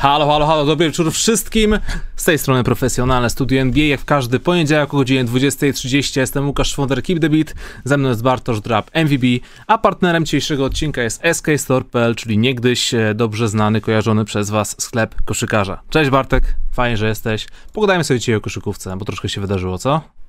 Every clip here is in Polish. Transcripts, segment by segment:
Halo, halo, halo, dobry wieczór wszystkim. Z tej strony profesjonalne studio NBA, jak w każdy poniedziałek o godzinie 20.30. Jestem Łukasz Szwonder, Keep the Beat, ze mną jest Bartosz Drap, MVB, a partnerem dzisiejszego odcinka jest skstore.pl, czyli niegdyś e, dobrze znany, kojarzony przez was sklep koszykarza. Cześć Bartek, fajnie, że jesteś. Pogadajmy sobie dzisiaj o koszykówce, bo troszkę się wydarzyło, co?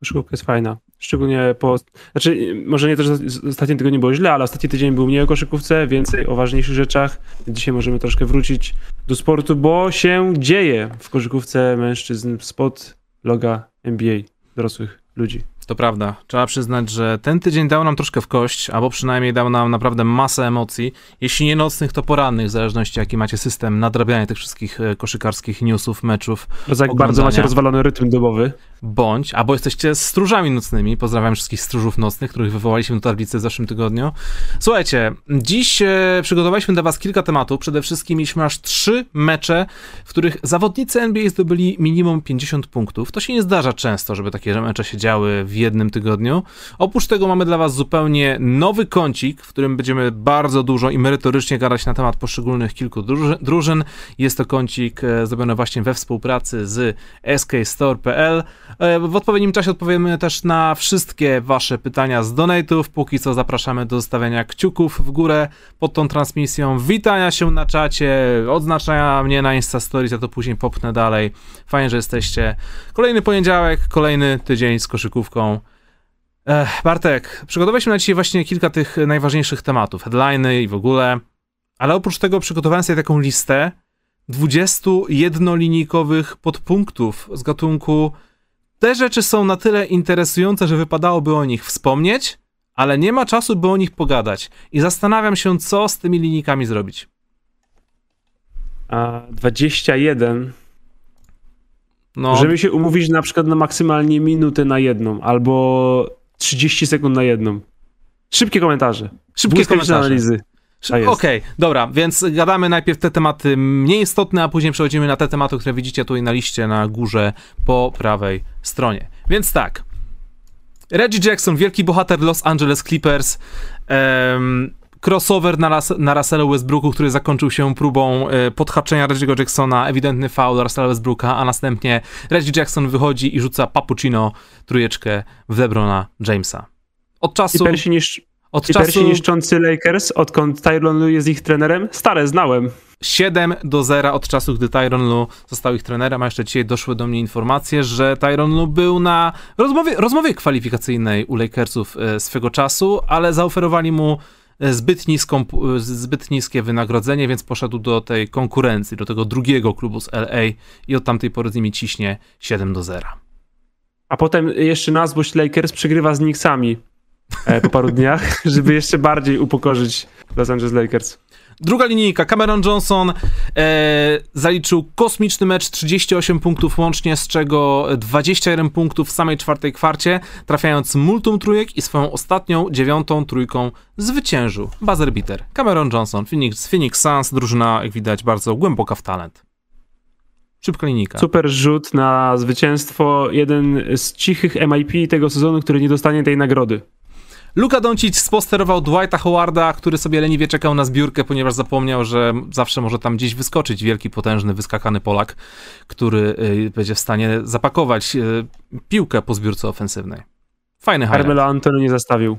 Koszykówka jest fajna. Szczególnie po. Znaczy, może nie to, że ostatni tydzień nie było źle, ale ostatni tydzień był mniej o koszykówce, więcej o ważniejszych rzeczach. Dzisiaj możemy troszkę wrócić do sportu, bo się dzieje w koszykówce mężczyzn spod loga NBA dorosłych ludzi. To prawda. Trzeba przyznać, że ten tydzień dał nam troszkę w kość, albo przynajmniej dał nam naprawdę masę emocji. Jeśli nie nocnych, to porannych, w zależności jaki macie system nadrabiania tych wszystkich e, koszykarskich newsów, meczów. To jak bardzo macie rozwalony rytm dobowy. Bądź, albo jesteście stróżami nocnymi. Pozdrawiam wszystkich stróżów nocnych, których wywołaliśmy do tablicy w zeszłym tygodniu. Słuchajcie, dziś e, przygotowaliśmy dla was kilka tematów. Przede wszystkim mieliśmy aż trzy mecze, w których zawodnicy NBA zdobyli minimum 50 punktów. To się nie zdarza często, żeby takie mecze się działy w jednym tygodniu. Oprócz tego mamy dla Was zupełnie nowy kącik, w którym będziemy bardzo dużo i merytorycznie gadać na temat poszczególnych kilku drużyn. Jest to kącik e, zrobiony właśnie we współpracy z skstore.pl. E, w odpowiednim czasie odpowiemy też na wszystkie Wasze pytania z donate'ów. Póki co zapraszamy do zostawiania kciuków w górę pod tą transmisją, witania się na czacie, odznaczania mnie na Insta Stories, ja to później popnę dalej. Fajnie, że jesteście. Kolejny poniedziałek, kolejny tydzień z koszykówką. Ech, Bartek, przygotowaliśmy na dzisiaj właśnie kilka tych najważniejszych tematów, headliny i w ogóle, ale oprócz tego przygotowałem sobie taką listę 21-linijkowych podpunktów z gatunku te rzeczy są na tyle interesujące, że wypadałoby o nich wspomnieć, ale nie ma czasu, by o nich pogadać. I zastanawiam się, co z tymi linijkami zrobić. A 21 no. Możemy się umówić na przykład na maksymalnie minutę na jedną, albo 30 sekund na jedną. Szybkie komentarze. Szybkie komentarze. analizy. Okej, okay, dobra, więc gadamy najpierw te tematy mniej istotne, a później przechodzimy na te tematy, które widzicie tutaj na liście na górze po prawej stronie. Więc tak. Reggie Jackson, wielki bohater Los Angeles Clippers. Um, crossover na, Ras na Russellu Westbrooku, który zakończył się próbą e, podhaczenia Reggie'ego Jacksona, ewidentny foul Russella Westbrooka, a następnie Reggie Jackson wychodzi i rzuca Papuccino trójeczkę w LeBrona Jamesa. Od czasu... I persi, niż... od I czasu... niszczący Lakers, odkąd Tyron Lue jest ich trenerem? Stare, znałem. 7 do 0 od czasu, gdy Tyron Lu został ich trenerem, a jeszcze dzisiaj doszły do mnie informacje, że Tyron Lu był na rozmowie, rozmowie kwalifikacyjnej u Lakersów e, swego czasu, ale zaoferowali mu zbyt, niską, zbyt niskie wynagrodzenie, więc poszedł do tej konkurencji, do tego drugiego klubu z LA i od tamtej pory z nimi ciśnie 7 do 0. A potem jeszcze nazwość Lakers przegrywa z Knicksami e, po paru dniach, żeby jeszcze bardziej upokorzyć Los Angeles Lakers. Druga linijka, Cameron Johnson e, zaliczył kosmiczny mecz, 38 punktów łącznie, z czego 21 punktów w samej czwartej kwarcie, trafiając multum trójek i swoją ostatnią, dziewiątą trójką zwyciężył buzzer beater. Cameron Johnson, Phoenix, Phoenix Suns, drużyna, jak widać, bardzo głęboka w talent. Szybka linijka. Super rzut na zwycięstwo. Jeden z cichych MIP tego sezonu, który nie dostanie tej nagrody. Luka Doncic sposterował Dwighta Howarda, który sobie leniwie czekał na zbiórkę, ponieważ zapomniał, że zawsze może tam gdzieś wyskoczyć wielki, potężny, wyskakany Polak, który y, będzie w stanie zapakować y, piłkę po zbiórce ofensywnej. Fajny highlight. Carmelo Antony nie zastawił.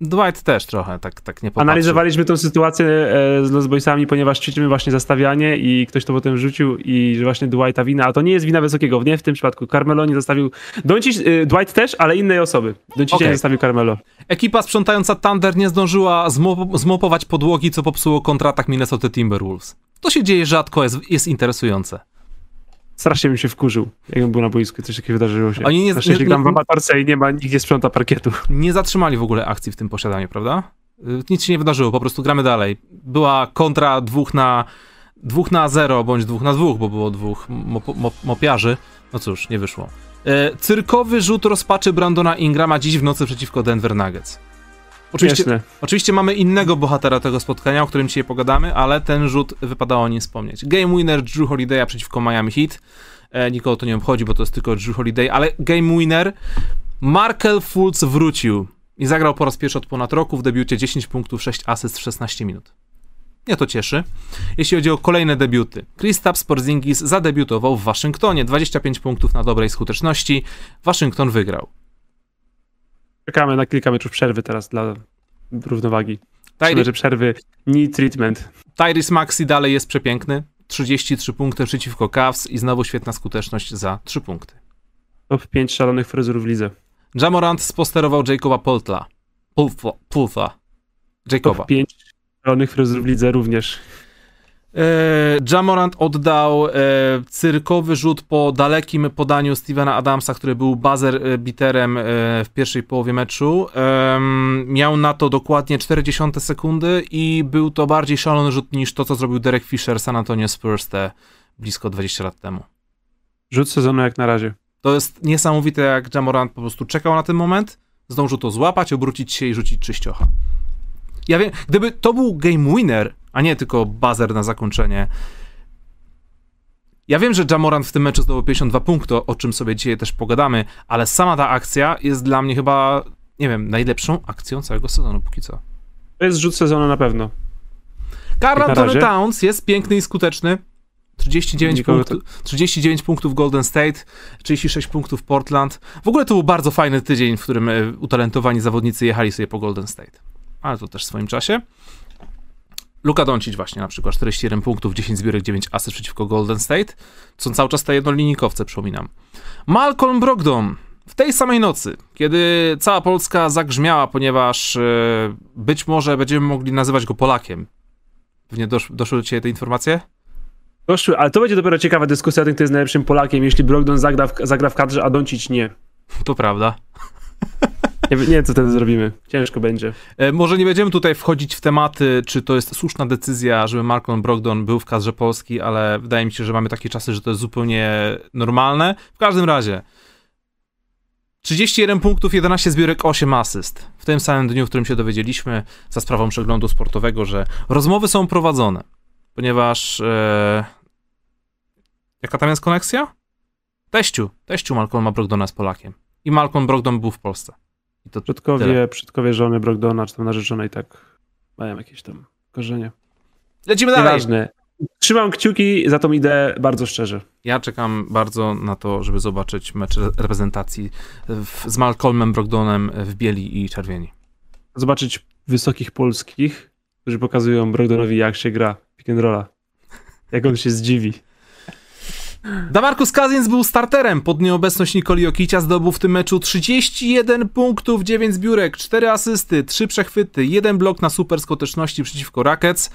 Dwight też trochę tak, tak nie popatrzył. Analizowaliśmy tę sytuację e, z Los Boysami, ponieważ ćwiczymy właśnie zastawianie i ktoś to potem rzucił i że właśnie Dwighta wina, a to nie jest wina Wysokiego, nie w tym przypadku. Carmelo nie zostawił, Doncic, e, Dwight też, ale innej osoby. Doncic okay. nie zostawił Carmelo. Ekipa sprzątająca Thunder nie zdążyła zmop zmopować podłogi, co popsuło kontratak Minnesota Timberwolves. To się dzieje rzadko, jest, jest interesujące strasznie bym się wkurzył, jakbym był na boisku, coś takiego wydarzyło się. Oni nie, na szczęście gram w amatorce i nie ma, nikt nie sprząta parkietu. Nie zatrzymali w ogóle akcji w tym posiadaniu, prawda? Y, nic się nie wydarzyło, po prostu gramy dalej. Była kontra dwóch na, dwóch na zero, bądź dwóch na dwóch, bo było dwóch mop, mop, mopiarzy. No cóż, nie wyszło. E, cyrkowy rzut rozpaczy Brandona Ingrama dziś w nocy przeciwko Denver Nuggets. Oczywiście, oczywiście mamy innego bohatera tego spotkania, o którym dzisiaj pogadamy, ale ten rzut wypadało o nim wspomnieć. Game winner Drew Holiday'a przeciwko Miami Heat. E, nikogo to nie obchodzi, bo to jest tylko Drew Holiday, ale game winner Markel Fultz wrócił i zagrał po raz pierwszy od ponad roku w debiucie 10 punktów, 6 asyst w 16 minut. Mnie to cieszy. Jeśli chodzi o kolejne debiuty. Kristaps Porzingis zadebiutował w Waszyngtonie. 25 punktów na dobrej skuteczności. Waszyngton wygrał. Czekamy na kilka meczów przerwy teraz dla równowagi. Tyri- Tyry... przerwy, knee treatment. Tyrese Maxi dalej jest przepiękny. 33 punkty przeciwko Cavs i znowu świetna skuteczność za 3 punkty. Top 5 szalonych fryzur w lidze. Jamorant sposterował Jacoba Poltla. Pulfa. Pulfa. Jacoba. Top 5 szalonych fryzur w lidze również. E, Jamorant oddał e, cyrkowy rzut po dalekim podaniu Stevena Adamsa, który był buzzer e, biterem w pierwszej połowie meczu. Miał na to dokładnie 40 sekundy i był to bardziej szalony rzut niż to, co zrobił Derek Fisher San Antonio Spurs te blisko 20 lat temu. Rzut sezonu jak na razie. To jest niesamowite, jak Jamorant po prostu czekał na ten moment, zdążył to złapać, obrócić się i rzucić czyściocha. Ja wiem, gdyby to był game winner, a nie tylko buzzer na zakończenie. Ja wiem, że Jamorant w tym meczu zdobył 52 punkty, o czym sobie dzisiaj też pogadamy, ale sama ta akcja jest dla mnie chyba, nie wiem, najlepszą akcją całego sezonu póki co. To jest rzut sezonu na pewno. Karl Anthony. Towns jest piękny i skuteczny. 39, Nikogo punktów, 39 punktów Golden State, 36 punktów Portland. W ogóle to był bardzo fajny tydzień, w którym e, utalentowani zawodnicy jechali sobie po Golden State. Ale to też w swoim czasie. Luka Doncic właśnie na przykład 41 punktów, 10 zbiórek, 9 asyst przeciwko Golden State. To są cały czas te jednolinijkowce, przypominam. Malcolm Brogdon w tej samej nocy, kiedy cała Polska zagrzmiała, ponieważ e, być może będziemy mogli nazywać go Polakiem. Pewnie dosz, doszły do ciebie te informacje? Doszły, ale to będzie dopiero ciekawa dyskusja o tym, kto jest najlepszym Polakiem, jeśli Brogdon zagra w, zagra w kadrze, a Doncic nie. To prawda. Nie, nie wiem, co wtedy zrobimy. Ciężko będzie. E, Może nie będziemy tutaj wchodzić w tematy, czy to jest słuszna decyzja, żeby Malcolm Brogdon był w kadrze Polski, ale wydaje mi się, że mamy takie czasy, że to jest zupełnie normalne. W każdym razie 31 punktów, 11 zbiórek, 8 asyst. W tym samym dniu, w którym się dowiedzieliśmy za sprawą przeglądu sportowego, że rozmowy są prowadzone, ponieważ e, jaka tam jest koneksja? Teściu, teściu Malcolma Brogdona z Polakiem. I Malcolm Brogdon był w Polsce. I to Przodkowie, Tyle. przodkowie żony Brogdona, czy tam narzeczonej, tak mają jakieś tam korzenie. Lecimy dalej. Nieważne. Trzymam kciuki za tą ideę bardzo szczerze. Ja czekam bardzo na to, żeby zobaczyć mecz re- reprezentacji w, z Malcolmem Brogdonem w bieli i czerwieni. Zobaczyć wysokich polskich, którzy pokazują Brogdonowi, jak się gra pick and rolla. Jak on się zdziwi. Damarcus Cousins był starterem pod nieobecność Nikoli Jokicia, zdobył w tym meczu 31 punktów, 9 zbiórek, 4 asysty, 3 przechwyty, 1 blok na super skuteczności przeciwko Rockets.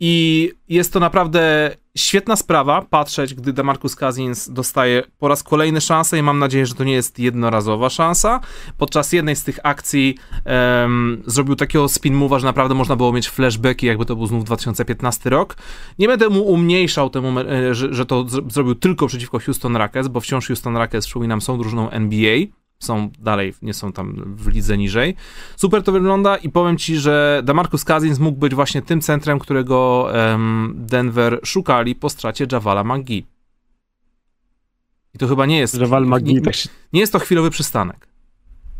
I jest to naprawdę świetna sprawa patrzeć, gdy Damarcus Cousins dostaje po raz kolejny szansę i mam nadzieję, że to nie jest jednorazowa szansa. Podczas jednej z tych akcji em, zrobił takiego spin move'a, że naprawdę można było mieć flashbacki, jakby to był znów 2015 rok. Nie będę mu umniejszał temu, e, że, że to zrobił tylko przeciwko Houston Rockets, bo wciąż Houston Rockets, przypominam, są drużyną NBA. Są dalej, nie są tam w lidze niżej. Super to wygląda i powiem ci, że Damarcus Cousins mógł być właśnie tym centrem, którego Denver szukali po stracie Javala McGee. I to chyba nie jest. Javal nie, McGee, tak nie jest to chwilowy przystanek.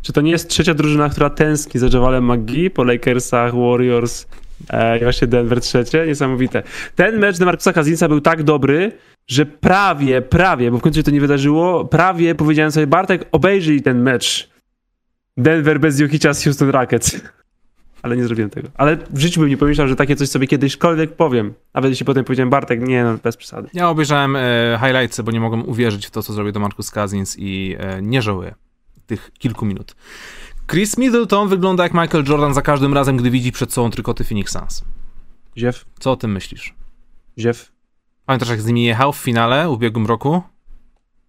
Czy to nie jest trzecia drużyna, która tęskni za Javalem McGee po Lakersach, Warriors i właśnie Denver trzecie? Niesamowite. Ten mecz Demarcusa Cousinsa był tak dobry, że prawie, prawie, bo w końcu się to nie wydarzyło, prawie powiedziałem sobie, Bartek, obejrzyj ten mecz Denver bez Jokicia z Houston Rockets. Ale nie zrobiłem tego. Ale w życiu bym nie pomyślał, że takie coś sobie kiedyśkolwiek powiem. Nawet jeśli potem powiedziałem, Bartek, nie no, bez przesady. Ja obejrzałem e, highlightsy, bo nie mogłem uwierzyć w to, co zrobił Demarcus Cousins i e, nie żałuję tych kilku minut. Chris Middleton wygląda jak Michael Jordan za każdym razem, gdy widzi przed sobą trykoty Phoenix Suns. Ziew, Co o tym myślisz? ziew, Pamiętasz, jak z nimi jechał w finale w ubiegłym roku?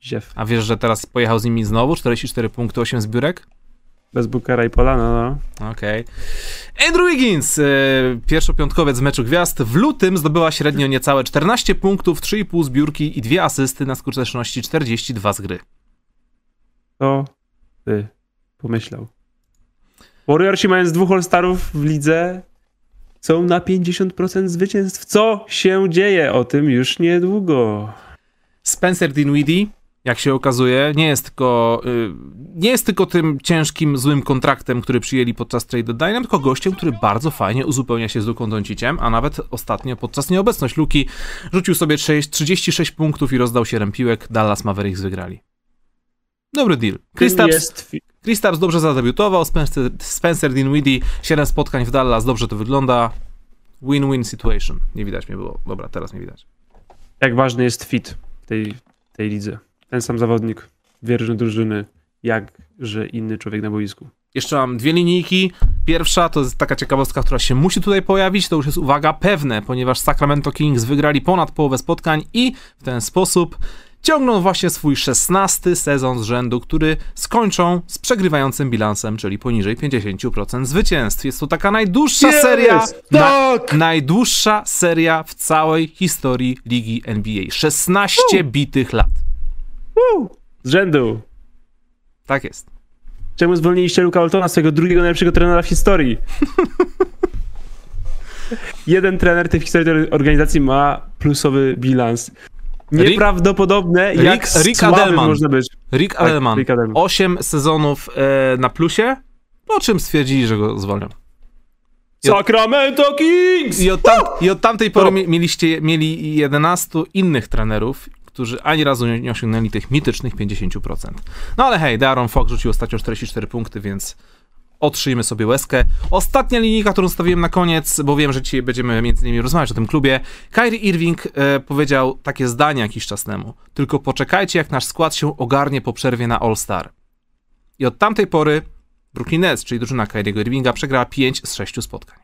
ziew. A wiesz, że teraz pojechał z nimi znowu? 44 punkty, 8 zbiórek? Bez Bookera i Pola, no. Okej. Andrew Wiggins, e, pierwszopiątkowiec w meczu gwiazd, w lutym zdobyła średnio niecałe 14 punktów, 3,5 zbiórki i 2 asysty na skuteczności 42 z gry. To by pomyślał. Warriorsi mając dwóch All-Starów w lidze są na 50% zwycięstw. Co się dzieje? O tym już niedługo. Spencer Dinwiddie jak się okazuje, nie jest tylko, y, nie jest tylko tym ciężkim, złym kontraktem, który przyjęli podczas trade deadline, tylko gościem, który bardzo fajnie uzupełnia się z Luką Donciciem, a nawet ostatnio podczas nieobecności Luki rzucił sobie 6, 36 punktów i rozdał 7 piłek, Dallas Mavericks wygrali. Dobry deal. Kristaps. Kristaps dobrze zadebiutował, Spencer, Spencer Dinwiddie, 7 spotkań w Dallas, dobrze to wygląda. Win-win situation. Nie widać mnie było. Dobra, teraz mnie widać. Jak ważny jest fit tej, tej lidze. Ten sam zawodnik, dwie różne drużyny, jakże inny człowiek na boisku. Jeszcze mam dwie linijki. Pierwsza to jest taka ciekawostka, która się musi tutaj pojawić. To już jest uwaga pewne, ponieważ Sacramento Kings wygrali ponad połowę spotkań i w ten sposób ciągną właśnie swój szesnasty sezon z rzędu, który skończą z przegrywającym bilansem, czyli poniżej 50% zwycięstw. Jest to taka najdłuższa Jest! seria, Tak! najdłuższa seria w całej historii ligi NBA. 16 bitych lat. Woo! Z rzędu. Tak jest. Czemu zwolniliście Luka Oltona, swojego drugiego najlepszego trenera w historii? Jeden trener tej w historii tej organizacji ma plusowy bilans. Nieprawdopodobne, jak Rick- Rick słabym Adelman. można być. Rick Tak, Adelman. Rick Adelman. 8 sezonów e, na plusie, po czym stwierdzili, że go zwolnią. Sacramento Kings! I od, tam, i od tamtej pory mi- mieliście, mieli 11 innych trenerów, którzy ani razu nie, nie osiągnęli tych mitycznych 50%. No ale hej, Darren Fox rzucił ostatnio 44 punkty, więc otrzyjmy sobie łezkę. Ostatnia linijka, którą stawiłem na koniec, bo wiem, że dzisiaj będziemy między innymi rozmawiać o tym klubie. Kyrie Irving e, powiedział takie zdanie jakiś czas temu. Tylko poczekajcie, jak nasz skład się ogarnie po przerwie na All-Star. I od tamtej pory Brooklyn Nets, czyli drużyna Kyriego Irvinga, przegrała 5 z 6 spotkań.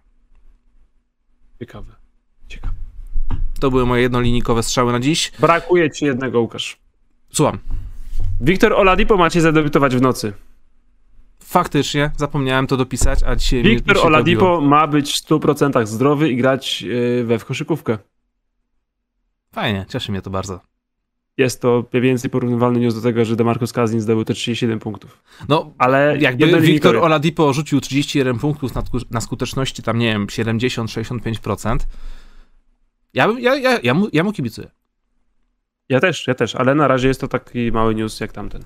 Ciekawe. Ciekawe. To były moje jednolinijkowe strzały na dziś. Brakuje ci jednego, Łukasz. Słucham. Wiktor Oladipo macie zadebiutować w nocy. Faktycznie, zapomniałem to dopisać, a dzisiaj mi- mi Wiktor Oladipo ma być w 100% zdrowy i grać yy, we w koszykówkę. Fajnie, cieszy mnie to bardzo. Jest to mniej więcej porównywalny news do tego, że Demarcus Cousins zdobył te 37 punktów. No, Ale jakby. Wiktor Oladipo rzucił 31 punktów na, na skuteczności tam, nie wiem, 70-65%, ja, ja, ja, ja, mu, ja mu kibicuję. Ja też, ja też, ale na razie jest to taki mały news jak tamten.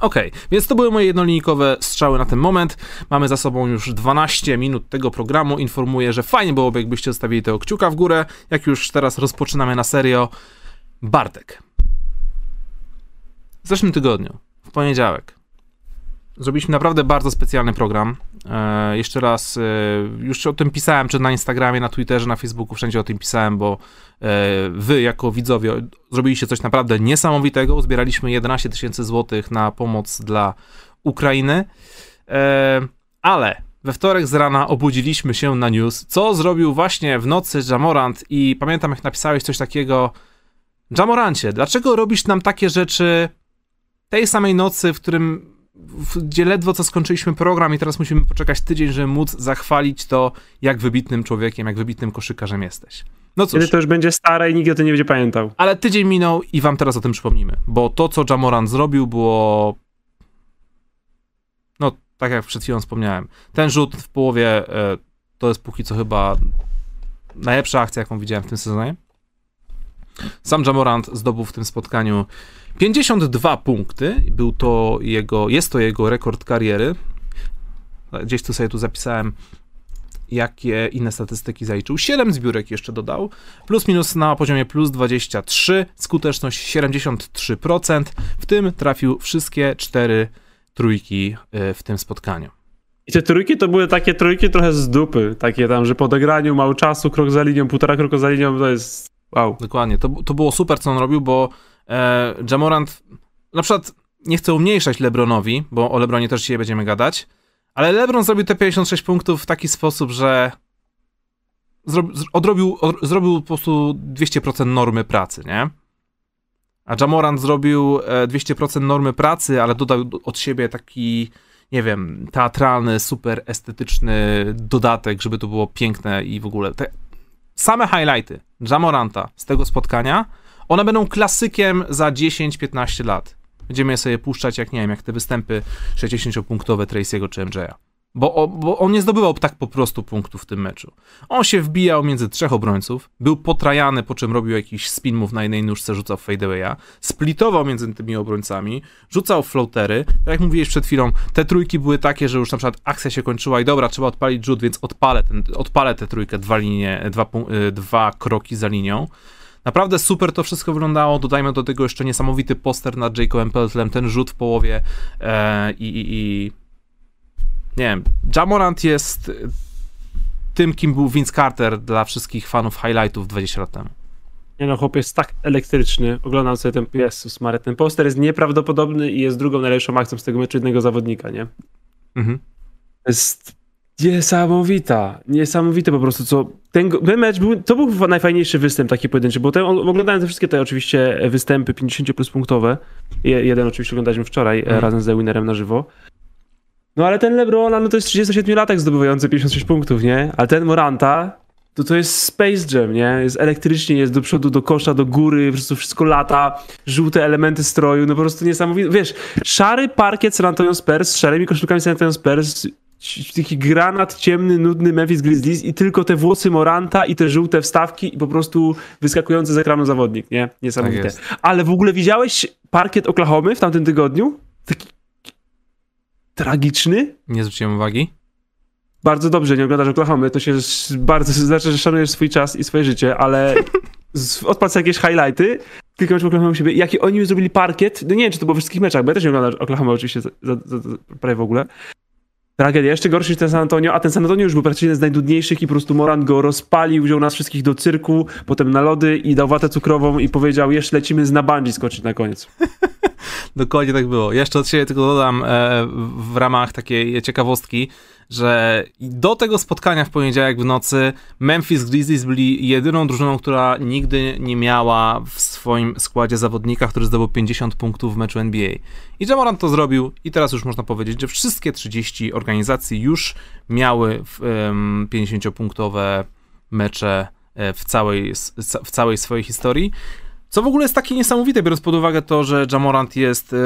Okej, więc to były moje jednolinijkowe strzały na ten moment. Mamy za sobą już 12 minut tego programu. Informuję, że fajnie byłoby, jakbyście zostawili tego kciuka w górę. Jak już teraz rozpoczynamy na serio. Bartek. W zeszłym tygodniu, w poniedziałek, zrobiliśmy naprawdę bardzo specjalny program. E, jeszcze raz, e, już o tym pisałem, czy na Instagramie, na Twitterze, na Facebooku, wszędzie o tym pisałem, bo e, wy jako widzowie zrobiliście coś naprawdę niesamowitego. Uzbieraliśmy 11 tysięcy złotych na pomoc dla Ukrainy. Ale we wtorek z rana obudziliśmy się na news, co zrobił właśnie w nocy Jamorant i pamiętam jak napisałeś coś takiego Jamorancie, dlaczego robisz nam takie rzeczy tej samej nocy, w którym gdzie ledwo co skończyliśmy program i teraz musimy poczekać tydzień, żeby móc zachwalić to, jak wybitnym człowiekiem, jak wybitnym koszykarzem jesteś. No cóż. Kiedy to już będzie stare i nikt o tym nie będzie pamiętał. Ale tydzień minął i wam teraz o tym przypomnimy, bo to, co Jamoran zrobił, było. No, tak jak przed chwilą wspomniałem. Ten rzut w połowie e, to jest póki co chyba najlepsza akcja, jaką widziałem w tym sezonie. Sam Jamorant zdobył w tym spotkaniu 52 punkty. Był to jego, jest to jego rekord kariery. Gdzieś tu sobie tu zapisałem jakie inne statystyki zaliczył. 7 zbiórek jeszcze dodał, plus minus na poziomie plus 23, skuteczność 73%, w tym trafił wszystkie cztery trójki y, w tym spotkaniu. I te trójki to były takie trójki trochę z dupy. Takie tam, że po odegraniu mało czasu, krok za linią, półtora kroku za linią, to jest wow. Dokładnie, to, to było super, co on robił, bo e, Jamorant, na przykład nie chcę umniejszać Lebronowi, bo o Lebronie też dzisiaj będziemy gadać, ale LeBron zrobił te 56 punktów w taki sposób, że odrobił, od, zrobił po prostu 200% normy pracy, nie? A Jamorant zrobił e, 200% normy pracy, ale dodał do- od siebie taki, nie wiem, teatralny, super estetyczny dodatek, żeby to było piękne i w ogóle. Te same highlighty Jamoranta z tego spotkania, one będą klasykiem za 10-15 lat. Będziemy je sobie puszczać, jak nie wiem, jak te występy 60-punktowe Tracy'ego czy MJ'a. Bo, bo, on nie zdobywał tak po prostu punktów w tym meczu. On się wbijał między trzech obrońców, był potrajany, po czym robił jakiś spin move na jednej nóżce, rzucał fadeawaya, splitował między tymi obrońcami, rzucał floatery. Tak jak mówiłeś przed chwilą, te trójki były takie, że już na przykład akcja się kończyła i dobra, trzeba odpalić rzut, więc odpalę, ten, odpalę tę trójkę, dwa linie, dwa, y, dwa kroki za linią. Naprawdę super to wszystko wyglądało. Dodajmy do tego jeszcze niesamowity poster nad Jacobem Peltlem, ten rzut w połowie e, i, i, i nie wiem, Jamorant jest tym, kim był Vince Carter dla wszystkich fanów highlightów 20 lat temu. Nie no, chłop jest tak elektryczny. Oglądam sobie ten, Jezus Mary, ten poster jest nieprawdopodobny i jest drugą najlepszą akcją z tego meczu jednego zawodnika, nie? Mhm. Jest niesamowita, niesamowite po prostu, co ten, ten mecz był, to był najfajniejszy występ taki pojedynczy, bo ten, oglądałem te wszystkie te oczywiście występy 50 plus punktowe, jeden oczywiście oglądaliśmy wczoraj mhm. razem z The Winnerem na żywo, no ale ten LeBron, no to jest 37-latek zdobywający 56 punktów, nie? Ale ten Moranta, to to jest Space Jam, nie? Jest elektrycznie, jest do przodu, do kosza, do góry, po prostu wszystko lata, żółte elementy stroju, no po prostu niesamowite. Wiesz, szary parkiet San Antonio Spurs z szarymi koszulkami San Antonio Spurs, taki granat ciemny, nudny Memphis Grizzlies i tylko te włosy Moranta i te żółte wstawki i po prostu wyskakujący z ekranu zawodnik, nie? Niesamowite. Tak Ale w ogóle widziałeś parkiet Oklahomy w tamtym tygodniu? Taki tragiczny. Nie zwróciłem uwagi. Bardzo dobrze, nie oglądasz Oklahoma, to się bardzo znaczy, że szanujesz swój czas i swoje życie, ale odpal jakieś highlighty, kilka meczów Oklahoma siebie, jaki oni zrobili parkiet, no nie wiem, czy to było wszystkich meczach, bo ja też nie oglądam Oklahoma oczywiście za, za, za, prawie w ogóle. Tragedia, jeszcze gorszy niż ten San Antonio, a ten San Antonio już był praktycznie jeden z najdudniejszych i po prostu Moran go rozpalił, wziął nas wszystkich do cyrku, potem na lody i dał watę cukrową i powiedział, jeszcze lecimy z na bungee skoczyć na koniec. Dokładnie tak było. Jeszcze od siebie tylko dodam e, w ramach takiej ciekawostki, że do tego spotkania w poniedziałek w nocy Memphis Grizzlies byli jedyną drużyną, która nigdy nie miała w swoim składzie zawodnika, który zdobył 50 punktów w meczu NBA. I Jamoran to zrobił i teraz już można powiedzieć, że wszystkie 30 organizacji już miały um, 50-punktowe mecze e, w całej, w całej swojej historii. Co w ogóle jest takie niesamowite, biorąc pod uwagę to, że Jamorant jest e,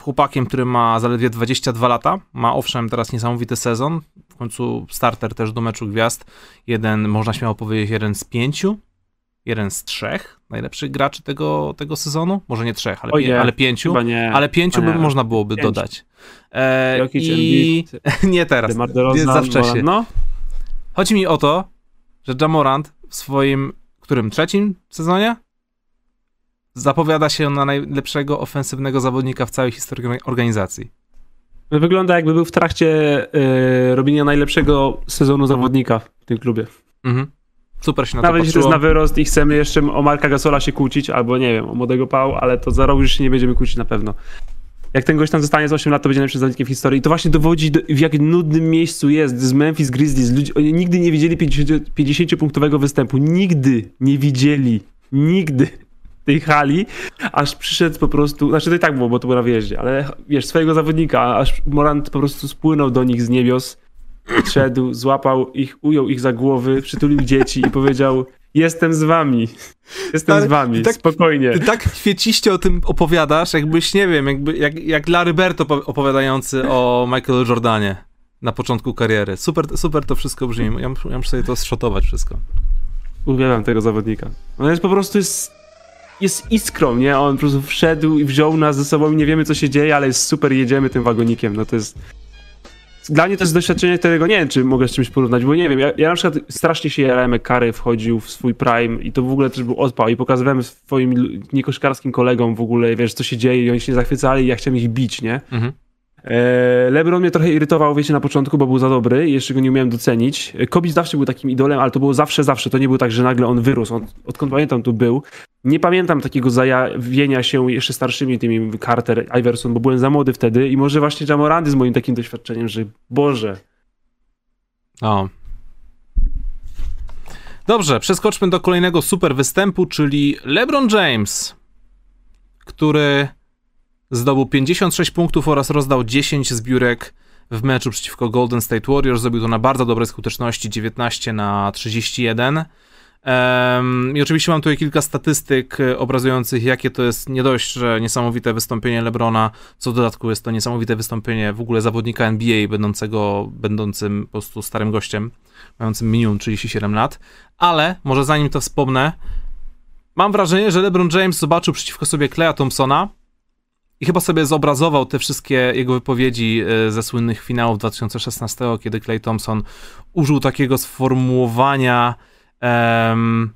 chłopakiem, który ma zaledwie 22 lata. Ma owszem teraz niesamowity sezon. W końcu starter też do meczu gwiazd. Jeden, można śmiało powiedzieć, jeden z pięciu. Jeden z trzech najlepszych graczy tego, tego sezonu. Może nie trzech, ale, nie, ale pięciu. Nie, ale pięciu by można byłoby dodać. E, I nie teraz. Nie za wcześnie. No. Chodzi mi o to, że Jamorant w swoim którym trzecim sezonie zapowiada się na najlepszego ofensywnego zawodnika w całej historii organizacji. Wygląda jakby był w trakcie y, robienia najlepszego sezonu zawodnika w tym klubie. Mhm. Super się na Nawet to jeśli to jest na wyrost i chcemy jeszcze o Marka Gasola się kłócić, albo nie wiem, o młodego Pał, ale to za rok już się nie będziemy kłócić na pewno. Jak ten gość tam zostanie z 8 lat, to będzie najlepszym zawodnikiem w historii. I to właśnie dowodzi, do, w jak nudnym miejscu jest z Memphis Grizzlies. Ludzie, oni nigdy nie widzieli 50-punktowego występu. Nigdy nie widzieli. Nigdy tej hali, aż przyszedł po prostu, znaczy to i tak było, bo to było na wyjeździe, ale wiesz, swojego zawodnika, aż Morant po prostu spłynął do nich z niebios, szedł, złapał ich, ujął ich za głowy, przytulił dzieci i powiedział jestem z wami, jestem ale z wami, tak, spokojnie. Ty tak kwieciście o tym opowiadasz, jakbyś, nie wiem, jakby, jak, jak Larry Bird opowiadający o Michaelu Jordanie na początku kariery. Super, super to wszystko brzmi, ja, ja muszę sobie to zszotować wszystko. Uwielbiam tego zawodnika. On jest po prostu jest jest iskrą, nie? On po prostu wszedł i wziął nas ze sobą i nie wiemy, co się dzieje, ale jest super, jedziemy tym wagonikiem, no to jest... Dla mnie to jest doświadczenie tego, nie wiem, czy mogę z czymś porównać, bo nie wiem, ja, ja na przykład strasznie się jarałem, jak Kary wchodził w swój prime i to w ogóle też był odpał i pokazywałem swoim niekoszkarskim kolegom w ogóle, wiesz, co się dzieje i oni się zachwycali i ja chciałem ich bić, nie? Mhm. E, LeBron mnie trochę irytował, wiecie, na początku, bo był za dobry jeszcze go nie umiałem docenić. E, Kobe zawsze był takim idolem, ale to było zawsze, zawsze. To nie było tak, że nagle on wyrósł. On, odkąd pamiętam, tu był. Nie pamiętam takiego zajawienia się jeszcze starszymi tymi Carter, Iverson, bo byłem za młody wtedy i może właśnie Jamorandy z moim takim doświadczeniem, że Boże. O. Dobrze, przeskoczmy do kolejnego super występu, czyli LeBron James, który Zdobył 56 punktów oraz rozdał 10 zbiórek w meczu przeciwko Golden State Warriors. Zrobił to na bardzo dobrej skuteczności 19 na 31. Um, I oczywiście mam tutaj kilka statystyk e, obrazujących, jakie to jest nie dość, że niesamowite wystąpienie LeBrona, co w dodatku jest to niesamowite wystąpienie w ogóle zawodnika NBA, będącego, będącym po prostu starym gościem, mającym minimum 37 lat. Ale może zanim to wspomnę, mam wrażenie, że LeBron James zobaczył przeciwko sobie Kleja Thompsona i chyba sobie zobrazował te wszystkie jego wypowiedzi e, ze słynnych finałów 2016, kiedy Clay Thompson użył takiego sformułowania um,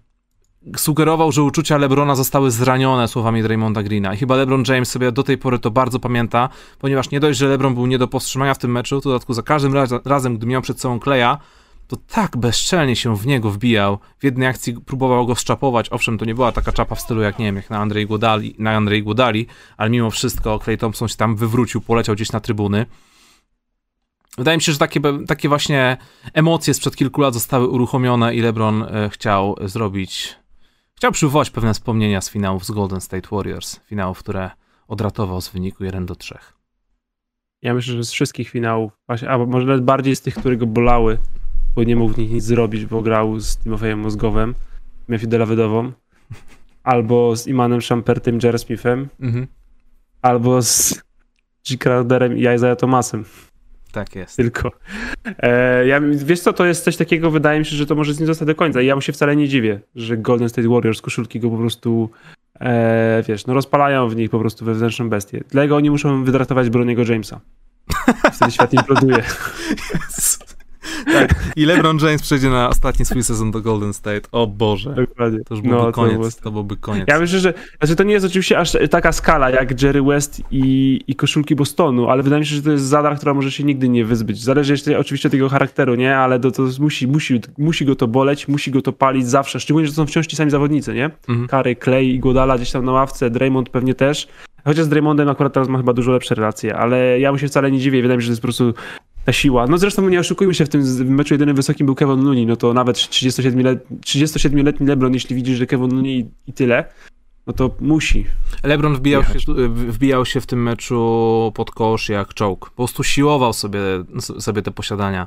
sugerował, że uczucia LeBrona zostały zranione słowami Draymonda Greena. I chyba LeBron James sobie do tej pory to bardzo pamięta, ponieważ nie dość, że LeBron był nie do powstrzymania w tym meczu, w dodatku za każdym raz, razem, gdy miał przed sobą Kleja, to tak bezczelnie się w niego wbijał. W jednej akcji próbował go szczapować. Owszem, to nie była taka czapa w stylu jak, nie wiem, jak na Andrzej Godali, na Andrzej Godali, ale mimo wszystko Clay Thompson się tam wywrócił, poleciał gdzieś na trybuny. Wydaje mi się, że takie, takie właśnie emocje sprzed kilku lat zostały uruchomione i LeBron e, chciał zrobić, chciał przywołać pewne wspomnienia z finałów z Golden State Warriors, finałów, które odratował z wyniku 1 do 3. Ja myślę, że z wszystkich finałów, a może nawet bardziej z tych, które go bolały, bo nie mógł w nich nic zrobić, bo grał z Timofejem Mózgowem, Mefi Delavydową, albo z Imanem Shumpertym, Jerry Smithem, mhm. albo z G. Crowderem i Isaiah Thomasem. Tak jest. Tylko. E, ja, wiesz co, to jest coś takiego, wydaje mi się, że to może z nim zostać do końca. I ja mu się wcale nie dziwię, że Golden State Warriors koszulki go po prostu, e, wiesz, no rozpalają w nich po prostu wewnętrzną bestię. Dlatego oni muszą wydratować Broniego Jamesa. Wtedy świat imploduje. Tak. I LeBron James przejdzie na ostatni swój sezon do Golden State. O Boże. Dokładnie. To już byłby no, koniec. To, to byłby koniec. Ja myślę, że znaczy to nie jest oczywiście aż taka skala jak Jerry West i, i koszulki Bostonu, ale wydaje mi się, że to jest zadar, która może się nigdy nie wyzbyć. Zależy jeszcze oczywiście od jego charakteru, nie? Ale to, to musi, musi, musi go to boleć, musi go to palić zawsze. Szczególnie, że to są wciąż ci sami zawodnicy, nie? Mhm. Kary, Clay i Godala gdzieś tam na ławce, Draymond pewnie też. Chociaż z Draymondem akurat teraz ma chyba dużo lepsze relacje, ale ja mu się wcale nie dziwię. Wydaje mi się, że to jest po prostu ta siła. No zresztą nie oszukujmy się, w tym meczu jedynym wysokim był Kevin Looney, no to nawet 37-letni 37 LeBron, jeśli widzisz, że Kevin Looney i tyle, no to musi. LeBron wbijał się, wbijał się w tym meczu pod kosz jak czołg. Po prostu siłował sobie, sobie te posiadania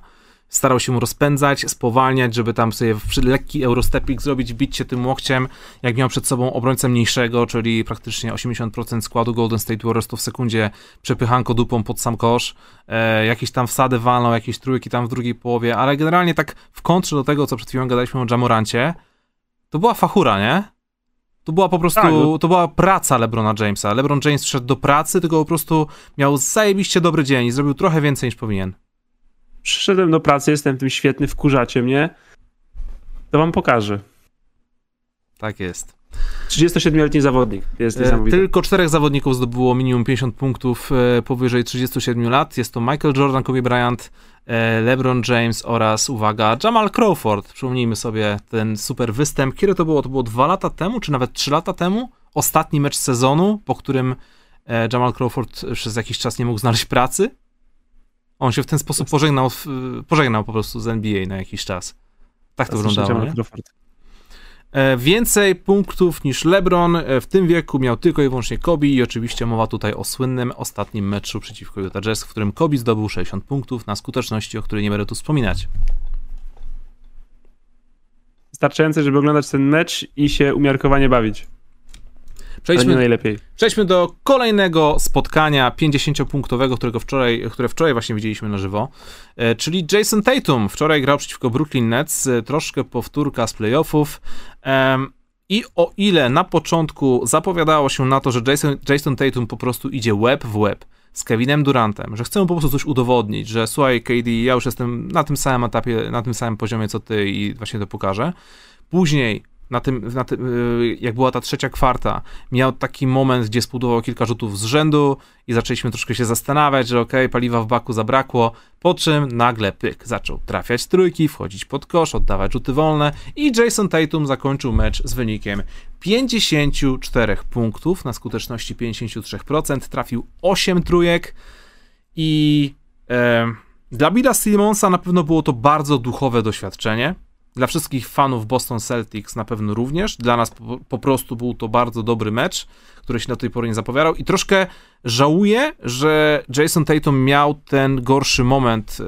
starał się mu rozpędzać, spowalniać, żeby tam sobie lekki eurostepik zrobić, bić się tym łokciem, jak miał przed sobą obrońcę mniejszego, czyli praktycznie 80% składu Golden State Warriors, to w sekundzie przepychanko dupą pod sam kosz, e, jakieś tam wsady walną, jakieś trójki tam w drugiej połowie, ale generalnie tak w kontrze do tego, co przed chwilą gadaliśmy o Jamorancie, to była fachura, nie? To była po prostu, tak, no. to była praca LeBrona Jamesa. LeBron James wszedł do pracy, tylko po prostu miał zajebiście dobry dzień i zrobił trochę więcej niż powinien przyszedłem do pracy, jestem tym świetny, wkurzacie mnie, to wam pokażę. Tak jest. 37-letni zawodnik. Jest e, Tylko czterech zawodników zdobyło minimum 50 punktów e, powyżej 37 lat. Jest to Michael Jordan, Kobe Bryant, e, LeBron James oraz, uwaga, Jamal Crawford. Przypomnijmy sobie ten super występ. Kiedy to było? To było dwa lata temu, czy nawet trzy lata temu? Ostatni mecz sezonu, po którym Jamal Crawford przez jakiś czas nie mógł znaleźć pracy. On się w ten sposób pożegnał, pożegnał po prostu z NBA na jakiś czas. Tak to wyglądało, nie? E, więcej punktów niż LeBron e, w tym wieku miał tylko i wyłącznie Kobe i oczywiście mowa tutaj o słynnym ostatnim meczu przeciwko Utah Jazz, w którym Kobe zdobył 60 punktów na skuteczności, o której nie będę tu wspominać. Wystarczające, żeby oglądać ten mecz i się umiarkowanie bawić. Przejdźmy, najlepiej. Przejdźmy do kolejnego spotkania 50-punktowego, którego wczoraj, które wczoraj właśnie widzieliśmy na żywo, e, czyli Jason Tatum. Wczoraj grał przeciwko Brooklyn Nets, e, troszkę powtórka z playoffów. I o ile na początku zapowiadało się na to, że Jason, Jason Tatum po prostu idzie web w web z Kevinem Durantem, że chcę mu po prostu coś udowodnić, że słuchaj KD, ja już jestem na tym samym etapie, na tym samym poziomie co ty i właśnie to pokażę. Później na tym, na tym, y, jak była ta trzecia kwarta, miał taki moment, gdzie spudował kilka rzutów z rzędu i zaczęliśmy troszkę się zastanawiać, że okej, okay, paliwa w baku zabrakło, po czym nagle pyk, zaczął trafiać trójki, wchodzić pod kosz, oddawać rzuty wolne i Jason Tatum zakończył mecz z wynikiem 54 punktów na skuteczności 53%, trafił 8 trójek i e, dla Billa Simonsa na pewno było to bardzo duchowe doświadczenie, Dla wszystkich fanów Boston Celtics na pewno również. Dla nas po, po, prostu był to bardzo dobry mecz, który się do tej pory nie zapowiadał. I troszkę żałuję, że Jason Tatum miał ten gorszy moment e,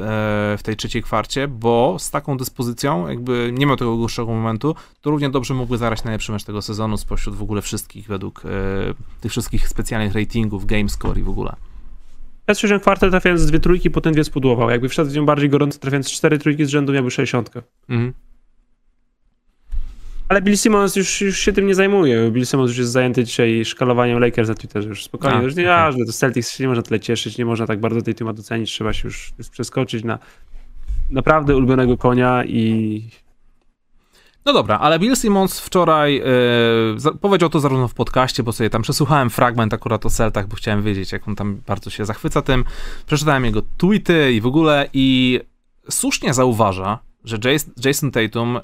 w tej trzeciej kwarcie, bo z taką dyspozycją, jakby nie miał tego gorszego momentu, to równie dobrze mógłby zagrać najlepszy mecz tego sezonu spośród w ogóle wszystkich, według e, tych wszystkich specjalnych ratingów, game score i w ogóle. Ja słyszałem kwartę trafiając z dwie trójki, potem dwie spudłował. Jakby wszedł w nią bardziej gorąco, trafiając cztery trójki z rzędu, miałby 60. Mhm. Ale Bill Simmons już, już się tym nie zajmuje. Bill Simmons już jest zajęty dzisiaj szkalowaniem Lakers na Twitterze. Już spokojnie. A, już nie, okay. że to Celtics się nie można tyle cieszyć, nie można tak bardzo tej temat docenić. Trzeba się już przeskoczyć na naprawdę ulubionego konia i no dobra, ale Bill Simmons wczoraj yy, powiedział to zarówno w podcaście, bo sobie tam przesłuchałem fragment akurat o Celtach, bo chciałem wiedzieć, jak on tam bardzo się zachwyca tym. Przeczytałem jego tweety i w ogóle i słusznie zauważa, że Jason Tatum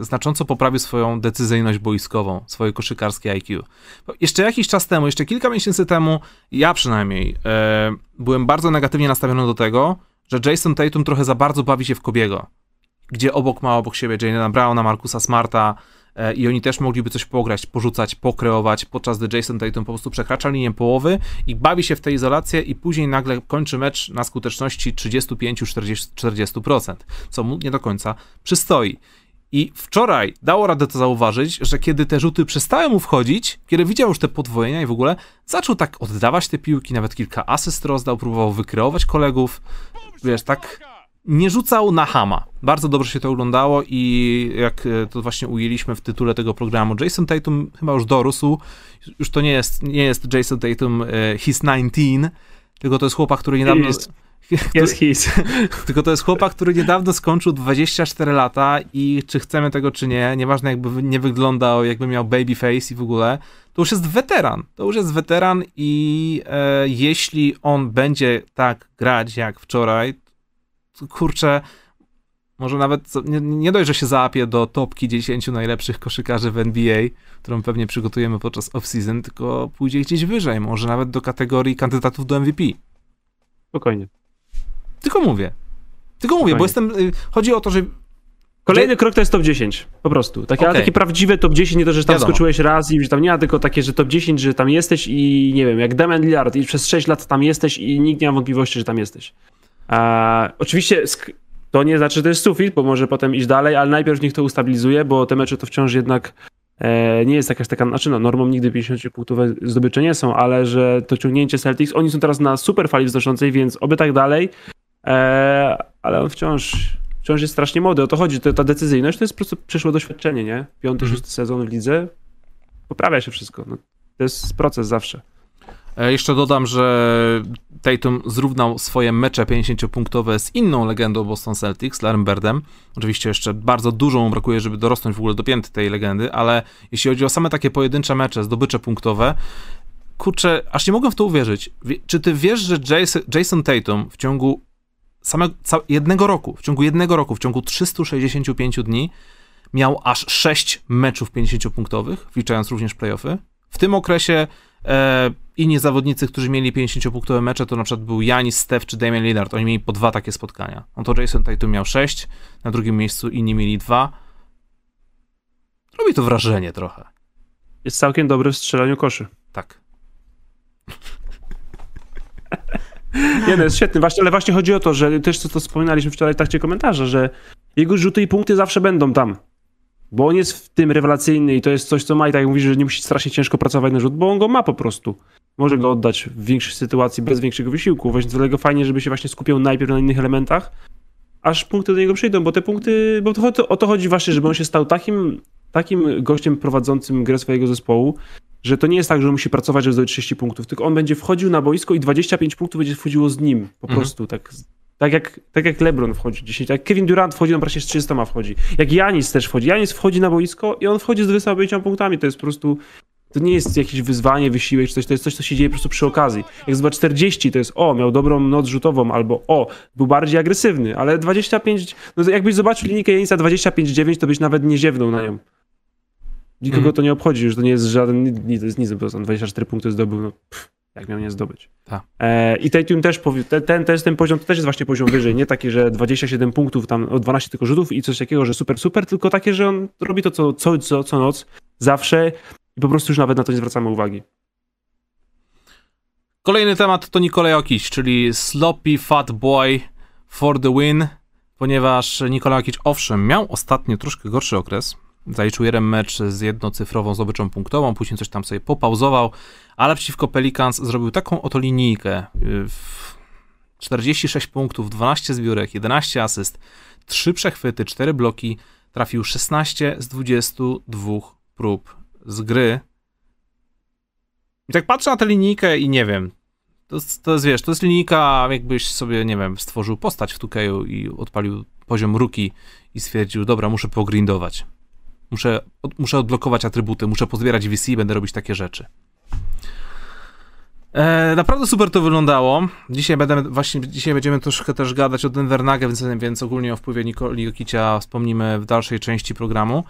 znacząco poprawił swoją decyzyjność boiskową, swoje koszykarskie IQ. Jeszcze jakiś czas temu, jeszcze kilka miesięcy temu, ja przynajmniej e, byłem bardzo negatywnie nastawiony do tego, że Jason Tatum trochę za bardzo bawi się w Kobiego, gdzie obok ma obok siebie Jane'a Browna, Markusa Smarta, E, i oni też mogliby coś pograć, porzucać, pokreować, podczas gdy Jason Tatum po prostu przekracza linię połowy i bawi się w tej izolację i później nagle kończy mecz na skuteczności 35-40%, co mu nie do końca przystoi. I wczoraj dało radę to zauważyć, że kiedy te rzuty przestały mu wchodzić, kiedy widział już te podwojenia i w ogóle, zaczął tak oddawać te piłki, nawet kilka asyst rozdał, próbował wykreować kolegów, wiesz, tak nie rzucał na hama. Bardzo dobrze się to oglądało i jak e, to właśnie ujęliśmy w tytule tego programu, Jason Tatum chyba już dorósł. Już to nie jest, nie jest Jason Tatum, uh, he's 19, tylko to jest chłopak, który niedawno... Jest. Jest his. Tylko to jest chłopak, który niedawno skończył 24 lata i czy chcemy tego, czy nie, nieważne jakby nie wyglądał, jakby miał baby face i w ogóle, to już jest weteran. To już jest weteran i e, jeśli on będzie tak grać jak wczoraj, kurczę, może nawet nie, nie dość, że się zaapie do topki 10 najlepszych koszykarzy w NBA, którą pewnie przygotujemy podczas off-season, tylko pójdzie gdzieś wyżej, może nawet do kategorii kandydatów do MVP. Spokojnie. Tylko mówię. Tylko mówię, bo jestem. Y, chodzi o to, że. Kolejny krok to jest top 10. Po prostu. Takie, okay. takie prawdziwe top 10, nie to, że tam Wiadomo. skoczyłeś raz i że tam nie ma, tylko takie, że top 10, że tam jesteś i nie wiem, jak Damian Lillard i przez 6 lat tam jesteś i nikt nie ma wątpliwości, że tam jesteś. Oczywiście to nie znaczy, że to jest sufit, bo może potem iść dalej, ale najpierw niech to ustabilizuje, bo te mecze to wciąż jednak e, nie jest jakaś taka, znaczy no, normą nigdy 50 punktów zdobycze nie są, ale że to ciągnięcie Celtics, oni są teraz na super fali wznoszącej, więc oby tak dalej, e, ale on wciąż, wciąż jest strasznie młody, o to chodzi, to, ta decyzyjność to jest po prostu przyszłe doświadczenie, nie? Piąty, mhm. szósty sezon w lidze, poprawia się wszystko, no, to jest proces zawsze. E, jeszcze dodam, że Tatum zrównał swoje mecze 50-punktowe z inną legendą Boston Celtics, Larrym Birdem. Oczywiście jeszcze bardzo dużo mu brakuje, żeby dorosnąć w ogóle do pięty tej legendy, ale jeśli chodzi o same takie pojedyncze mecze, zdobycze punktowe, kurczę, aż nie mogę w to uwierzyć. Czy ty wiesz, że Jason Tatum w ciągu samego, jednego roku, w ciągu jednego roku, w ciągu 365 dni miał aż 6 meczów 50-punktowych, wliczając również playoffy? W tym okresie e, inni zawodnicy, którzy mieli 50-punktowe mecze, to na przykład był Janis, Steph czy Damian Lillard. Oni mieli po dwa takie spotkania. No to Jason Tatum miał sześć, na drugim miejscu inni mieli dwa. Robi to wrażenie trochę. Jest całkiem dobry w strzelaniu koszy. Tak. Nie, no jest świetny, właśnie, ale właśnie chodzi o to, że też co to wspominaliśmy wczoraj w trakcie komentarza, że jego rzuty i punkty zawsze będą tam. Bo on jest w tym rewelacyjny i to jest coś, co ma i tak jak mówisz, że nie musi strasznie ciężko pracować na rzut, bo on go ma po prostu. Może go oddać w większej sytuacji bez większego wysiłku, więc dlatego fajnie, żeby się właśnie skupiał najpierw na innych elementach, aż punkty do niego przyjdą, bo te punkty, bo to, to, o to chodzi właśnie, żeby on się stał takim, takim gościem prowadzącym grę swojego zespołu, że to nie jest tak, że on musi pracować, żeby zdobyć 30 punktów, tylko on będzie wchodził na boisko i 25 punktów będzie wchodziło z nim, po mhm. prostu, tak tak jak, tak jak LeBron wchodzi 10, jak Kevin Durant wchodzi, on praktycznie z 300 wchodzi. Jak Janis też wchodzi. Janis wchodzi na boisko i on wchodzi z 25 punktami. To jest po prostu to nie jest jakieś wyzwanie, wysiłek czy coś, to jest coś, co się dzieje po prostu przy okazji. Jak zobacz 40, to jest o, miał dobrą noc rzutową, albo o, był bardziej agresywny, ale 25, no jakbyś zobaczył linijkę Janisa 25-9, to byś nawet nie ziewnął na nią. Nikogo mm. to nie obchodzi, już to nie jest żaden, nie, to jest nic, bo on 24 punkty zdobył, no pff, jak miał nie zdobyć. E, I Tatum też, ten, ten, ten, ten poziom to też jest właśnie poziom wyżej, nie taki, że 27 punktów, tam o 12 tylko rzutów i coś takiego, że super, super, tylko takie, że on robi to co, co, co, co noc, zawsze i po prostu już nawet na to nie zwracamy uwagi. Kolejny temat to Nikolaj Jokic, czyli Sloppy Fat Boy for the win, ponieważ Nikolaj Jokic owszem miał ostatnio troszkę gorszy okres, zaliczył jeden mecz z jednocyfrową zdobyczą punktową, później coś tam sobie popauzował, ale przeciwko Pelicans zrobił taką oto linijkę. 46 punktów, 12 zbiórek, 11 asyst, 3 przechwyty, 4 bloki, trafił 16 z 22 prób z gry. I tak patrzę na tę linijkę i nie wiem, to, to jest, wiesz, to jest linijka, jakbyś sobie, nie wiem, stworzył postać w 2 i odpalił poziom ruki i stwierdził, dobra, muszę pogrindować. Muszę, od, muszę odblokować atrybuty, muszę pozbierać VC i będę robić takie rzeczy. E, naprawdę super to wyglądało. Dzisiaj będę, właśnie dzisiaj będziemy troszkę też gadać o Denver Nuggets, więc, więc ogólnie o wpływie Nikoli Jokicia wspomnimy w dalszej części programu,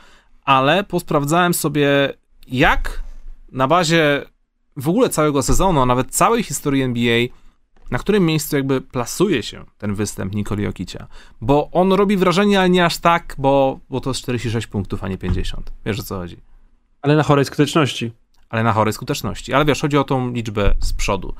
ale posprawdzałem sobie jak na bazie w ogóle całego sezonu, a nawet całej historii NBA na którym miejscu jakby plasuje się ten występ Nikoli Jokicia. Bo on robi wrażenie, ale nie aż tak, bo, bo to jest 46 punktów, a nie 50. Wiesz o co chodzi. Ale na chorej skuteczności. Ale na chorej skuteczności. Ale wiesz, chodzi o tą liczbę z przodu.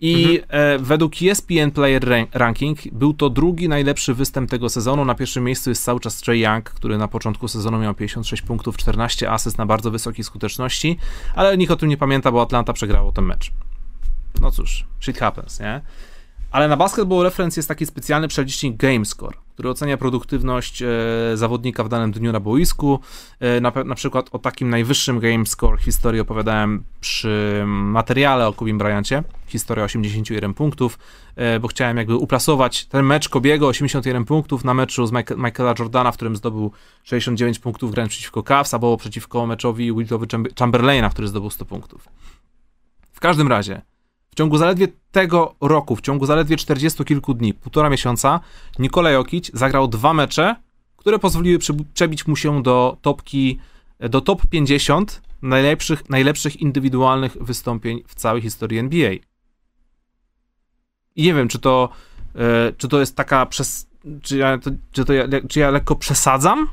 I mhm. e, według ESPN Player Ranking był to drugi najlepszy występ tego sezonu. Na pierwszym miejscu jest cały czas Trey Young, który na początku sezonu miał 56 punktów, 14 asyst na bardzo wysokiej skuteczności, ale nikt o tym nie pamięta, bo Atlanta przegrało ten mecz no cóż, shit happens, nie? Ale na Basketball Reference jest taki specjalny przelicznik GameScore, który ocenia produktywność e, zawodnika w danym dniu na boisku. E, na, na, przykład o takim najwyższym GameScore historii opowiadałem przy materiale o Kubim Bryancie, historia 81 punktów, e, bo chciałem jakby uplasować ten mecz Kobiego, 81 punktów na meczu z Michael, Michaela Jordana, w którym zdobył 69 punktów grając przeciwko Cavs, albo przeciwko meczowi Willowy Chamberlaina, który zdobył 100 punktów. W każdym razie, ciągu zaledwie tego roku, w ciągu zaledwie 40 kilku dni, półtora miesiąca, Nikolaj Jokic zagrał dwa mecze, które pozwoliły przebić mu się do topki, do top 50 najlepszych, najlepszych indywidualnych wystąpień w całej historii NBA. I nie wiem, czy to, e, czy to jest taka przez, czy ja, to, czy, to ja, czy ja lekko przesadzam,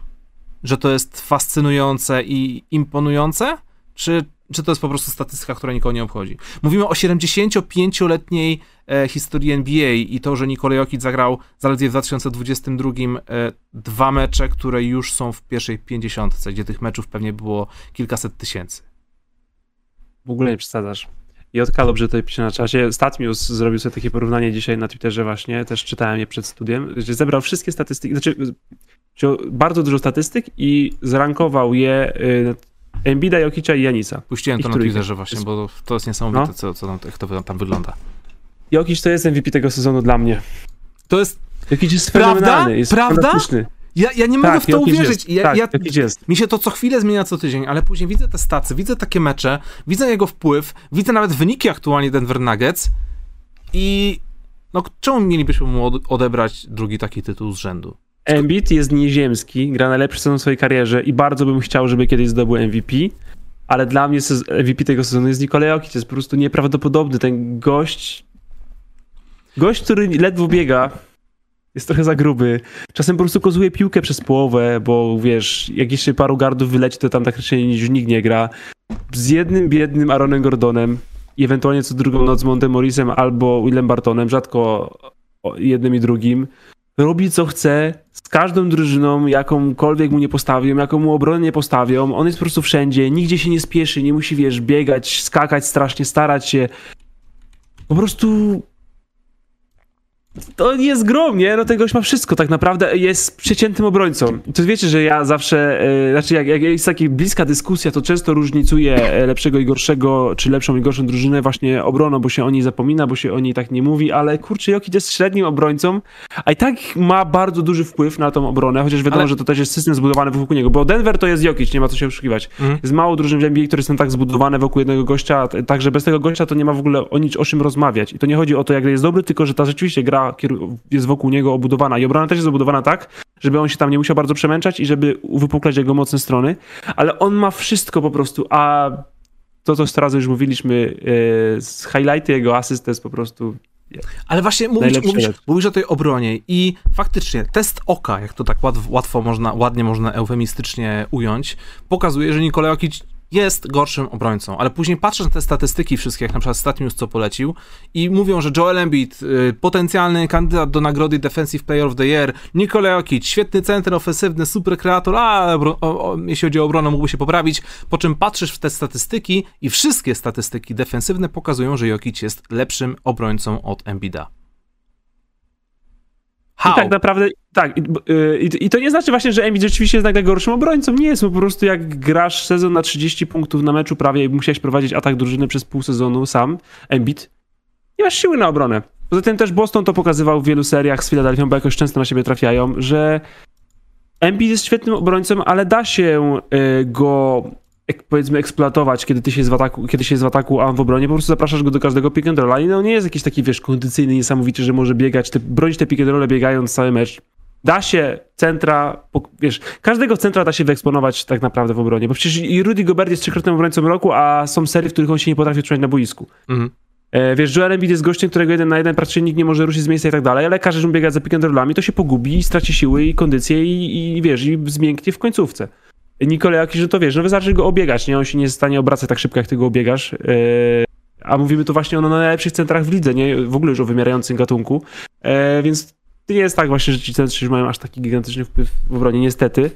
że to jest fascynujące i imponujące, czy czy to jest po prostu statystyka, która nikogo nie obchodzi. Mówimy o 75-letniej e, historii NBA i to, że Nikolaj Jokic zagrał zaledwie w 2022 e, dwa mecze, które już są w pierwszej 50, gdzie tych meczów pewnie było kilkaset tysięcy. W ogóle nie przesadzasz. Kalop, że tutaj pisze na czasie. Statmius zrobił sobie takie porównanie dzisiaj na Twitterze właśnie, też czytałem je przed studiem, że zebrał wszystkie statystyki, znaczy bardzo dużo statystyk i zrankował je y, Embida, Jokicza i Janisa. Puściłem to na Twitterze właśnie, bo to jest niesamowite, no. co, co tam, jak to tam wygląda. Jokic to jest MVP tego sezonu dla mnie. To jest... Jokic jest prawda? jest Prawda? Ja, ja nie mogę tak, w to uwierzyć. Ja, tak, ja, jest. Mi się to co chwilę zmienia co tydzień, ale później widzę te stacje, widzę takie mecze, widzę jego wpływ, widzę nawet wyniki aktualnie Denver Nuggets i no czemu mielibyśmy mu odebrać drugi taki tytuł z rzędu? Embiid jest nieziemski, gra najlepszy sezon w swojej karierze i bardzo bym chciał, żeby kiedyś zdobył MVP, ale dla mnie MVP tego sezonu jest Nikolaj Jokic, jest po prostu nieprawdopodobny. Ten gość, gość, który ledwo biega, jest trochę za gruby. Czasem po prostu kozuje piłkę przez połowę, bo wiesz, jak jeszcze paru gardów wyleci, to tam tak raczej nikt nie gra. Z jednym biednym Aaronem Gordonem i ewentualnie co drugą noc z Montem Morrisem albo Willem Bartonem, rzadko jednym i drugim robi co chce z każdą drużyną, jakąkolwiek mu nie postawią, jaką mu obronę nie postawią. On jest po prostu wszędzie, nigdzie się nie spieszy, nie musi, wiesz, biegać, skakać strasznie, starać się. Po prostu to jest grom, nie? No ten gość ma wszystko tak naprawdę, jest przeciętnym obrońcą. To wiecie, że ja zawsze, e, znaczy jak, jak jest taka bliska dyskusja, to często różnicuję e, lepszego i gorszego, czy lepszą i gorszą drużynę właśnie obroną, bo się o niej zapomina, bo się o niej tak nie mówi, ale kurczę, Jokic jest średnim obrońcą, a i tak ma bardzo duży wpływ na tą obronę, chociaż wiadomo, ale... że to też jest system zbudowany wokół niego, bo Denver to jest Jokic, nie ma co się oszukiwać. Mhm. Jest mało drużyn w NBA, które są tak zbudowane wokół jednego gościa, także bez tego gościa to nie ma w ogóle o nic o czym rozmawiać. I to nie chodzi o to, jak jest dobry, tylko że ta rzeczywiście gra jest wokół niego obudowana i obrona też jest obudowana tak, żeby on się tam nie musiał bardzo przemęczać i żeby uwypuklać jego mocne strony, ale on ma wszystko po prostu, a to, co razy już mówiliśmy, e, z highlighty jego asyst jest po prostu ale właśnie mówisz, mówisz, mówisz, o tej obronie i faktycznie test oka, jak to tak łatwo, łatwo można, ładnie można eufemistycznie ująć, pokazuje, że Nikolaj Jokic jest gorszym obrońcą, ale później patrzysz na te statystyki wszystkie, jak na przykład Statnius co polecił i mówią, że Joel Embiid, y, potencjalny kandydat do nagrody Defensive Player of the Year, Nikola Jokic, świetny center ofensywny, super kreator, a o, o, jeśli chodzi o obronę mógłby się poprawić, po czym patrzysz w te statystyki i wszystkie statystyki defensywne pokazują, że Jokic jest lepszym obrońcą od Embida. How? I tak naprawdę, tak, i, y, i, i, to nie znaczy właśnie, że Embiid rzeczywiście jest najgorszym obrońcą. Nie jest, po prostu jak grasz sezon na 30 punktów na meczu prawie i musiałeś prowadzić atak drużyny przez pół sezonu sam, Embiid, nie masz siły na obronę. Poza tym też Boston to pokazywał w wielu seriach z Filadelfią, bo jakoś często na siebie trafiają, że Embiid jest świetnym obrońcą, ale da się y, go powiedzmy eksploatować, kiedy ty się jest w ataku, kiedy się jest w ataku, a on w obronie, po prostu zapraszasz go do każdego pick and rolla i no nie jest jakiś taki, wiesz, kondycyjny, niesamowity, że może biegać, te, bronić te pick and rolle biegając cały mecz. Da się centra, wiesz, każdego centra da się wyeksponować tak naprawdę w obronie, bo przecież i Rudy Gobert jest trzykrotnym obrońcą roku, a są serie, w których on się nie potrafi trzymać na boisku. Mhm. E, wiesz, Joel Embiid jest gościem, którego jeden na jeden praktycznie nikt nie może ruszyć z miejsca i tak dalej, ale każdy, że biega za pick and rollami, to się pogubi, straci siły i kondycję i, i wiesz, i zmięknie w końcówce. Nikolaj jakiś, że to wiesz, no wystarczy go obiegać, nie? On się nie jest w stanie obracać tak szybko, jak ty go obiegasz. Yy, a mówimy tu właśnie o no, najlepszych centrach w lidze, nie? W ogóle już o wymierającym gatunku. Yy, więc nie jest tak właśnie, że ci centrzy mają aż taki gigantyczny wpływ w obronie, niestety.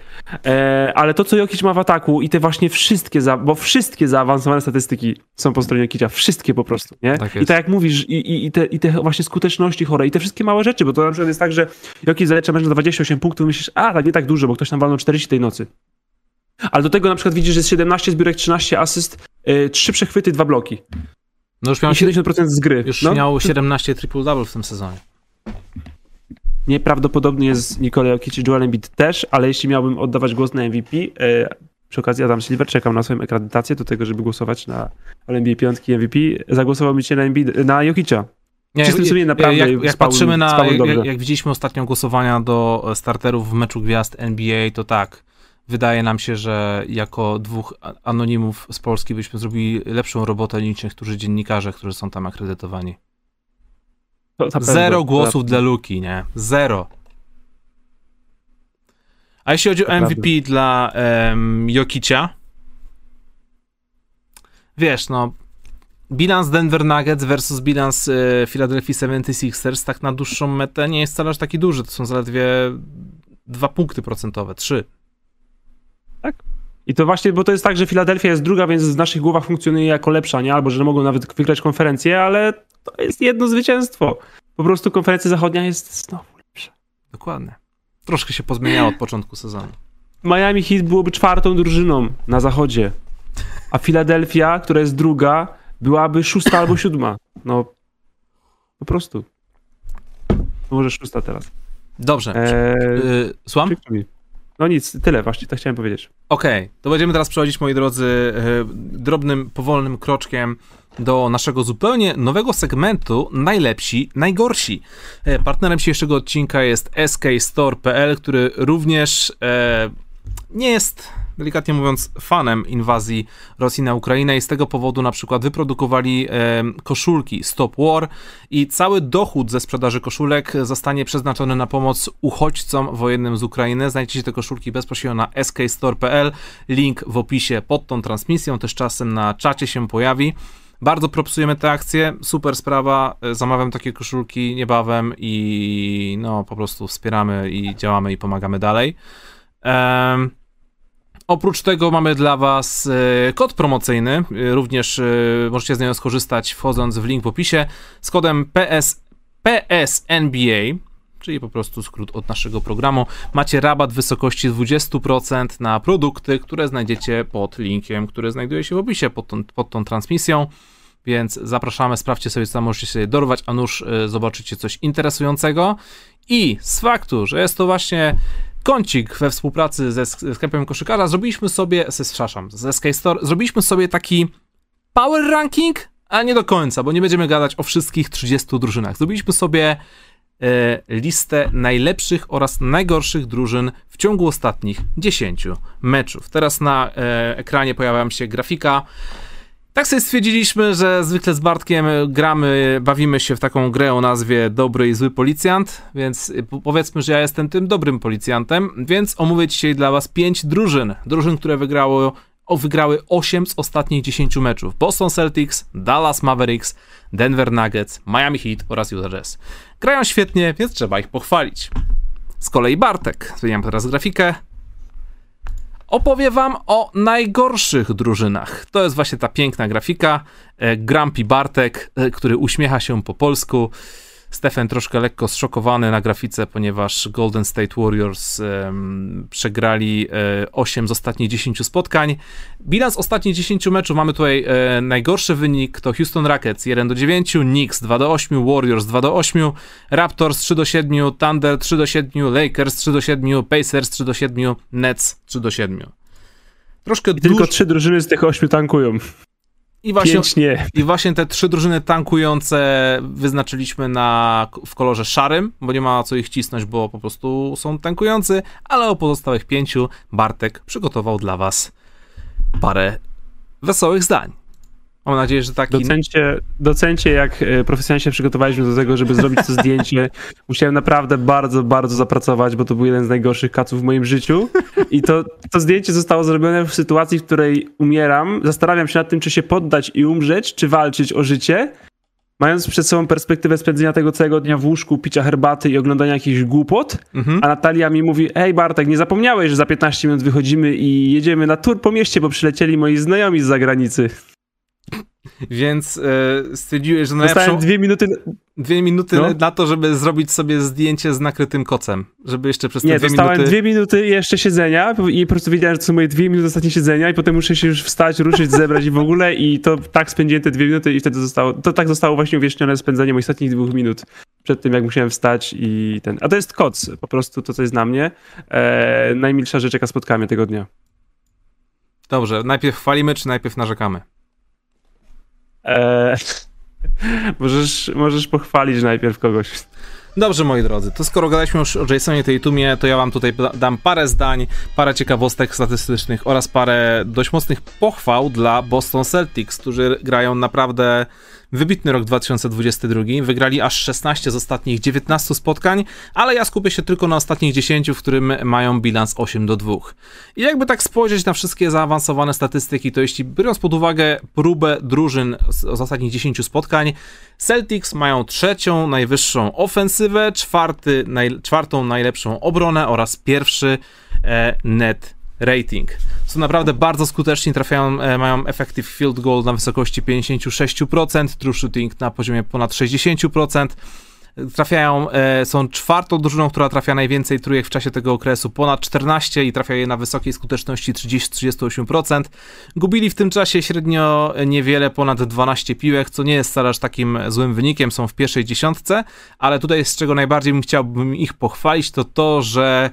E, ale to, co Jokic ma w ataku i te właśnie wszystkie, za, bo wszystkie zaawansowane statystyki są po stronie Jokicia, wszystkie po prostu, nie? Tak I tak jak mówisz, i, i, i, te, i te właśnie skuteczności chore, i te wszystkie małe rzeczy, bo to na przykład jest tak, że Jokic zalecza mecz na 28 punktów, myślisz, a, tak nie tak dużo, bo ktoś tam walnął 40 tej nocy. Ale do tego na przykład widzisz, że jest 17 zbiórek, 13 asyst, yy, 3 przechwyty, 2 bloki. No już miał 70% z gry. Już no. miał 17 triple-double w tym sezonie. Nieprawdopodobnie jest Nikolaj Jokic i Joel Embiid też, ale jeśli miałbym oddawać głos na MVP, yy, przy okazji Adam Silver czekam na swoją akredytację do tego, żeby głosować na NBA 5 MVP, zagłosowałbym się na, Embiid, na Jokicia. Nie, Czystym sumieniem naprawdę jak, jak patrzymy na, jak, jak, widzieliśmy ostatnio głosowania do starterów w meczu gwiazd NBA, to tak, wydaje nam się, że jako dwóch anonimów z Polski byśmy zrobili lepszą robotę niż niektórzy dziennikarze, którzy są tam akredytowani. Zero głosów dla Luki, nie? Zero. A jeśli chodzi o MVP dla um, Jokicia, wiesz, no, bilans Denver Nuggets versus bilans y, Philadelphia 76ers tak na dłuższą metę nie jest wcale aż taki duży. To są zaledwie dwa punkty procentowe, trzy. I to właśnie, bo to jest tak, że Filadelfia jest druga, więc w naszych głowach funkcjonuje jako lepsza, nie? Albo że mogą nawet wygrać konferencję, ale to jest jedno zwycięstwo. Po prostu konferencja zachodnia jest znowu lepsza. Dokładnie. Troszkę się pozmieniało od początku sezonu. Miami Heat byłoby czwartą drużyną na zachodzie, a Filadelfia, która jest druga, byłaby szósta albo siódma. No, po prostu. Może szósta teraz. Dobrze. Eee, yy, słucham? No nic, tyle właśnie, tak chciałem powiedzieć. Okej, okay, to będziemy teraz przechodzić, moi drodzy, e, drobnym, powolnym kroczkiem do naszego zupełnie nowego segmentu Najlepsi, Najgorsi. E, partnerem dzisiejszego odcinka jest skstore.pl, który również e, nie jest delikatnie mówiąc, fanem inwazji Rosji na Ukrainę i z tego powodu na przykład wyprodukowali e, koszulki Stop War i cały dochód ze sprzedaży koszulek zostanie przeznaczony na pomoc uchodźcom wojennym z Ukrainy. Znajdziecie te koszulki bezpośrednio na skstore.pl, link w opisie pod tą transmisją, też czasem na czacie się pojawi. Bardzo propsujemy tę akcję, super sprawa, e, zamawiam takie koszulki niebawem i no po prostu wspieramy i działamy i pomagamy dalej. Um, Oprócz tego mamy dla Was e, kod promocyjny, e, również e, możecie z niego skorzystać wchodząc w link w opisie z kodem PS, PSNBA, czyli po prostu skrót od naszego programu. Macie rabat w wysokości 20% na produkty, które znajdziecie pod linkiem, który znajduje się w opisie pod tą, pod tą transmisją. Więc zapraszamy, sprawdźcie sobie, co możecie sobie dorwać, a nuż zobaczycie coś interesującego. I z faktu, że jest to właśnie kącik we współpracy ze sklepem koszykarza, zrobiliśmy sobie, ze, przepraszam, ze SK Store, zrobiliśmy sobie taki power ranking, ale nie do końca, bo nie będziemy gadać o wszystkich 30 drużynach. Zrobiliśmy sobie e, listę najlepszych oraz najgorszych drużyn w ciągu ostatnich 10 meczów. Teraz na e, ekranie pojawia się grafika. Tak sobie stwierdziliśmy, że zwykle z Bartkiem gramy, bawimy się w taką grę o nazwie Dobry i Zły Policjant, więc powiedzmy, że ja jestem tym dobrym policjantem, więc omówię dzisiaj dla was pięć drużyn. Drużyn, które wygrało, o, wygrały 8 z ostatnich 10 meczów. Boston Celtics, Dallas Mavericks, Denver Nuggets, Miami Heat oraz Utah Jazz. Grają świetnie, więc trzeba ich pochwalić. Z kolei Bartek, zmieniam teraz grafikę, opowie wam o najgorszych drużynach. To jest właśnie ta piękna grafika. E, Grumpy Bartek, e, który uśmiecha się po polsku. Stefan troszkę lekko zszokowany na grafice, ponieważ Golden State Warriors um, przegrali e, 8 z ostatnich 10 spotkań. Bilans ostatnich 10 meczów mamy tutaj e, najgorszy wynik to Houston Rockets 1 do 9, Knicks 2 do 8, Warriors 2 do 8, Raptors 3 do 7, Thunder 3 do 7, Lakers 3 do 7, Pacers 3 do 7, Nets 3 do 7. Troszkę I tylko trzy drużyny z tych ośmiu tankują. I właśnie, I właśnie te trzy drużyny tankujące wyznaczyliśmy na, w kolorze szarym, bo nie ma co ich cisnąć, bo po prostu są tankujący, ale o pozostałych pięciu Bartek przygotował dla was parę wesołych zdań. Mam nadzieję, że taki... Docencie, docencie jak e, profesjonalnie się przygotowaliśmy do tego, żeby zrobić to zdjęcie. Musiałem naprawdę bardzo, bardzo zapracować, bo to był jeden z najgorszych kaców w moim życiu. I to, to zdjęcie zostało zrobione w sytuacji, w której umieram. Zastanawiam się nad tym, czy się poddać i umrzeć, czy walczyć o życie. Mając przed sobą perspektywę spędzenia tego całego dnia w łóżku, picia herbaty i oglądania jakichś głupot, mhm. a Natalia mi mówi, ej Bartek, nie zapomniałeś, że za 15 minut wychodzimy i jedziemy na tour po mieście, bo przylecieli moi znajomi z zagranicy. Więc e, stwierdziłeś, że najlepszą... Dostałem dwie minuty... Dwie minuty no. na to, żeby zrobić sobie zdjęcie z nakrytym kocem. Żeby jeszcze przez te Nie, dwie dostałem minuty... dwie minuty jeszcze siedzenia i po prostu wiedziałem, że to są moje dwie minuty ostatnie siedzenia i potem muszę się już wstać, ruszyć, zebrać i w ogóle i to tak spędziłem te dwie minuty i wtedy zostało... To tak zostało właśnie uwiecznione spędzenie moich ostatnich dwóch minut przed tym, jak musiałem wstać i ten... A to jest koc, po prostu to, co jest na mnie. E, najmilsza rzecz, jaka spotkała mnie tego dnia. Dobrze, najpierw chwalimy, czy najpierw narzekamy? Eee, możesz, możesz pochwalić najpierw kogoś. Dobrze, moi drodzy, to skoro gadaliśmy już o Jasonie Tatumie, to ja wam tutaj dam parę zdań, parę ciekawostek statystycznych oraz parę dość mocnych pochwał dla Boston Celtics, którzy grają naprawdę Wybitny rok 2022. Wygrali aż 16 z ostatnich 19 spotkań, ale ja skupię się tylko na ostatnich 10, w którym mają bilans 8 do 2. I jakby tak spojrzeć na wszystkie zaawansowane statystyki, to jeśli biorąc pod uwagę próbę drużyn z, ostatnich 10 spotkań, Celtics mają trzecią najwyższą ofensywę, czwarty, naj, czwartą najlepszą obronę oraz pierwszy e, net rating. Są naprawdę bardzo skuteczni, trafiają, e, mają effective field goal na wysokości 56%, true shooting na poziomie ponad 60%. Trafiają, e, są czwartą drużyną, która trafia najwięcej trójek w czasie tego okresu, ponad 14 i trafia je na wysokiej skuteczności 30-38%. Gubili w tym czasie średnio niewiele, ponad 12 piłek, co nie jest wcale aż takim złym wynikiem, są w pierwszej dziesiątce, ale tutaj z czego najbardziej bym chciałbym ich pochwalić, to to, że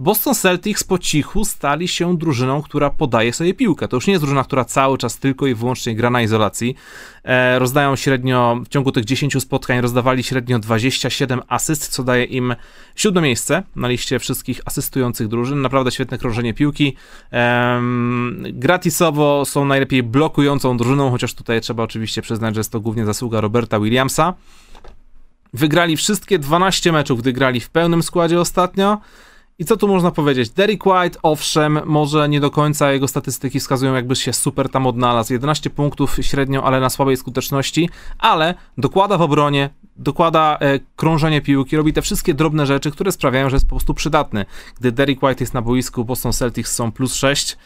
Boston Celtics po cichu stali się drużyną, która podaje sobie piłkę. To już nie jest drużyna, która cały czas tylko i wyłącznie gra na izolacji. E, rozdają średnio, w ciągu tych 10 spotkań rozdawali średnio 27 asyst, co daje im siódme miejsce na liście wszystkich asystujących drużyn. Naprawdę świetne krążenie piłki. E, gratisowo są najlepiej blokującą drużyną, chociaż tutaj trzeba oczywiście przyznać, że jest to głównie zasługa Roberta Williamsa. Wygrali wszystkie 12 meczów, gdy grali w pełnym składzie ostatnio. I co tu można powiedzieć? Derek White, owszem, może nie do końca jego statystyki wskazują, jakby się super tam odnalazł. 11 punktów średnio, ale na słabej skuteczności, ale dokłada w obronie, dokłada e, krążenie piłki, robi te wszystkie drobne rzeczy, które sprawiają, że jest po prostu przydatny. Gdy Derek White jest na boisku, Boston Celtics są plus 6.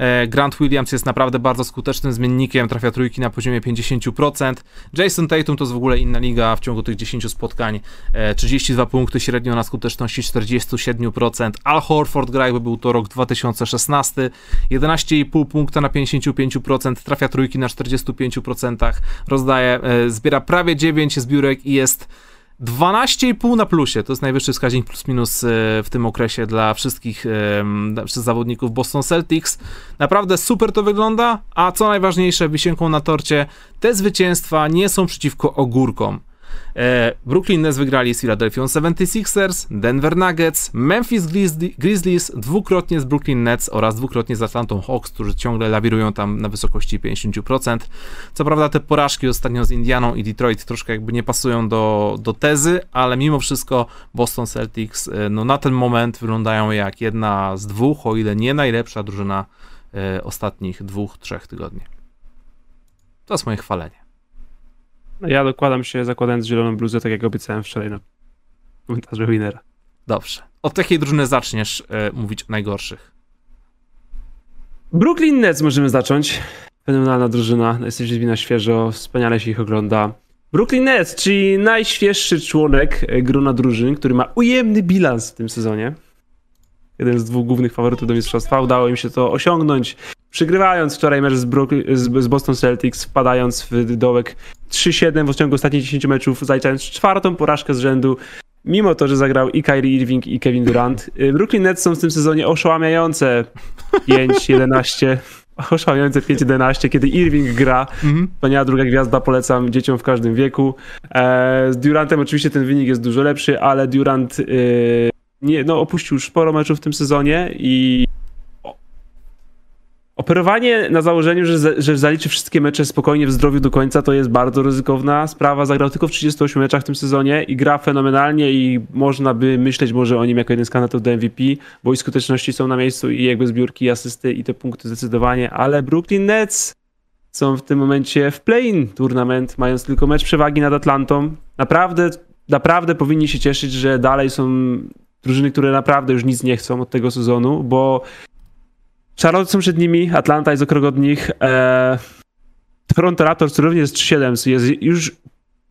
E, Grant Williams jest naprawdę bardzo skutecznym zmiennikiem, trafia trójki na poziomie 50%. Jason Tatum to jest w ogóle inna liga w ciągu tych 10 spotkań. E, 32 punkty średnio na skuteczności 47%. Al Horford gra jakby był to rok 2016. 11,5 punkta na 55%, trafia trójki na 45%, rozdaje, e, zbiera prawie 9 zbiórek i jest 12,5 na plusie, to jest najwyższy wskaźnik plus minus e, w tym okresie dla wszystkich dla wszystkich zawodników Boston Celtics. Naprawdę super to wygląda, a co najważniejsze, wisienką na torcie, te zwycięstwa nie są przeciwko ogórkom. E, Brooklyn Nets wygrali z Philadelphia 76ers, Denver Nuggets, Memphis Grizzlies, dwukrotnie z Brooklyn Nets oraz dwukrotnie z Atlantą Hawks, którzy ciągle lawirują tam na wysokości 50%. Co prawda te porażki ostatnio z Indianą i Detroit troszkę jakby nie pasują do, do tezy, ale mimo wszystko Boston Celtics e, no, na ten moment wyglądają jak jedna z dwóch, o ile nie najlepsza drużyna e, ostatnich dwóch, trzech tygodni. To jest moje chwalenie. No ja dokładam się zakładając zieloną bluzę, tak jak obiecałem wczoraj na komentarzu Winera. Dobrze. Od jakiej drużyny zaczniesz e, mówić o najgorszych? Brooklyn Nets możemy zacząć. Fenomenalna drużyna, jesteś na świeżo, wspaniale się ich ogląda. Brooklyn Nets, czyli najświeższy członek e, grona drużyn, który ma ujemny bilans w tym sezonie. Jeden z dwóch głównych faworytów do mistrzostwa. Udało im się to osiągnąć, przygrywając wczoraj mecz z, z, Boston Celtics, wpadając w dołek 3-7 w ciągu ostatnich 10 meczów, zaliczając czwartą porażkę z rzędu. Mimo to, że zagrał i Kyrie Irving, i Kevin Durant. E, Brooklyn Nets są w tym sezonie oszałamiające 5-11 oszałamiające 5-11, kiedy Irving gra. Mhm. Wspaniała druga gwiazda, polecam dzieciom w każdym wieku. E, z Durantem oczywiście ten wynik jest dużo lepszy, ale Durant y, nie, no, opuścił już sporo meczów w tym sezonie i Operowanie na założeniu, że, że zaliczy wszystkie mecze spokojnie w zdrowiu do końca, to jest bardzo ryzykowna sprawa. Zagrał tylko w 38 meczach w tym sezonie i gra fenomenalnie i można by myśleć może o nim jako jeden z kandydatów do MVP, bo i skuteczności są na miejscu i jakby zbiórki, i asysty i te punkty zdecydowanie, ale Brooklyn Nets są w tym momencie w play-in tournament, mając tylko mecz przewagi nad Atlantą. Naprawdę, naprawdę powinni się cieszyć, że dalej są drużyny, które naprawdę już nic nie chcą od tego sezonu, bo Charlotte są przed nimi, Atlanta jest o krok od nich. Eee, Toronto Raptors również jest 3-7, jest już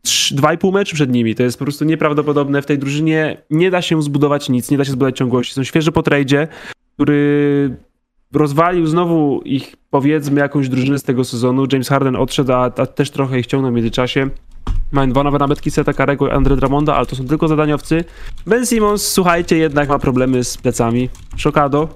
2,5 meczu przed nimi. To jest po prostu nieprawdopodobne. W tej drużynie nie da się zbudować nic, nie da się zbudować ciągłości. Są świeży po tradzie, który rozwalił znowu ich, powiedzmy, jakąś drużynę z tego sezonu. James Harden odszedł, a, a też trochę ich ściągnął w międzyczasie. Mają dwa nowe nabytki Seta Karego i Andre Dramonda, ale to są tylko zadaniowcy. Ben Simmons, słuchajcie, jednak ma problemy z plecami. Szokado,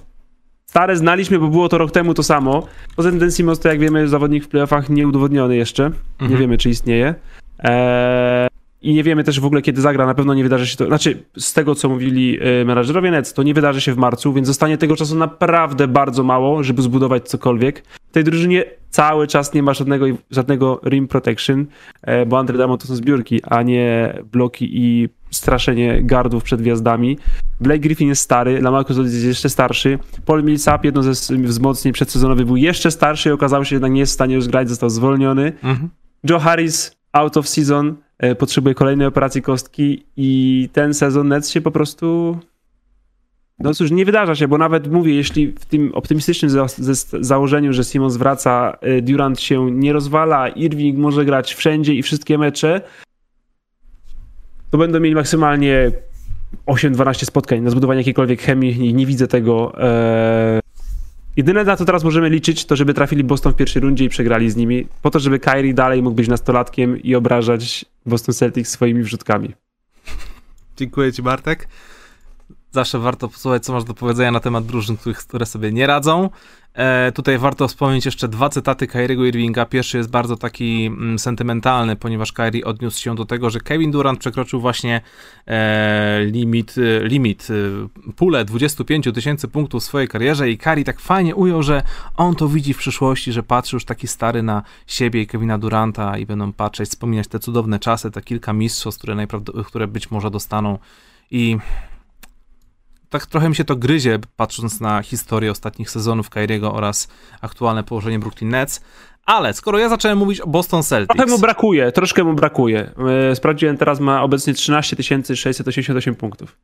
Stare znaliśmy, bo było to rok temu to samo. Poza tym ten Simons to jak wiemy zawodnik w playoffach nieudowodniony jeszcze. Mhm. Nie wiemy czy istnieje. Eee, I nie wiemy też w ogóle kiedy zagra. Na pewno nie wydarzy się to. Znaczy z tego co mówili e, menadżerowie Nets, to nie wydarzy się w marcu, więc zostanie tego czasu naprawdę bardzo mało, żeby zbudować cokolwiek. W tej drużynie cały czas nie ma żadnego, żadnego rim protection, e, bo Andre Damo to są zbiórki, a nie bloki i straszenie gardów przed gwiazdami. Blake Griffin jest stary, Lamarcus jest jeszcze starszy. Paul Millsap, jedno ze wzmocnień przedsezonowych, był jeszcze starszy i okazał się, że jednak nie jest w stanie już grać, został zwolniony. Mhm. Joe Harris out of season, potrzebuje kolejnej operacji kostki i ten sezon Nets się po prostu no cóż, nie wydarza się, bo nawet mówię, jeśli w tym optymistycznym za założeniu, że Simon wraca, e, Durant się nie rozwala, Irving może grać wszędzie i wszystkie mecze, to będą mieli maksymalnie 8-12 spotkań na zbudowanie jakiejkolwiek chemii i nie widzę tego. Eee... Jedyne na co teraz możemy liczyć, to żeby trafili Boston w pierwszej rundzie i przegrali z nimi, po to, żeby Kyrie dalej mógł być nastolatkiem i obrażać Boston Celtics swoimi wrzutkami. Dziękuję ci Bartek. Zawsze warto posłuchać, co masz do powiedzenia na temat drużyn, które sobie nie radzą. E, tutaj warto wspomnieć jeszcze dwa cytaty Kyriego Irvinga. Pierwszy jest bardzo taki mm, sentymentalny, ponieważ Kyrie odniósł się do tego, że Kevin Durant przekroczył właśnie e, limit, e, limit e, pulę 25 tysięcy punktów w swojej karierze i Kyrie tak fajnie ujął, że on to widzi w przyszłości, że patrzy już taki stary na siebie i Kevina Duranta i będą patrzeć, wspominać te cudowne czasy, te kilka mistrzostw, które, które być może dostaną i tak trochę mi się to gryzie, patrząc na historię ostatnich sezonów Kyriego oraz aktualne położenie Brooklyn Nets. Ale skoro ja zacząłem mówić o Boston Celtics... Trochę mu brakuje, troszkę mu brakuje. E, sprawdziłem, teraz ma obecnie 13 688 punktów.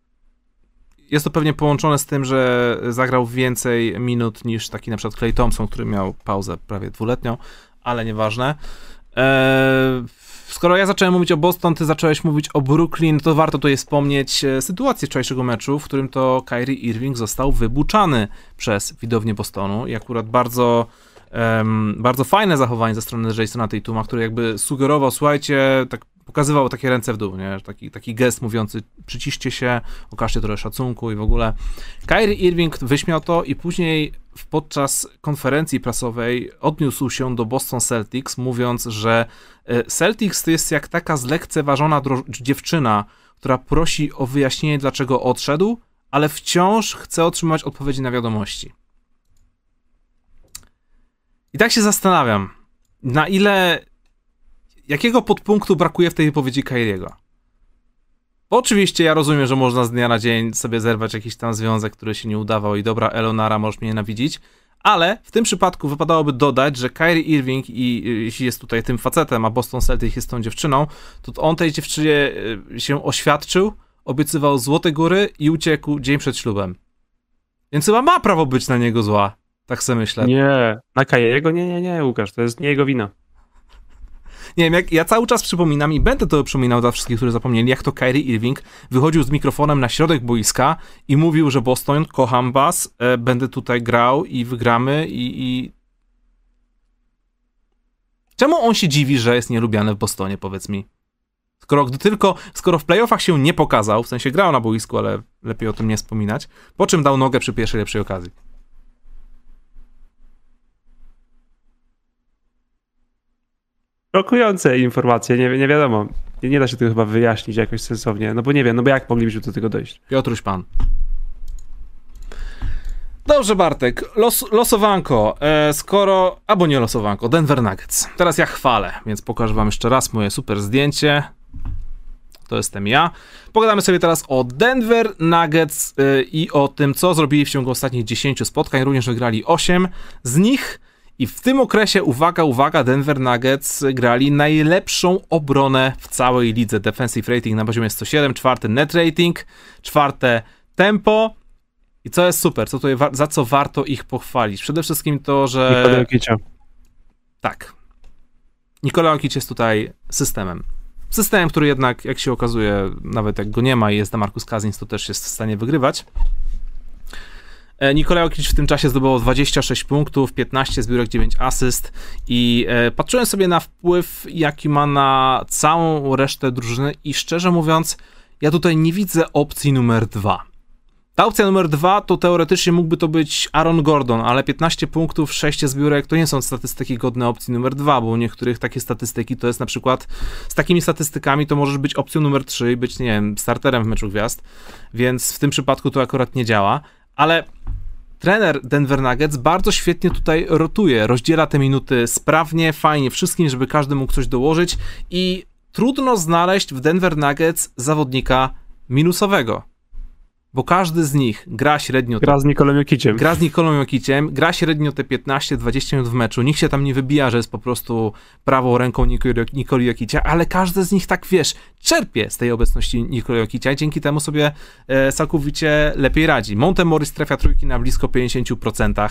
Jest to pewnie połączone z tym, że zagrał więcej minut niż taki na przykład Clay Thompson, który miał pauzę prawie dwuletnią, ale nieważne. Eee, skoro ja zacząłem mówić o Boston, ty zacząłeś mówić o Brooklyn, to warto tutaj wspomnieć e, sytuację wczorajszego meczu, w którym to Kyrie Irving został wybuczany przez widownię Bostonu i akurat bardzo um, bardzo fajne zachowanie ze strony Jasona Tatuma, który jakby sugerował, słuchajcie, tak pokazywał takie ręce w dół, nie? Taki, taki gest mówiący przyciście się, okażcie trochę szacunku i w ogóle. Kyrie Irving wyśmiał to i później podczas konferencji prasowej odniósł się do Boston Celtics, mówiąc, że e, Celtics to jest jak taka zlekceważona dziewczyna, która prosi o wyjaśnienie, dlaczego odszedł, ale wciąż chce otrzymać odpowiedzi na wiadomości. I tak się zastanawiam, na ile. Jakiego podpunktu brakuje w tej wypowiedzi Kairiego? Oczywiście ja rozumiem, że można z dnia na dzień sobie zerwać jakiś tam związek, który się nie udawał i dobra, Elonara możesz mnie nienawidzić, ale w tym przypadku wypadałoby dodać, że Kyrie Irving i jeśli jest tutaj tym facetem, a Boston Celtics jest tą dziewczyną, to on tej dziewczynie y, się oświadczył, obiecywał złote góry i uciekł dzień przed ślubem. Więc chyba ma prawo być na niego zła. Tak sobie myślę. Nie, na Kajego? Nie, nie, nie, Łukasz, to jest nie jego wina. Nie wiem, jak ja cały czas przypominam i będę to przypominał dla wszystkich, którzy zapomnieli, jak to Kyrie Irving wychodził z mikrofonem na środek boiska i mówił, że Boston, kocham was, e, będę tutaj grał i wygramy i, i... Czemu on się dziwi, że jest nielubiany w Bostonie, powiedz mi? Skoro gdy tylko, skoro w playoffach się nie pokazał, w sensie grał na boisku, ale lepiej o tym nie wspominać, po czym dał nogę przy pierwszej lepszej okazji? Szokujące informacje, nie, nie wiadomo. Nie, nie da się tego chyba wyjaśnić jakoś sensownie, no bo nie wiem, no bo jak moglibyśmy do tego dojść? Piotruś Pan. Dobrze, Bartek, Los, losowanko. E, skoro. Albo nie losowanko, Denver Nuggets. Teraz ja chwalę, więc pokażę Wam jeszcze raz moje super zdjęcie. To jestem ja. Pogadamy sobie teraz o Denver Nuggets e, i o tym, co zrobili w ciągu ostatnich 10 spotkań. Również wygrali 8 z nich. I w tym okresie, uwaga, uwaga, Denver Nuggets grali najlepszą obronę w całej lidze. Defensive rating na poziomie 107, czwarty net rating, czwarte tempo. I co jest super, co tutaj, za co warto ich pochwalić? Przede wszystkim to, że... Nikola Jokicia. Tak. Nikola Jokic jest tutaj systemem. Systemem, który jednak, jak się okazuje, nawet jak go nie ma i jest Marcus Cousins, to też jest w stanie wygrywać. E, Nikolaj Jokic w tym czasie zdobył 26 punktów, 15 zbiórek, 9 asyst i e, patrzyłem sobie na wpływ, jaki ma na całą resztę drużyny i szczerze mówiąc, ja tutaj nie widzę opcji numer dwa. Ta opcja numer dwa to teoretycznie mógłby to być Aaron Gordon, ale 15 punktów, 6 zbiórek to nie są statystyki godne opcji numer dwa, bo u niektórych takie statystyki to jest na przykład z takimi statystykami to możesz być opcją numer 3 i być, nie wiem, starterem w meczu gwiazd, więc w tym przypadku to akurat nie działa ale trener Denver Nuggets bardzo świetnie tutaj rotuje, rozdziela te minuty sprawnie, fajnie wszystkim, żeby każdy mógł coś dołożyć i trudno znaleźć w Denver Nuggets zawodnika minusowego bo każdy z nich gra średnio... Gra z Nikolą Jokiciem. Gra z Nikolą Jokiciem, gra średnio te 15-20 minut w meczu, nikt się tam nie wybija, że jest po prostu prawą ręką Nikoli Jokicia, ale każdy z nich tak, wiesz, czerpie z tej obecności Nikoli Jokicia i dzięki temu sobie e, całkowicie lepiej radzi. Montemorris trafia trójki na blisko 50%.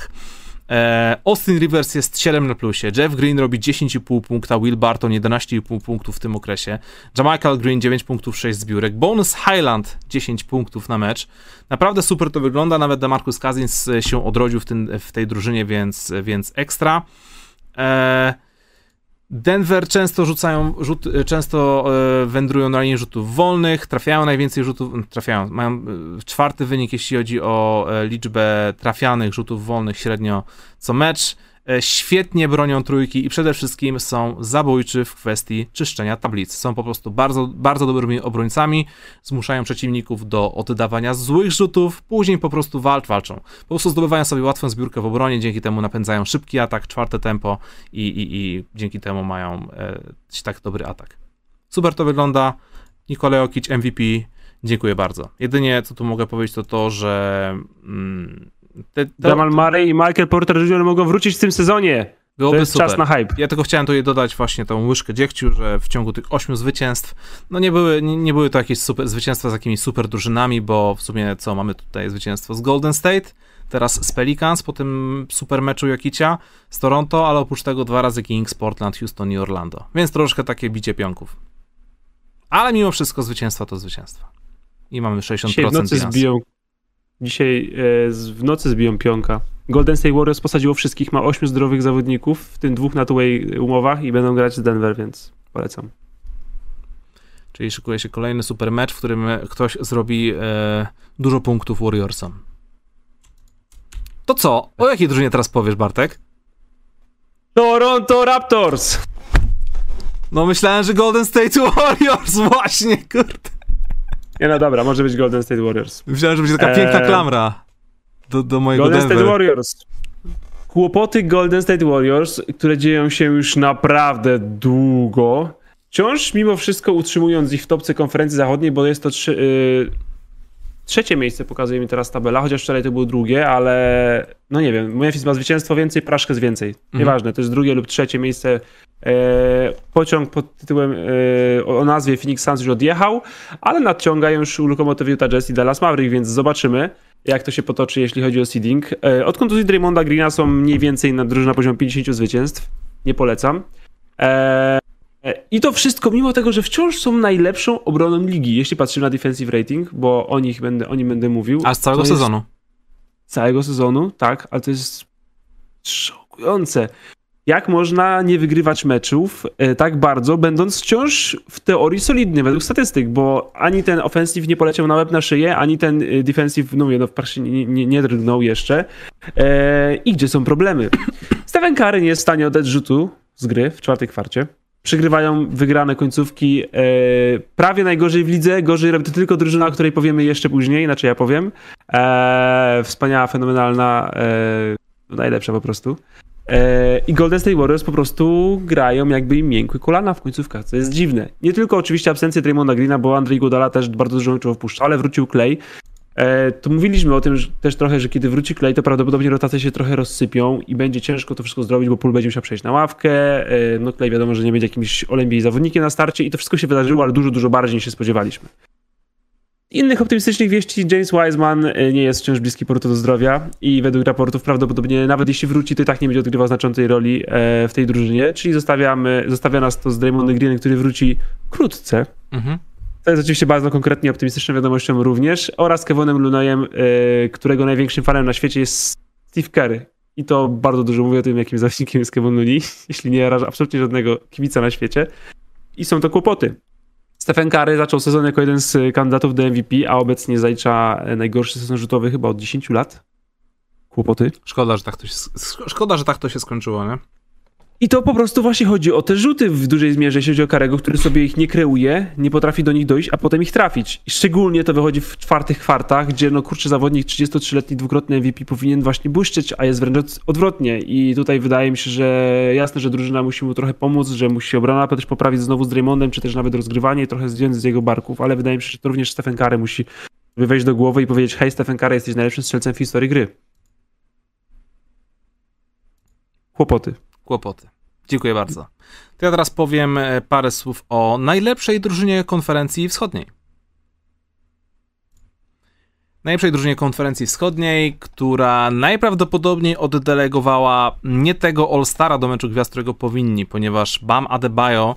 E, Austin Rivers jest 7 na plusie, Jeff Green robi 10,5 punkta, Will Barton 11,5 punktów w tym okresie, Jamichael Green 9 punktów, 6 zbiórek, Bonus Highland 10 punktów na mecz. Naprawdę super to wygląda, nawet Demarcus Cousins się odrodził w, tym, w tej drużynie, więc, więc ekstra. Eee, Denver często rzucają, rzut, często e, wędrują na linii rzutów wolnych, trafiają najwięcej rzutów, trafiają, mają e, czwarty wynik, jeśli chodzi o e, liczbę trafianych rzutów wolnych średnio co mecz. E, świetnie bronią trójki i przede wszystkim są zabójczy w kwestii czyszczenia tablic. Są po prostu bardzo, bardzo dobrymi obrońcami, zmuszają przeciwników do oddawania złych rzutów, później po prostu walcz, walczą. Po prostu zdobywają sobie łatwą zbiórkę w obronie, dzięki temu napędzają szybki atak, czwarte tempo i, i, i dzięki temu mają e, tak dobry atak. Super to wygląda. Nikolaj Okic, MVP, dziękuję bardzo. Jedynie co tu mogę powiedzieć to to, że... Mm, te, to, Jamal Murray i Michael Porter Jr. mogą wrócić w tym sezonie. Byłoby to jest super. czas na hype. Ja tylko chciałem tutaj dodać właśnie tą łyżkę dziegciu, że w ciągu tych ośmiu zwycięstw, no nie były, nie, nie były to jakieś super, zwycięstwa z jakimiś super drużynami, bo w sumie co, mamy tutaj zwycięstwo z Golden State, teraz z Pelicans po tym super meczu Jokicia z Toronto, ale oprócz tego dwa razy Kings, Portland, Houston i Orlando. Więc troszkę takie bicie pionków. Ale mimo wszystko zwycięstwa to zwycięstwa. I mamy 60% Dzisiaj w nocy zbiją Dzisiaj e, w nocy zbiją pionka. Golden State Warriors posadziło wszystkich, ma ośmiu zdrowych zawodników, w tym dwóch na two-way umowach i będą grać z Denver, więc polecam. Czyli szykuje się kolejny super mecz, w którym ktoś zrobi e, dużo punktów Warriorsom. To co? O jakiej drużynie teraz powiesz, Bartek? Toronto Raptors! No myślałem, że Golden State Warriors, właśnie, kurde. Nie no dobra, może być Golden State Warriors. Myślałem, że będzie taka piękna Eee, klamra do, do mojego Golden Denver. State Warriors. Kłopoty Golden State Warriors, które dzieją się już naprawdę długo, wciąż mimo wszystko utrzymując ich w topce konferencji zachodniej, bo jest to trzy, y, trzecie miejsce, pokazuje mi teraz tabela, chociaż wczoraj to było drugie, ale no nie wiem, Memphis ma zwycięstwo więcej, Praszkę z więcej. Nieważne, to jest drugie lub trzecie miejsce. E, pociąg pod tytułem e, o nazwie Phoenix Suns już odjechał, ale nadciągają już Lokomotiv Utah Jazz i Dallas Maverick, więc zobaczymy jak to się potoczy, jeśli chodzi o seeding. E, Od kontuzji Draymonda Greena są mniej więcej na drużyna poziom 50 zwycięstw. Nie polecam. E, I to wszystko, mimo tego, że wciąż są najlepszą obroną ligi, jeśli patrzymy na defensive rating, bo o nich będę, o nim będę mówił. A z całego sezonu. Całego sezonu, tak, ale to jest szokujące. Jak można nie wygrywać meczów e, tak bardzo, będąc wciąż w teorii solidny według statystyk, bo ani ten offensive nie poleciał na łeb na szyję, ani ten e, defensive, no mówię, no praktycznie nie, nie, nie drgnął jeszcze. E, I gdzie są problemy? Stephen Curry nie jest w stanie oddać rzutu z gry w czwartej kwarcie. Przegrywają wygrane końcówki e, prawie najgorzej w lidze. Gorzej robi to tylko drużyna, o której powiemy jeszcze później, znaczy ja powiem. E, wspaniała, fenomenalna, e, najlepsza po prostu. I Golden State Warriors po prostu grają jakby im miękły kolana w końcówkach, co jest dziwne. Nie tylko oczywiście absencję Draymonda Greena, bo Andrzej Godala też bardzo dużo meczów wpuszcza, ale wrócił Clay. E, to mówiliśmy o tym że też trochę, że kiedy wróci Clay, to prawdopodobnie rotacje się trochę rozsypią i będzie ciężko to wszystko zrobić, bo Pool będzie musiał przejść na ławkę. E, no Clay wiadomo, że nie będzie jakimś olębiej zawodnikiem na starcie i to wszystko się wydarzyło, ale dużo, dużo bardziej niż się spodziewaliśmy. Innych optymistycznych wieści James Wiseman e, nie jest wciąż bliski portu do zdrowia i według raportów prawdopodobnie nawet jeśli wróci, to i tak nie będzie odgrywał znaczącej roli w tej drużynie, czyli zostawiamy, zostawia nas to z Draymondem Greenem, który wróci wkrótce. Mhm. To jest oczywiście bardzo konkretnie optymistyczną wiadomością również oraz Kevonem Lunoyem, e, którego największym fanem na świecie jest Steve Kerr. I to bardzo dużo mówi o tym, jakim zawodnikiem jest Kevin Looney, jeśli nie raża absolutnie żadnego kibica na świecie. I są to kłopoty. Stephen Curry zaczął sezon jako jeden z kandydatów do MVP, a obecnie zalicza najgorszy sezon rzutowy chyba od 10 lat. Kłopoty. Szkoda, że tak to się, szkoda, że tak to się skończyło, nie? I to po prostu właśnie chodzi o te rzuty w dużej zmierze, jeśli chodzi o Karego, który sobie ich nie kreuje, nie potrafi do nich dojść, a potem ich trafić. I szczególnie to wychodzi w czwartych kwartach, gdzie no kurczę zawodnik 33-letni dwukrotny MVP powinien właśnie błyszczeć, a jest wręcz od- odwrotnie. I tutaj wydaje mi się, że jasne, że drużyna musi mu trochę pomóc, że musi się obrona też poprawić znowu z Draymondem, czy też nawet rozgrywanie trochę zdjąć z jego barków, ale wydaje mi się, że to również Stephen Curry musi wejść do głowy i powiedzieć hej Stephen Curry, jesteś najlepszym strzelcem w historii gry. Kłopoty. Kłopoty. Dziękuję bardzo. To ja teraz powiem e, parę słów o najlepszej drużynie konferencji wschodniej. Najlepszej drużynie konferencji wschodniej, która najprawdopodobniej oddelegowała nie tego All-Stara do meczu gwiazd, którego powinni, ponieważ Bam Adebayo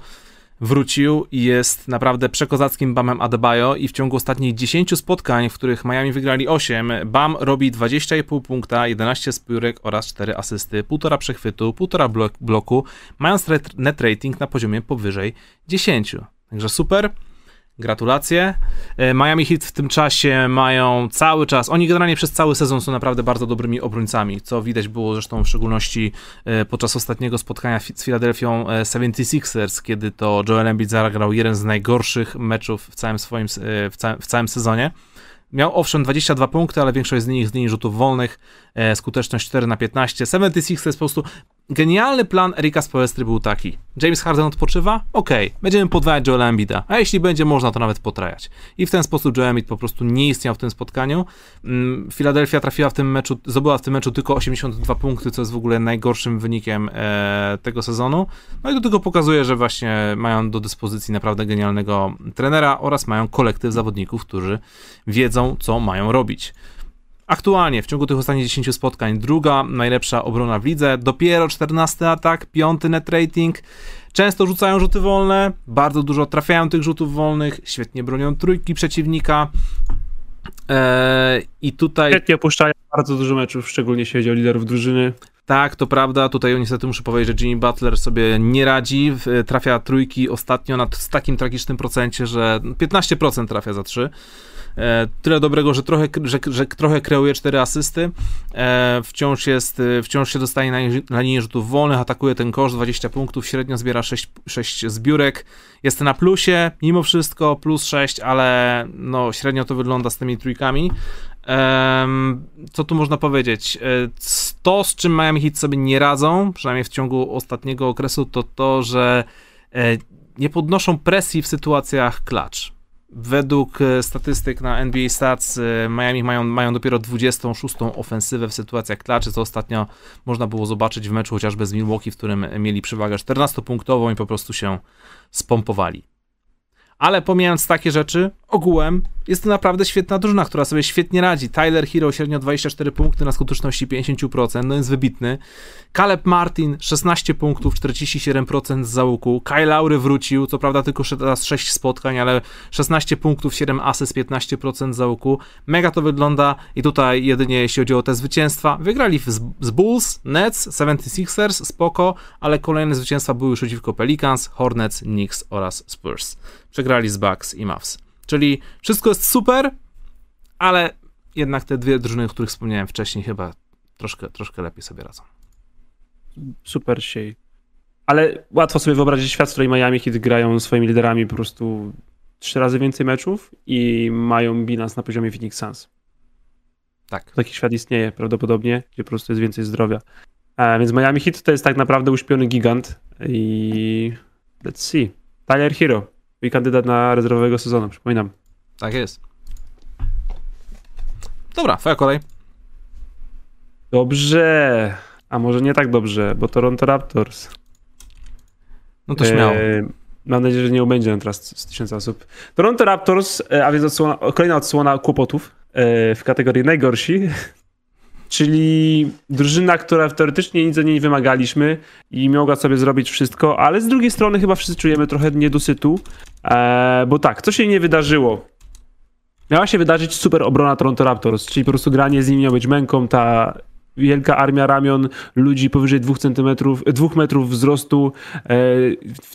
wrócił i jest naprawdę przekozackim Bamem Adebayo i w ciągu ostatnich 10 spotkań, w których Miami wygrali 8, Bam robi 20,5 punkta, 11 spórek oraz 4 asysty, 1,5 przechwytu, 1,5 blok, bloku, mając net rating na poziomie powyżej 10. Także super. Gratulacje. E, Miami Heat w tym czasie mają cały czas, oni generalnie przez cały sezon są naprawdę bardzo dobrymi obrońcami, co widać było zresztą w szczególności e, podczas ostatniego spotkania z Philadelphią e, 76ers, kiedy to Joel Embiid zagrał jeden z najgorszych meczów w całym swoim, e, w całym, w całym sezonie. Miał owszem 22 punkty, ale większość z nich z linii rzutów wolnych, e, skuteczność 4 na 15. 76ers po prostu genialny plan Erika Spoelstry był taki. James Harden odpoczywa? Okej, będziemy podwajać Joela Embida, a jeśli będzie można, to nawet potrajać. I w ten sposób Joel Embiid po prostu nie istniał w tym spotkaniu. Mm, Philadelphia trafiła w tym meczu, zdobyła w tym meczu tylko 82 punkty, co jest w ogóle najgorszym wynikiem e, tego sezonu. No i do tego pokazuje, że właśnie mają do dyspozycji naprawdę genialnego trenera oraz mają kolektyw zawodników, którzy wiedzą, co mają robić. Aktualnie w ciągu tych ostatnich 10 spotkań druga najlepsza obrona w lidze, dopiero 14 atak, piąty net rating. Często rzucają rzuty wolne, bardzo dużo trafiają tych rzutów wolnych, świetnie bronią trójki przeciwnika. Eee, I tutaj Świetnie opuszczają bardzo dużo meczów, szczególnie jeśli chodzi o liderów drużyny. tak, to prawda. Tutaj niestety muszę powiedzieć, że Jimmy Butler sobie nie radzi. W- Trafia trójki ostatnio na, z takim tragicznym procencie, że 15% trafia za 3. E, tyle dobrego, że trochę, że, że trochę kreuje cztery asysty. E, wciąż jest, wciąż się dostaje na, na linię rzutów wolnych, atakuje ten kosz, 20 punktów, średnio zbiera 6, 6 zbiórek. Jest na plusie, mimo wszystko, plus 6, ale no, średnio to wygląda z tymi trójkami. Co tu można powiedzieć? To, z czym Miami Heat sobie nie radzą, przynajmniej w ciągu ostatniego okresu, to to, że nie podnoszą presji w sytuacjach clutch. Według e, statystyk na NBA Stats e, Miami mają, mają dopiero 26. ofensywę w sytuacjach klaczy, co ostatnio można było zobaczyć w meczu chociażby z Milwaukee, w którym mieli przewagę 14-punktową i po prostu się spompowali. Ale pomijając takie rzeczy, ogółem jest to naprawdę świetna drużyna, która sobie świetnie radzi. Tyler Hero średnio 24 punkty na skuteczności 50%, no jest wybitny. Caleb Martin 16 punktów, 47% z załuku. Kyle Lowry wrócił, co prawda tylko teraz 6 spotkań, ale 16 punktów, 7 asyst, 15% z załuku. Mega to wygląda i tutaj jedynie jeśli chodzi o te zwycięstwa. Wygrali z, z Bulls, Nets, 76ers, spoko, ale kolejne zwycięstwa były już przeciwko Pelicans, Hornets, Knicks oraz Spurs. Przegrali z Bucks i Mavs. Czyli wszystko jest super, ale jednak te dwie drużyny, o których wspomniałem wcześniej, chyba troszkę, troszkę lepiej sobie radzą. Super się. Ale łatwo sobie wyobrazić świat, w którym Miami, kiedy grają swoimi liderami po prostu trzy razy więcej meczów i mają bilans na poziomie Phoenix Suns. Tak. Taki świat istnieje prawdopodobnie, gdzie po prostu jest więcej zdrowia. A e, więc Miami Heat to jest tak naprawdę uśpiony gigant i let's see. Tyler Hero i kandydat na rezerwowego sezonu, przypominam. Tak jest. Dobra, twoja kolej. Dobrze. A może nie tak dobrze, bo Toronto Raptors. No to śmiało. E, mam nadzieję, że nie ubędzie teraz z tysiąca osób. Toronto Raptors, e, a więc odsłona, kolejna odsłona kłopotów e, w kategorii najgorsi. Czyli drużyna, która teoretycznie nic od niej nie wymagaliśmy i mogła sobie zrobić wszystko, ale z drugiej strony chyba wszyscy czujemy trochę niedosytu, e, bo tak, co się nie wydarzyło? Miała się wydarzyć super obrona Toronto Raptors, czyli po prostu granie z nimi miało być męką, ta wielka armia ramion ludzi powyżej 2 centymetrów, 2 metrów wzrostu, e,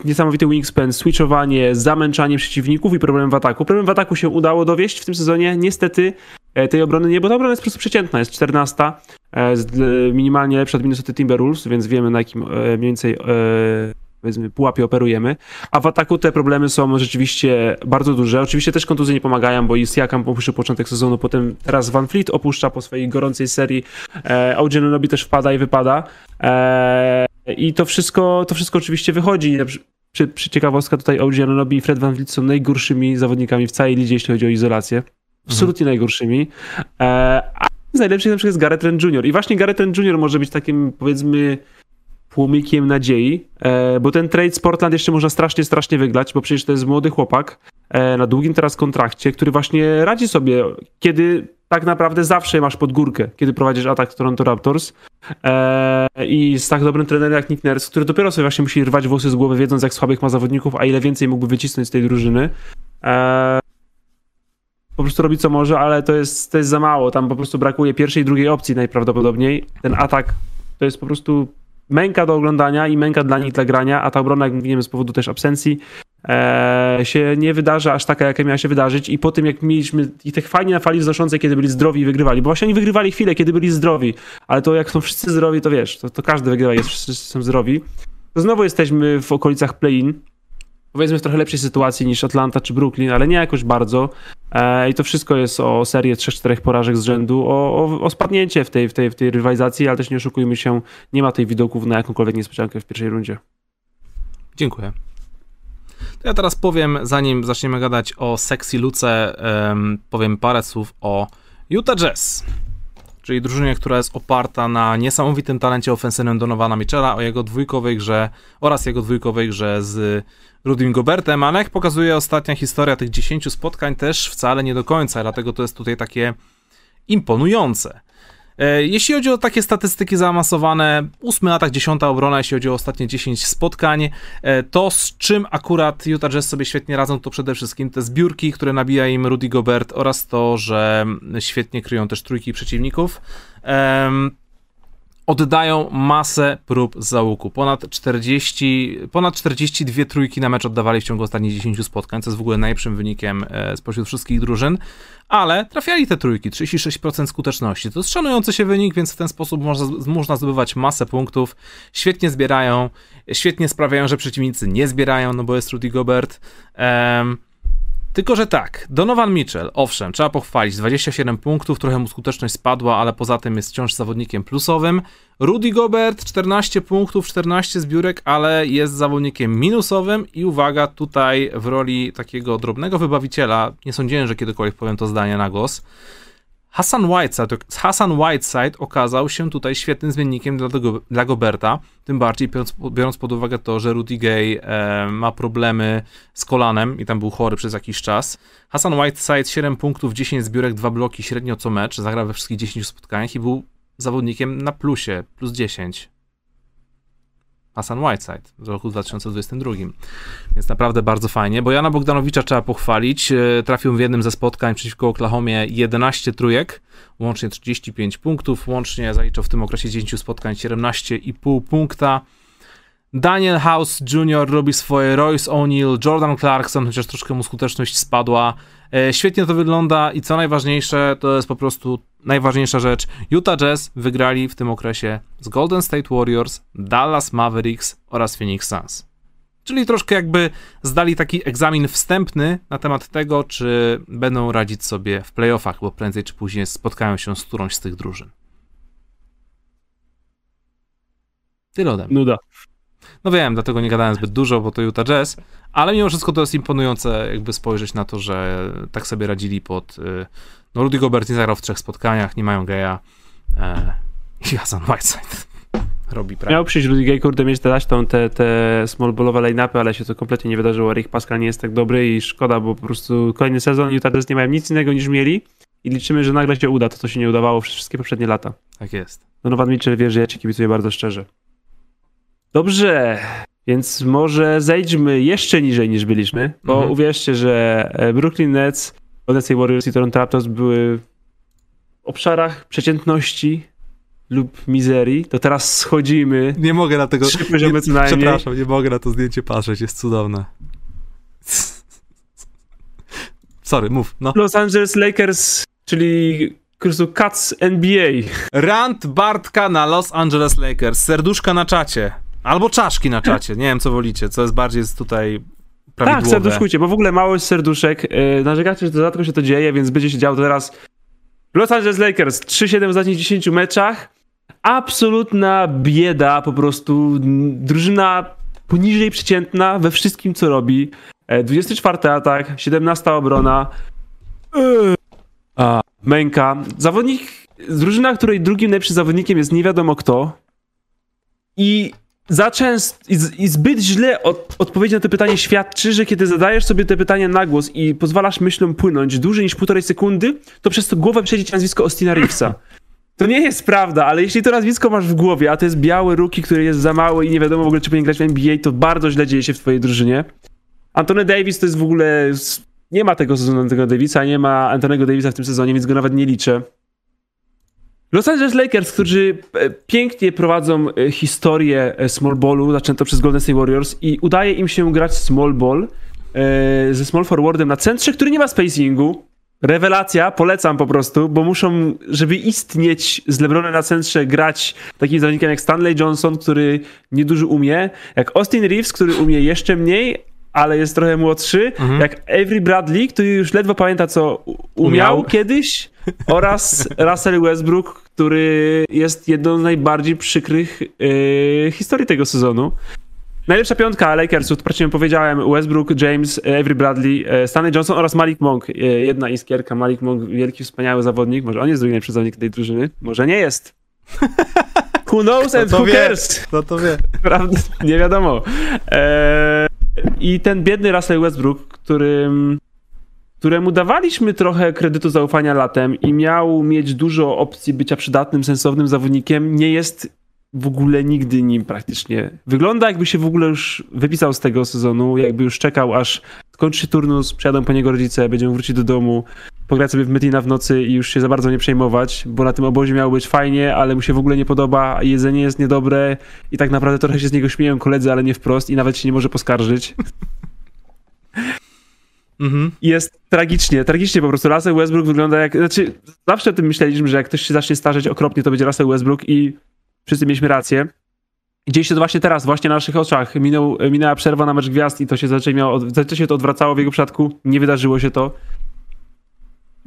niesamowity wingspan, switchowanie, zamęczanie przeciwników i problem w ataku. Problem w ataku się udało dowieść w tym sezonie. Niestety tej obrony nie, bo ta obrona jest po prostu przeciętna, jest 14, e, e, minimalnie lepsza od Minnesota Timberwolves, więc wiemy na jakim e, mniej więcej e, powiedzmy pułapie operujemy, a w ataku te problemy są rzeczywiście bardzo duże. Oczywiście też kontuzje nie pomagają, bo jest Jakam opuszcza początek sezonu, potem teraz Van Fleet opuszcza po swojej gorącej serii, e, OG też wpada i wypada e, i to wszystko, to wszystko oczywiście wychodzi. Przy, przy ciekawostka tutaj OG i Fred Van Fleet są najgorszymi zawodnikami w całej lidzie, jeśli chodzi o izolację. Absolutnie mhm. najgorszymi. E, a z najlepszych na przykład jest Gareth Trent Jr. I właśnie Gareth Trent Jr. może być takim, powiedzmy, płomikiem nadziei, e, bo ten trade z Portland jeszcze można strasznie, strasznie wygrać, bo przecież to jest młody chłopak e, na długim teraz kontrakcie, który właśnie radzi sobie, kiedy tak naprawdę zawsze masz pod górkę, kiedy prowadzisz atak Toronto Raptors i z tak dobrym trenerem jak Nick Nurse, który dopiero sobie właśnie musi rwać włosy z głowy, wiedząc jak słabych ma zawodników, a ile więcej mógłby wycisnąć z tej drużyny. Po prostu robi co może, ale to jest, to jest za mało. Tam po prostu brakuje pierwszej i drugiej opcji najprawdopodobniej. Ten atak to jest po prostu męka do oglądania i męka dla nich dla grania, a ta obrona, jak mówiłem, z powodu też absencji e, się nie wydarza aż taka, jaka miała się wydarzyć i po tym, jak mieliśmy ich tak fajnie na fali wznoszącej, kiedy byli zdrowi i wygrywali, bo właśnie oni wygrywali chwilę, kiedy byli zdrowi, ale to jak są wszyscy zdrowi, to wiesz, to, to każdy wygrywa, jest wszyscy są zdrowi, to znowu jesteśmy w okolicach play-in, powiedzmy w trochę lepszej sytuacji niż Atlanta czy Brooklyn, ale nie jakoś bardzo. E, I to wszystko jest o serię 3-4 porażek z rzędu, o, o, o, spadnięcie w tej, w, tej, w tej rywalizacji, ale też nie oszukujmy się, nie ma tej widoków na jakąkolwiek niespodziankę w pierwszej rundzie. Dziękuję. To ja teraz powiem, zanim zaczniemy gadać o sexy Luce, um, powiem parę słów o Utah Jazz czyli drużynie, która jest oparta na niesamowitym talencie ofensywnym Donowana Mitchella, o jego dwójkowej grze oraz jego dwójkowej grze z Rudim Gobertem, ale jak pokazuje ostatnia historia tych 10 spotkań też wcale nie do końca, dlatego to jest tutaj takie imponujące. E, jeśli chodzi o takie statystyki zaawansowane, ósmy atak, dziesiąta obrona, jeśli chodzi o ostatnie 10 spotkań, e, to z czym akurat Utah Jazz sobie świetnie radzą, to przede wszystkim te zbiórki, które nabija im Rudy Gobert oraz to, że świetnie kryją też trójki przeciwników. Oddają masę prób z załuku. Ponad 40, ponad 42 trójki na mecz oddawali w ciągu ostatnich 10 spotkań, co jest w ogóle najlepszym wynikiem e, spośród wszystkich drużyn, ale trafiali te trójki, 36% skuteczności. To jest szanujący się wynik, więc w ten sposób można, można zdobywać masę punktów. Świetnie zbierają, świetnie sprawiają, że przeciwnicy nie zbierają, no bo jest Rudy Gobert. Um, tylko, że tak, Donovan Mitchell, owszem, trzeba pochwalić, 27 punktów, trochę mu skuteczność spadła, ale poza tym jest wciąż zawodnikiem plusowym. Rudy Gobert, 14 punktów, 14 zbiórek, ale jest zawodnikiem minusowym i uwaga, tutaj w roli takiego drobnego wybawiciela, nie sądziłem, że kiedykolwiek powiem to zdanie na głos, Hassan Whiteside, Hassan Whiteside okazał się tutaj świetnym zmiennikiem dla, dla Goberta, tym bardziej biorąc, biorąc, pod uwagę to, że Rudy Gay e, ma problemy z kolanem i tam był chory przez jakiś czas. Hassan Whiteside 7 punktów, 10 zbiórek, 2 bloki średnio co mecz, zagrał we wszystkich 10 spotkaniach i był zawodnikiem na plusie, plus 10. Hassan Whiteside w roku 2022. Więc naprawdę bardzo fajnie, bo Jana Bogdanowicza trzeba pochwalić. E, trafił w jednym ze spotkań przeciwko Oklahomie 11 trójek, łącznie 35 punktów, łącznie zaliczał w tym okresie 10 spotkań 17,5 punkta. Daniel House Jr. robi swoje, Royce O'Neal, Jordan Clarkson, chociaż troszkę mu skuteczność spadła. E, świetnie to wygląda i co najważniejsze, to jest po prostu najważniejsza rzecz. Utah Jazz wygrali w tym okresie z Golden State Warriors, Dallas Mavericks oraz Phoenix Suns. Czyli troszkę jakby zdali taki egzamin wstępny na temat tego, czy będą radzić sobie w playoffach, bo prędzej czy później spotkają się z którąś z tych drużyn. Tyle ode mnie. Nuda. No wiem, dlatego nie gadałem zbyt dużo, bo to Utah Jazz, ale mimo wszystko to jest imponujące, jakby spojrzeć na to, że tak sobie radzili pod. Y, no, Rudy Gobert nie zagrał w trzech spotkaniach, nie mają geja. E, I Hassan Whiteside robi prawie. Miał przyjść Rudy Gay, kurde, mieć dać tą, te, te small ballowe line-upy, ale się to kompletnie nie wydarzyło. Rick Pascal nie jest tak dobry i szkoda, bo po prostu kolejny sezon Utah Jazz nie mają nic innego niż mieli i liczymy, że nagle się uda to, co się nie udawało przez wszystkie poprzednie lata. Tak jest. Donovan Mitchell wie, że ja ci kibicuję bardzo szczerze. Dobrze, więc może zejdźmy jeszcze niżej niż byliśmy, bo mhm. uwierzcie, że e, Brooklyn Nets, Golden Warriors i Toronto Raptors były w obszarach przeciętności lub mizerii, to teraz schodzimy. Nie mogę na tego. Trzy poziomy co najmniej. Przepraszam, nie mogę na to zdjęcie patrzeć, jest cudowne. Sorry, mów. No. Los Angeles Lakers, czyli prostu Cats NBA. Rant Bartka na Los Angeles Lakers. Serduszka na czacie. Albo czaszki na czacie, nie wiem co wolicie, co jest bardziej jest tutaj prawidłowe. Tak, serduszkujcie, bo w ogóle mało jest serduszek. Yy, narzekacie, że to rzadko się to dzieje, więc będzie się działo teraz. Los Angeles Lakers, 3-7 w ostatnich 10 meczach. Absolutna bieda, po prostu drużyna poniżej przeciętna we wszystkim, co robi. 24 e, atak, 17 obrona. Yy. A, męka. Zawodnik, drużyna, której drugim najlepszym zawodnikiem jest nie wiadomo kto. I za często i, zbyt źle od, odpowiedź na to pytanie świadczy, że kiedy zadajesz sobie te pytania na głos i pozwalasz myślom płynąć dłużej niż półtorej sekundy, to przez to głowę przejdzie ci nazwisko Austina Reevesa. To nie jest prawda, ale jeśli to nazwisko masz w głowie, a to jest biały ruki, który jest za mały i nie wiadomo w ogóle, czy powinien grać w NBA, to bardzo źle dzieje się w twojej drużynie. Antony Davis to jest w ogóle... Nie ma tego sezonu Antonego Davisa, nie ma Antonego Davisa w tym sezonie, więc go nawet nie liczę. Los Angeles Lakers, którzy e, pięknie prowadzą e, historię e, small ballu, zaczęto przez Golden State Warriors i udaje im się grać small ball ze small forwardem na centrze, który nie ma spacingu. Rewelacja, polecam po prostu, bo muszą, żeby istnieć z LeBronem na centrze, grać takim zawodnikiem jak Stanley Johnson, który niedużo umie, jak Austin Reeves, który umie jeszcze mniej, ale jest trochę młodszy, mhm. jak Avery Bradley, który już ledwo pamięta, co umiał, umiał. kiedyś, oraz Russell Westbrook, który jest jedną z najbardziej przykrych yy, historii tego sezonu. Najlepsza piątka Lakersów, to powiedziałem, Westbrook, James, Avery Bradley, e, Stanley Johnson oraz Malik Monk. E, jedna iskierka, Malik Monk, wielki, wspaniały zawodnik. Może on jest drugi najlepszy zawodnik tej drużyny, może nie jest. Who knows and who cares? Kto to wie? Prawda? Nie wiadomo. Eee, I ten biedny Russell Westbrook, którym któremu dawaliśmy trochę kredytu zaufania latem i miał mieć dużo opcji bycia przydatnym, sensownym zawodnikiem, nie jest w ogóle nigdy nim praktycznie. Wygląda jakby się w ogóle już wypisał z tego sezonu, jakby już czekał aż skończy się turnus, przyjadą po niego rodzice, będziemy wrócić do domu pograć sobie w Metina w nocy i już się za bardzo nie przejmować, bo na tym obozie miało być fajnie, ale mu się w ogóle nie podoba, jedzenie jest niedobre i tak naprawdę trochę się z niego śmieją koledzy, ale nie wprost i nawet się nie może poskarżyć. Mhm. Jest tragicznie, tragicznie po prostu. Russell Westbrook wygląda jak. Znaczy, zawsze o tym myśleliśmy, że jak ktoś się zacznie starzeć okropnie, to będzie Russell Westbrook i wszyscy mieliśmy rację. Dzieje się to właśnie teraz, właśnie na naszych oczach. Minął, minęła przerwa na mecz gwiazd i to się zaczęło, miało, się to odwracało w jego przypadku. Nie wydarzyło się to.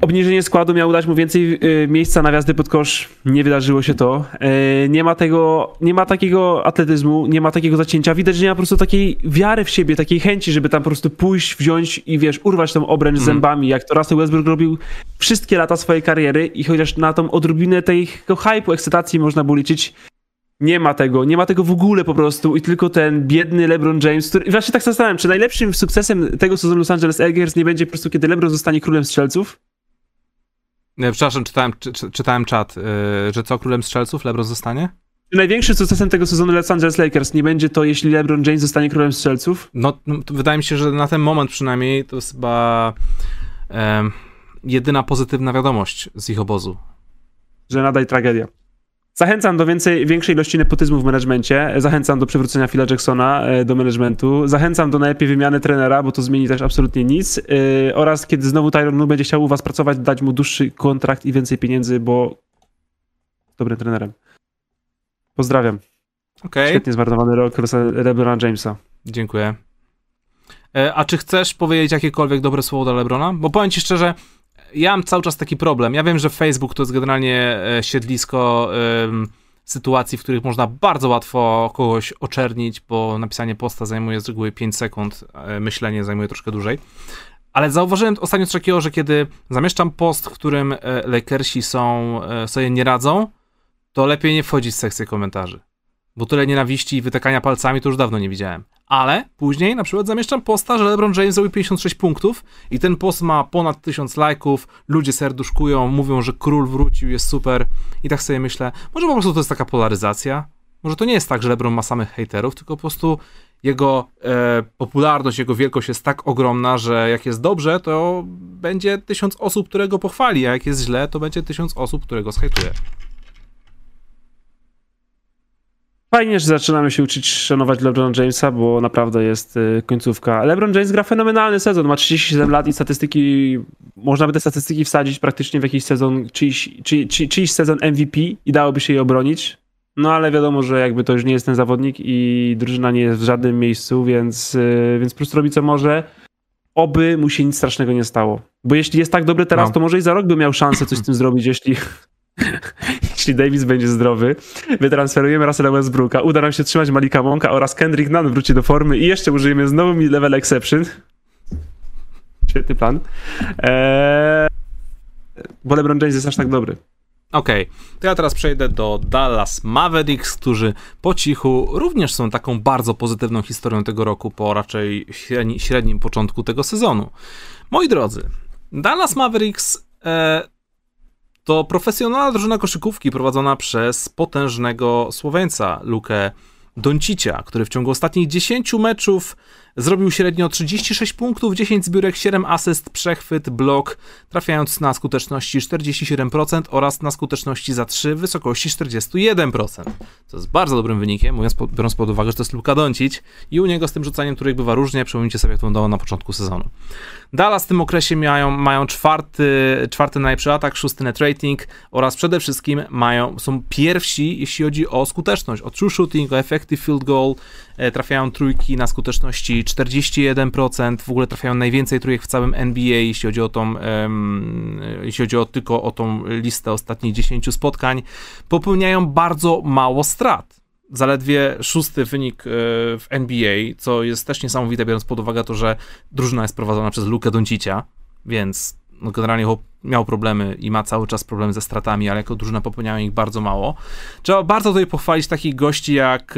Obniżenie składu miało dać mu więcej y, miejsca na wjazdy pod kosz. Nie wydarzyło się to. Y, nie ma tego, nie ma takiego atletyzmu, nie ma takiego zacięcia. Widać, że nie ma po prostu takiej wiary w siebie, takiej chęci, żeby tam po prostu pójść, wziąć i wiesz, urwać tą obręcz mm. zębami, jak to Russell Westbrook robił wszystkie lata swojej kariery i chociaż na tą odrobinę tego hype'u, ekscytacji można było liczyć, nie ma tego, nie ma tego w ogóle po prostu i tylko ten biedny LeBron James, który... Właśnie tak zastanawiam, czy najlepszym sukcesem tego sezonu Los Angeles Lakers nie będzie po prostu, kiedy LeBron zostanie królem strzelców? Nie, przepraszam, czytałem, czy, czytałem czat, yy, że co, królem strzelców LeBron zostanie? Czy największym sukcesem tego sezonu Los Angeles Lakers nie będzie to, jeśli LeBron James zostanie królem strzelców? No, no wydaje mi się, że na ten moment przynajmniej to jest chyba jedyna pozytywna wiadomość z ich obozu. Że nadal tragedia. Zachęcam do więcej, większej ilości nepotyzmu w menedżmencie. Zachęcam do przywrócenia Phila Jacksona e, do managementu. Zachęcam do najlepiej wymiany trenera, bo to zmieni też absolutnie nic. Yy, oraz kiedy znowu Tyron będzie chciał u was pracować, dać mu dłuższy kontrakt i więcej pieniędzy, bo dobrym trenerem. Pozdrawiam. Okay. Świetnie zmarnowany rok LeBrona Jamesa. Dziękuję. E, a czy chcesz powiedzieć jakiekolwiek dobre słowo do LeBrona? Bo powiem ci szczerze, ja mam cały czas taki problem. Ja wiem, że Facebook to jest generalnie e, siedlisko sytuacji, w których można bardzo łatwo kogoś oczernić, bo napisanie posta zajmuje z reguły 5 sekund, myślenie zajmuje troszkę dłużej. Ale zauważyłem ostatnio coś takiego, że kiedy zamieszczam post, w którym e, Lakersi są, e, sobie nie radzą, to lepiej nie wchodzić w sekcję komentarzy. Bo tyle nienawiści i wytykania palcami to już dawno nie widziałem ale później na przykład zamieszczam posta, że LeBron James zrobił 56 punktów i ten post ma ponad 1000 lajków, ludzie serduszkują, mówią, że król wrócił, jest super i tak sobie myślę, może po prostu to jest taka polaryzacja, może to nie jest tak, że LeBron ma samych haterów, tylko po prostu jego e, popularność, jego wielkość jest tak ogromna, że jak jest dobrze, to będzie tysiąc osób, które go pochwali, a jak jest źle, to będzie tysiąc osób, które go zhejtuje. Fajnie, że zaczynamy się uczyć szanować LeBron Jamesa, bo naprawdę jest y, końcówka. LeBron James gra fenomenalny sezon, ma 37 lat i statystyki, można by te statystyki wsadzić praktycznie w jakiś sezon, czyjś, czy, czy, czyjś sezon MVP i dałoby się je obronić. No ale wiadomo, że jakby to już nie jest ten zawodnik i drużyna nie jest w żadnym miejscu, więc, y, więc po prostu robi co może. Oby mu się nic strasznego nie stało. Bo jeśli jest tak dobry teraz, no. to może i za rok by miał szansę coś z tym zrobić, jeśli, jeśli Davis będzie zdrowy, wytransferujemy Russella Westbrooka, uda nam się trzymać Malika Monka oraz Kendrick Nunn wróci do formy i jeszcze użyjemy znowu mi level exception. Świetny plan. Eee, bo LeBron James jest aż tak dobry. Okej, okay. to ja teraz przejdę do Dallas Mavericks, którzy po cichu również są taką bardzo pozytywną historią tego roku po raczej średni, średnim początku tego sezonu. Moi drodzy, Dallas Mavericks e, to profesjonalna drużyna koszykówki prowadzona przez potężnego Słoweńca Lukę Doncicia, który w ciągu ostatnich 10 meczów Zrobił średnio 36 punktów, 10 zbiórek, 7 asyst, przechwyt, blok, trafiając na skuteczności 47% oraz na skuteczności za 3 w wysokości 41%. Co jest bardzo dobrym wynikiem, mówiąc, biorąc pod uwagę, że to jest Luka Doncic i u niego z tym rzucaniem których bywa różnie, przypomnijcie sobie, jak to wyglądało na początku sezonu. Dallas w tym okresie mają, mają czwarty, czwarty najlepszy atak, szósty net rating oraz przede wszystkim mają, są pierwsi, jeśli chodzi o skuteczność, o true shooting, o effective field goal, trafiają trójki na skuteczności 41%, w ogóle trafiają najwięcej trójek w całym NBA, jeśli chodzi o tą, um, jeśli chodzi o tylko o tą listę ostatnich 10 spotkań, popełniają bardzo mało strat. Zaledwie szósty wynik e, w NBA, co jest też niesamowite, biorąc pod uwagę to, że drużyna jest prowadzona przez Lukę Doncicia, więc no generalnie miał problemy i ma cały czas problemy ze stratami, ale jako drużyna popełniała ich bardzo mało. Trzeba bardzo tutaj pochwalić takich gości jak,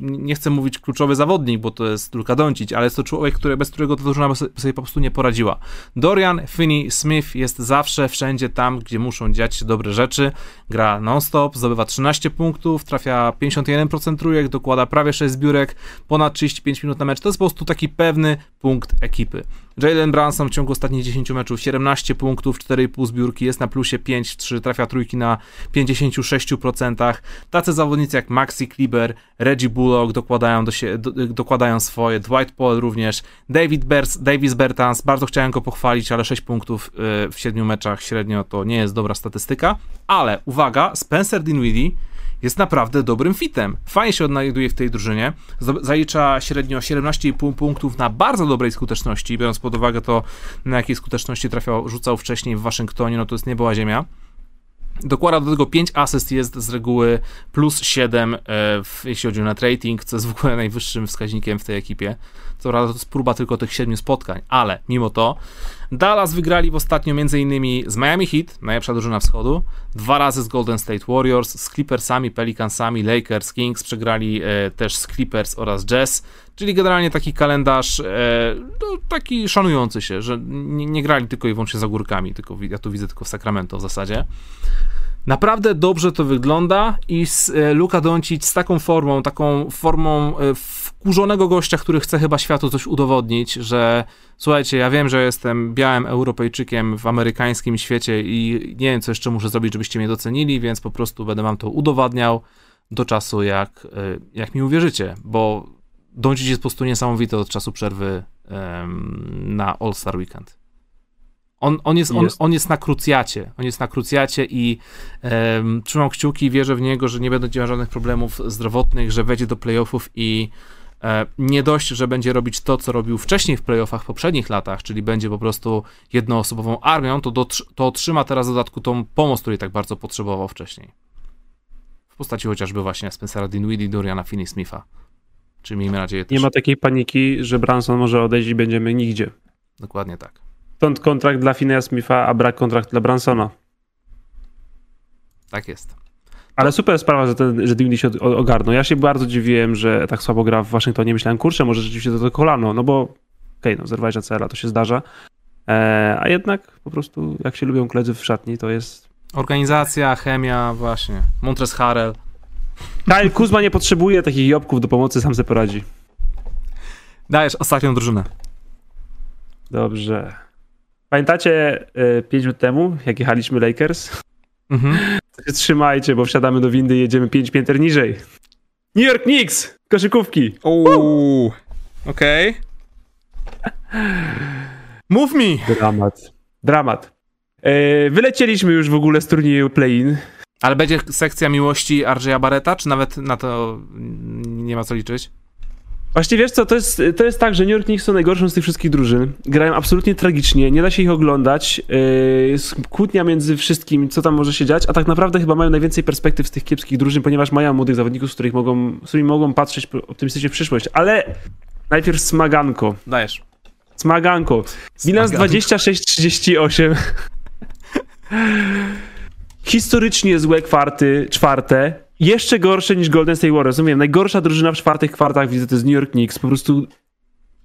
nie chcę mówić kluczowy zawodnik, bo to jest Luka Doncic, ale jest to człowiek, który, bez którego ta drużyna sobie po prostu nie poradziła. Dorian Finney-Smith jest zawsze wszędzie tam, gdzie muszą dziać się dobre rzeczy. Gra non-stop, zdobywa 13 punktów, trafia 51% trójek, dokłada prawie 6 zbiórek, ponad 35 minut na mecz. To jest po prostu taki pewny punkt ekipy. Jalen Branson w ciągu ostatnich 10 meczów 17 punktów, 4,5 zbiórki, jest na plusie 5-3, trafia trójki na 56%. Tacy zawodnicy jak Maxi Kleber, Reggie Bullock dokładają, do się, do, dokładają swoje, Dwight Paul również, David Bers, Davis Bertans, bardzo chciałem go pochwalić, ale 6 punktów y, w 7 meczach średnio to nie jest dobra statystyka, ale uwaga, Spencer Dinwiddie jest naprawdę dobrym fitem. Fajnie się odnajduje w tej drużynie. Zalicza średnio 17,5 punktów na bardzo dobrej skuteczności, biorąc pod uwagę to, na jakiej skuteczności trafiał, rzucał wcześniej w Waszyngtonie, no to jest nie była ziemia. Dokłada do tego 5 asyst, jest z reguły plus 7, e, w, jeśli chodzi o net rating, co jest w ogóle najwyższym wskaźnikiem w tej ekipie. Co prawda to jest próba tylko tych 7 spotkań, ale mimo to Dallas wygrali w ostatnio m.in. z Miami Heat, najlepsza drużyna wschodu, dwa razy z Golden State Warriors, z Clippersami, Pelicansami, Lakers, Kings, przegrali e, też z Clippers oraz Jazz, czyli generalnie taki kalendarz e, no, taki szanujący się, że nie, nie, grali tylko i wyłącznie za górkami, tylko ja tu widzę tylko w Sacramento w zasadzie. Naprawdę dobrze to wygląda i e, Luka Doncic z taką formą, taką formą e, wkurzonego gościa, który chce chyba światu coś udowodnić, że słuchajcie, ja wiem, że jestem białym Europejczykiem w amerykańskim świecie i nie wiem, co jeszcze muszę zrobić, żebyście mnie docenili, więc po prostu będę wam to udowadniał do czasu, jak, e, jak mi uwierzycie, bo Doncic jest po prostu niesamowity od czasu przerwy na All-Star Weekend. On, on, jest, on, jest. on jest na krucjacie. On jest na krucjacie i um, trzymam kciuki i wierzę w niego, że nie będzie miał żadnych problemów zdrowotnych, że wejdzie do playoffów i e, nie dość, że będzie robić to, co robił wcześniej w playoffach w poprzednich latach, czyli będzie po prostu jednoosobową armią, to, do, to otrzyma teraz w dodatku tą pomoc, której tak bardzo potrzebował wcześniej. W postaci chociażby właśnie Spencera Dinwiddie, Doriana Finney-Smitha. Czyli miejmy nadzieję też... Nie ma takiej paniki, że Branson może odejść i będziemy nigdzie. Dokładnie tak. Stąd kontrakt dla Finnea Smitha, a brak kontrakt dla Bransona. Tak jest. Ale super sprawa, że, ten, że Dinwiddie się ogarnął. Ja się bardzo dziwiłem, że tak słabo gra w Waszyngtonie. Myślałem, kurczę, może rzeczywiście to, to kolano, no bo okej, okay, no zerwałeś ACL-a, to się zdarza. Eee, a jednak po prostu, jak się lubią koledzy w szatni, to jest... Organizacja, chemia, właśnie. Montres Harrell. Kyle Kuzma nie potrzebuje takich jobków do pomocy, sam sobie poradzi. Dajesz ostatnią drużynę. Dobrze. Pamiętacie y, 5 minut temu, jak jechaliśmy Lakers? Mhm. trzymajcie, bo wsiadamy do windy i jedziemy 5 pięter niżej. New York Knicks! Koszykówki! Uuu, okej. Okay. Move me! Dramat. Dramat. E, wylecieliśmy już w ogóle z turnieju play-in. Ale będzie sekcja miłości RJ'a Barreta, czy nawet na to nie ma co liczyć? Właśnie wiesz co, to jest, to jest tak, że New York Knicks są najgorszą z tych wszystkich drużyn. Grają absolutnie tragicznie, nie da się ich oglądać. Jest kłótnia między wszystkim, co tam może się dziać, a tak naprawdę chyba mają najwięcej perspektyw z tych kiepskich drużyn, ponieważ mają młodych zawodników, z, których mogą, z którymi mogą patrzeć optymistycznie w przyszłość. Ale najpierw smaganko. Dajesz. Smaganko. Bilans 26-38. Historycznie złe kwarty, czwarte jeszcze gorsze niż Golden State Warriors. Rozumiem, najgorsza drużyna w czwartych kwartach widzę to jest New York Knicks. Po prostu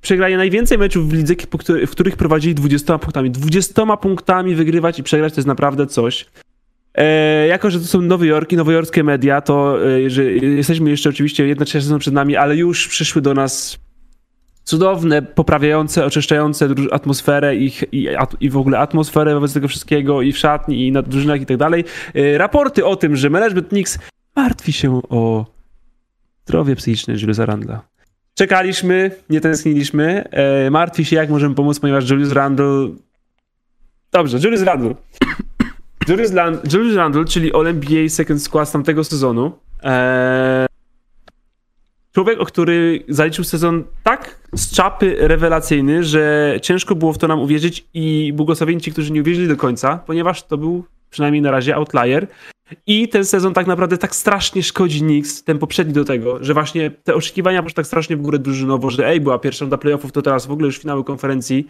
przegrali najwięcej meczów w lidze, w których prowadzili 20 punktami. 20 punktami wygrywać i przegrać to jest naprawdę coś. E, jako, że to są Nowy Jork i nowojorskie media, to e, że jesteśmy jeszcze oczywiście trzecia sezon przed nami, ale już przyszły do nas cudowne, poprawiające, oczyszczające atmosferę i, i, i w ogóle atmosferę wobec tego wszystkiego i w szatni i na drużynach i tak dalej. E, raporty o tym, że management Knicks martwi się o zdrowie psychiczne Juliusa Randla. Czekaliśmy, nie tęskniliśmy. E, martwi się, jak możemy pomóc, ponieważ Julius Randle... Dobrze, Julius Randle. Julius, Land... Julius Randle, czyli All-NBA Second Squad z tamtego sezonu. E... Człowiek, o który zaliczył sezon tak z czapy rewelacyjny, że ciężko było w to nam uwierzyć i błogosławieni ci, którzy nie uwierzyli do końca, ponieważ to był przynajmniej na razie outlier. I ten sezon tak naprawdę tak strasznie szkodzi Knicks, ten poprzedni do tego, że właśnie te oczekiwania poszły tak strasznie w górę drużynowo, że ej, była pierwsza do playoffów, to teraz w ogóle już finały konferencji,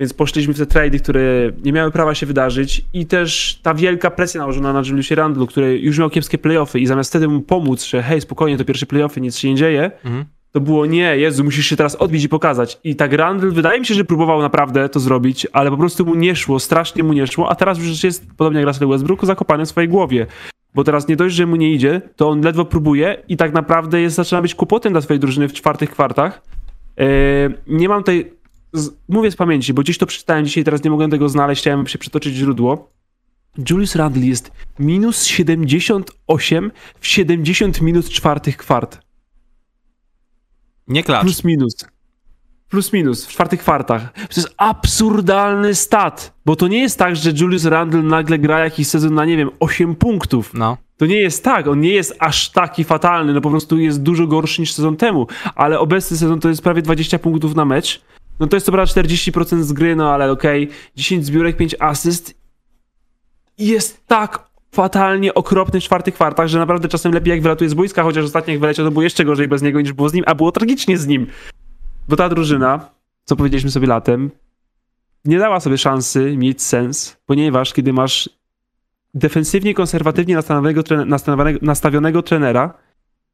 więc poszliśmy w te trady, które nie miały prawa się wydarzyć. I też ta wielka presja nałożona na Juliusie Randlu, który już miał kiepskie playoffy i zamiast wtedy mu pomóc, że hej, spokojnie, to pierwsze playoffy, nic się nie dzieje, mhm to było nie, Jezu, musisz się teraz odbić i pokazać. I tak Randall wydaje mi się, że próbował naprawdę to zrobić, ale po prostu mu nie szło, strasznie mu nie szło, a teraz już jest, podobnie jak Russell Westbrook, zakopany w swojej głowie. Bo teraz nie dość, że mu nie idzie, to on ledwo próbuje i tak naprawdę jest, zaczyna być kłopotem dla swojej drużyny w czwartych kwartach. Yy, nie mam tutaj z, mówię z pamięci, bo gdzieś to przeczytałem dzisiaj, teraz nie mogłem tego znaleźć, chciałem się przytoczyć źródło. Julius Randle jest minus 78 w 70 minut czwartych kwart. Nie klacz. Plus minus. Plus minus w czwartych kwartach. To jest absurdalny stat, bo to nie jest tak, że Julius Randle nagle gra jakiś sezon na, nie wiem, 8 punktów. No. To nie jest tak, on nie jest aż taki fatalny, no po prostu jest dużo gorszy niż sezon temu, ale obecny sezon to jest prawie 20 punktów na mecz. No to jest to prawda 40% z gry, no ale okej, okay. 10 zbiórek, 5 asyst. Jest tak fatalnie okropny w czwartych kwartach, że naprawdę czasem lepiej jak wylatuje z boiska, chociaż ostatnio jak wyleciał to było jeszcze gorzej bez niego niż było z nim, a było tragicznie z nim. Bo ta drużyna, co powiedzieliśmy sobie latem, nie dała sobie szansy mieć sens, ponieważ kiedy masz defensywnie, konserwatywnie nastawionego, nastawionego, nastawionego trenera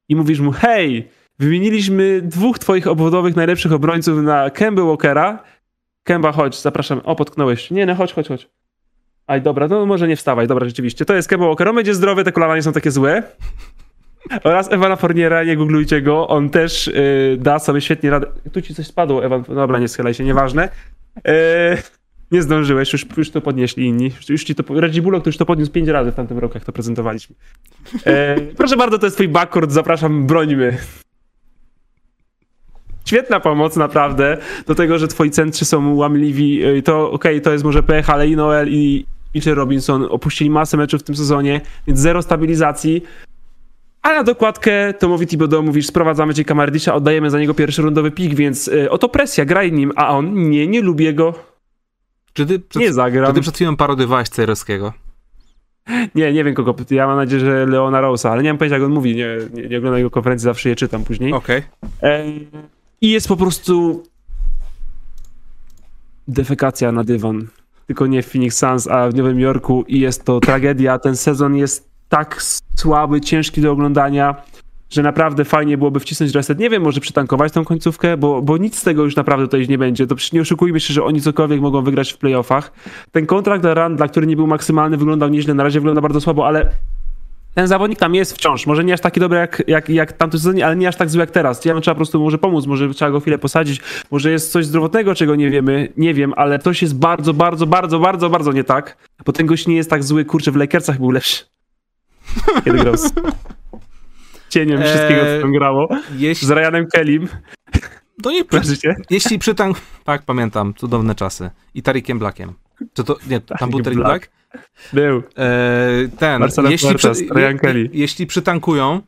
i mówisz mu, hej, wymieniliśmy dwóch twoich obwodowych najlepszych obrońców na Kemba Walkera. Kemba, chodź, zapraszam. O, potknąłeś. Nie, no chodź, chodź, chodź. Aj, dobra, no może nie wstawaj, dobra, rzeczywiście. To jest Kemba Walker, on będzie zdrowy, te kolana nie są takie złe. Oraz Ewana Forniera, nie googlujcie go, on też yy, da sobie świetnie radę. Tu ci coś spadło, Ewan, dobra, nie schylaj się, nieważne. Yy, nie zdążyłeś, już, już to podnieśli inni. Już ci to, Reggie Bullock już to podniósł pięć razy w tamtym roku, jak to prezentowaliśmy. E, proszę bardzo, to jest twój backcourt, zapraszam, brońmy. Świetna pomoc, naprawdę, do tego, że twoi centrzy są łamliwi. To okej, okay, to jest może pech, ale i Noel i Mitchell Robinson opuścili masę meczów w tym sezonie, więc zero stabilizacji. A na dokładkę Tomowi Thibodeau mówisz, sprowadzamy cię Kamardisza, oddajemy za niego pierwszy rundowy pik, więc y, oto presja, graj nim, a on nie, nie lubię go. Czy ty przed, nie zagram. Czy ty przed chwilą parodywałeś Cejrowskiego? Nie, nie wiem kogo. Ja mam nadzieję, że Leona Rosa, ale nie mam pojęcia, jak on mówi. Nie, nie, nie oglądam jego konferencji, zawsze je czytam później. Okej. Okay. I jest po prostu defekacja na dywan. Tylko nie w Phoenix Suns, a w Nowym Jorku i jest to tragedia. Ten sezon jest tak słaby, ciężki do oglądania że naprawdę fajnie byłoby wcisnąć reset. Nie wiem, może przytankować tą końcówkę, bo, bo nic z tego już naprawdę tutaj nie będzie. To przecież nie oszukujmy się, że oni cokolwiek mogą wygrać w playoffach. Ten kontrakt dla Randla, który nie był maksymalny, wyglądał nieźle, na razie wygląda bardzo słabo, ale ten zawodnik tam jest wciąż. Może nie aż taki dobry jak, jak, jak tamty sezonie, ale nie aż tak zły jak teraz. Ja trzeba po prostu może pomóc, może trzeba go chwilę posadzić, może jest coś zdrowotnego, czego nie wiemy, nie wiem, ale coś jest bardzo, bardzo, bardzo, bardzo, bardzo nie tak, bo ten gość nie jest tak zły, kurczę, w Lakersach był lepszy. Kiedy grał cieniem wszystkiego, co tam grało. Jeśli... Z Ryanem Kellim. To nie Jeśli przytank... Tak, pamiętam. Cudowne czasy. I Tarikiem Blackiem. Czy to... Nie, tam był Tarik Black? Był. E, ten. Marcelo jeśli, przy... Ryan Kelly. jeśli przytankują,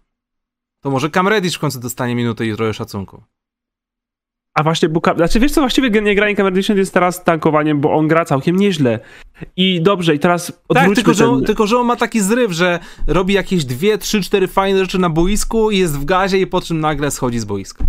to może Cam Reddish w końcu dostanie minutę i trochę szacunku. A właśnie, bo, znaczy wiesz co, właściwie nie granie Cam Reddish jest teraz tankowaniem, bo on gra całkiem nieźle. I dobrze, i teraz tak, tylko, ten... że on, tylko, że on ma taki zryw, że robi jakieś dwie, trzy, cztery fajne rzeczy na boisku, jest w gazie i po czym nagle schodzi z boiska.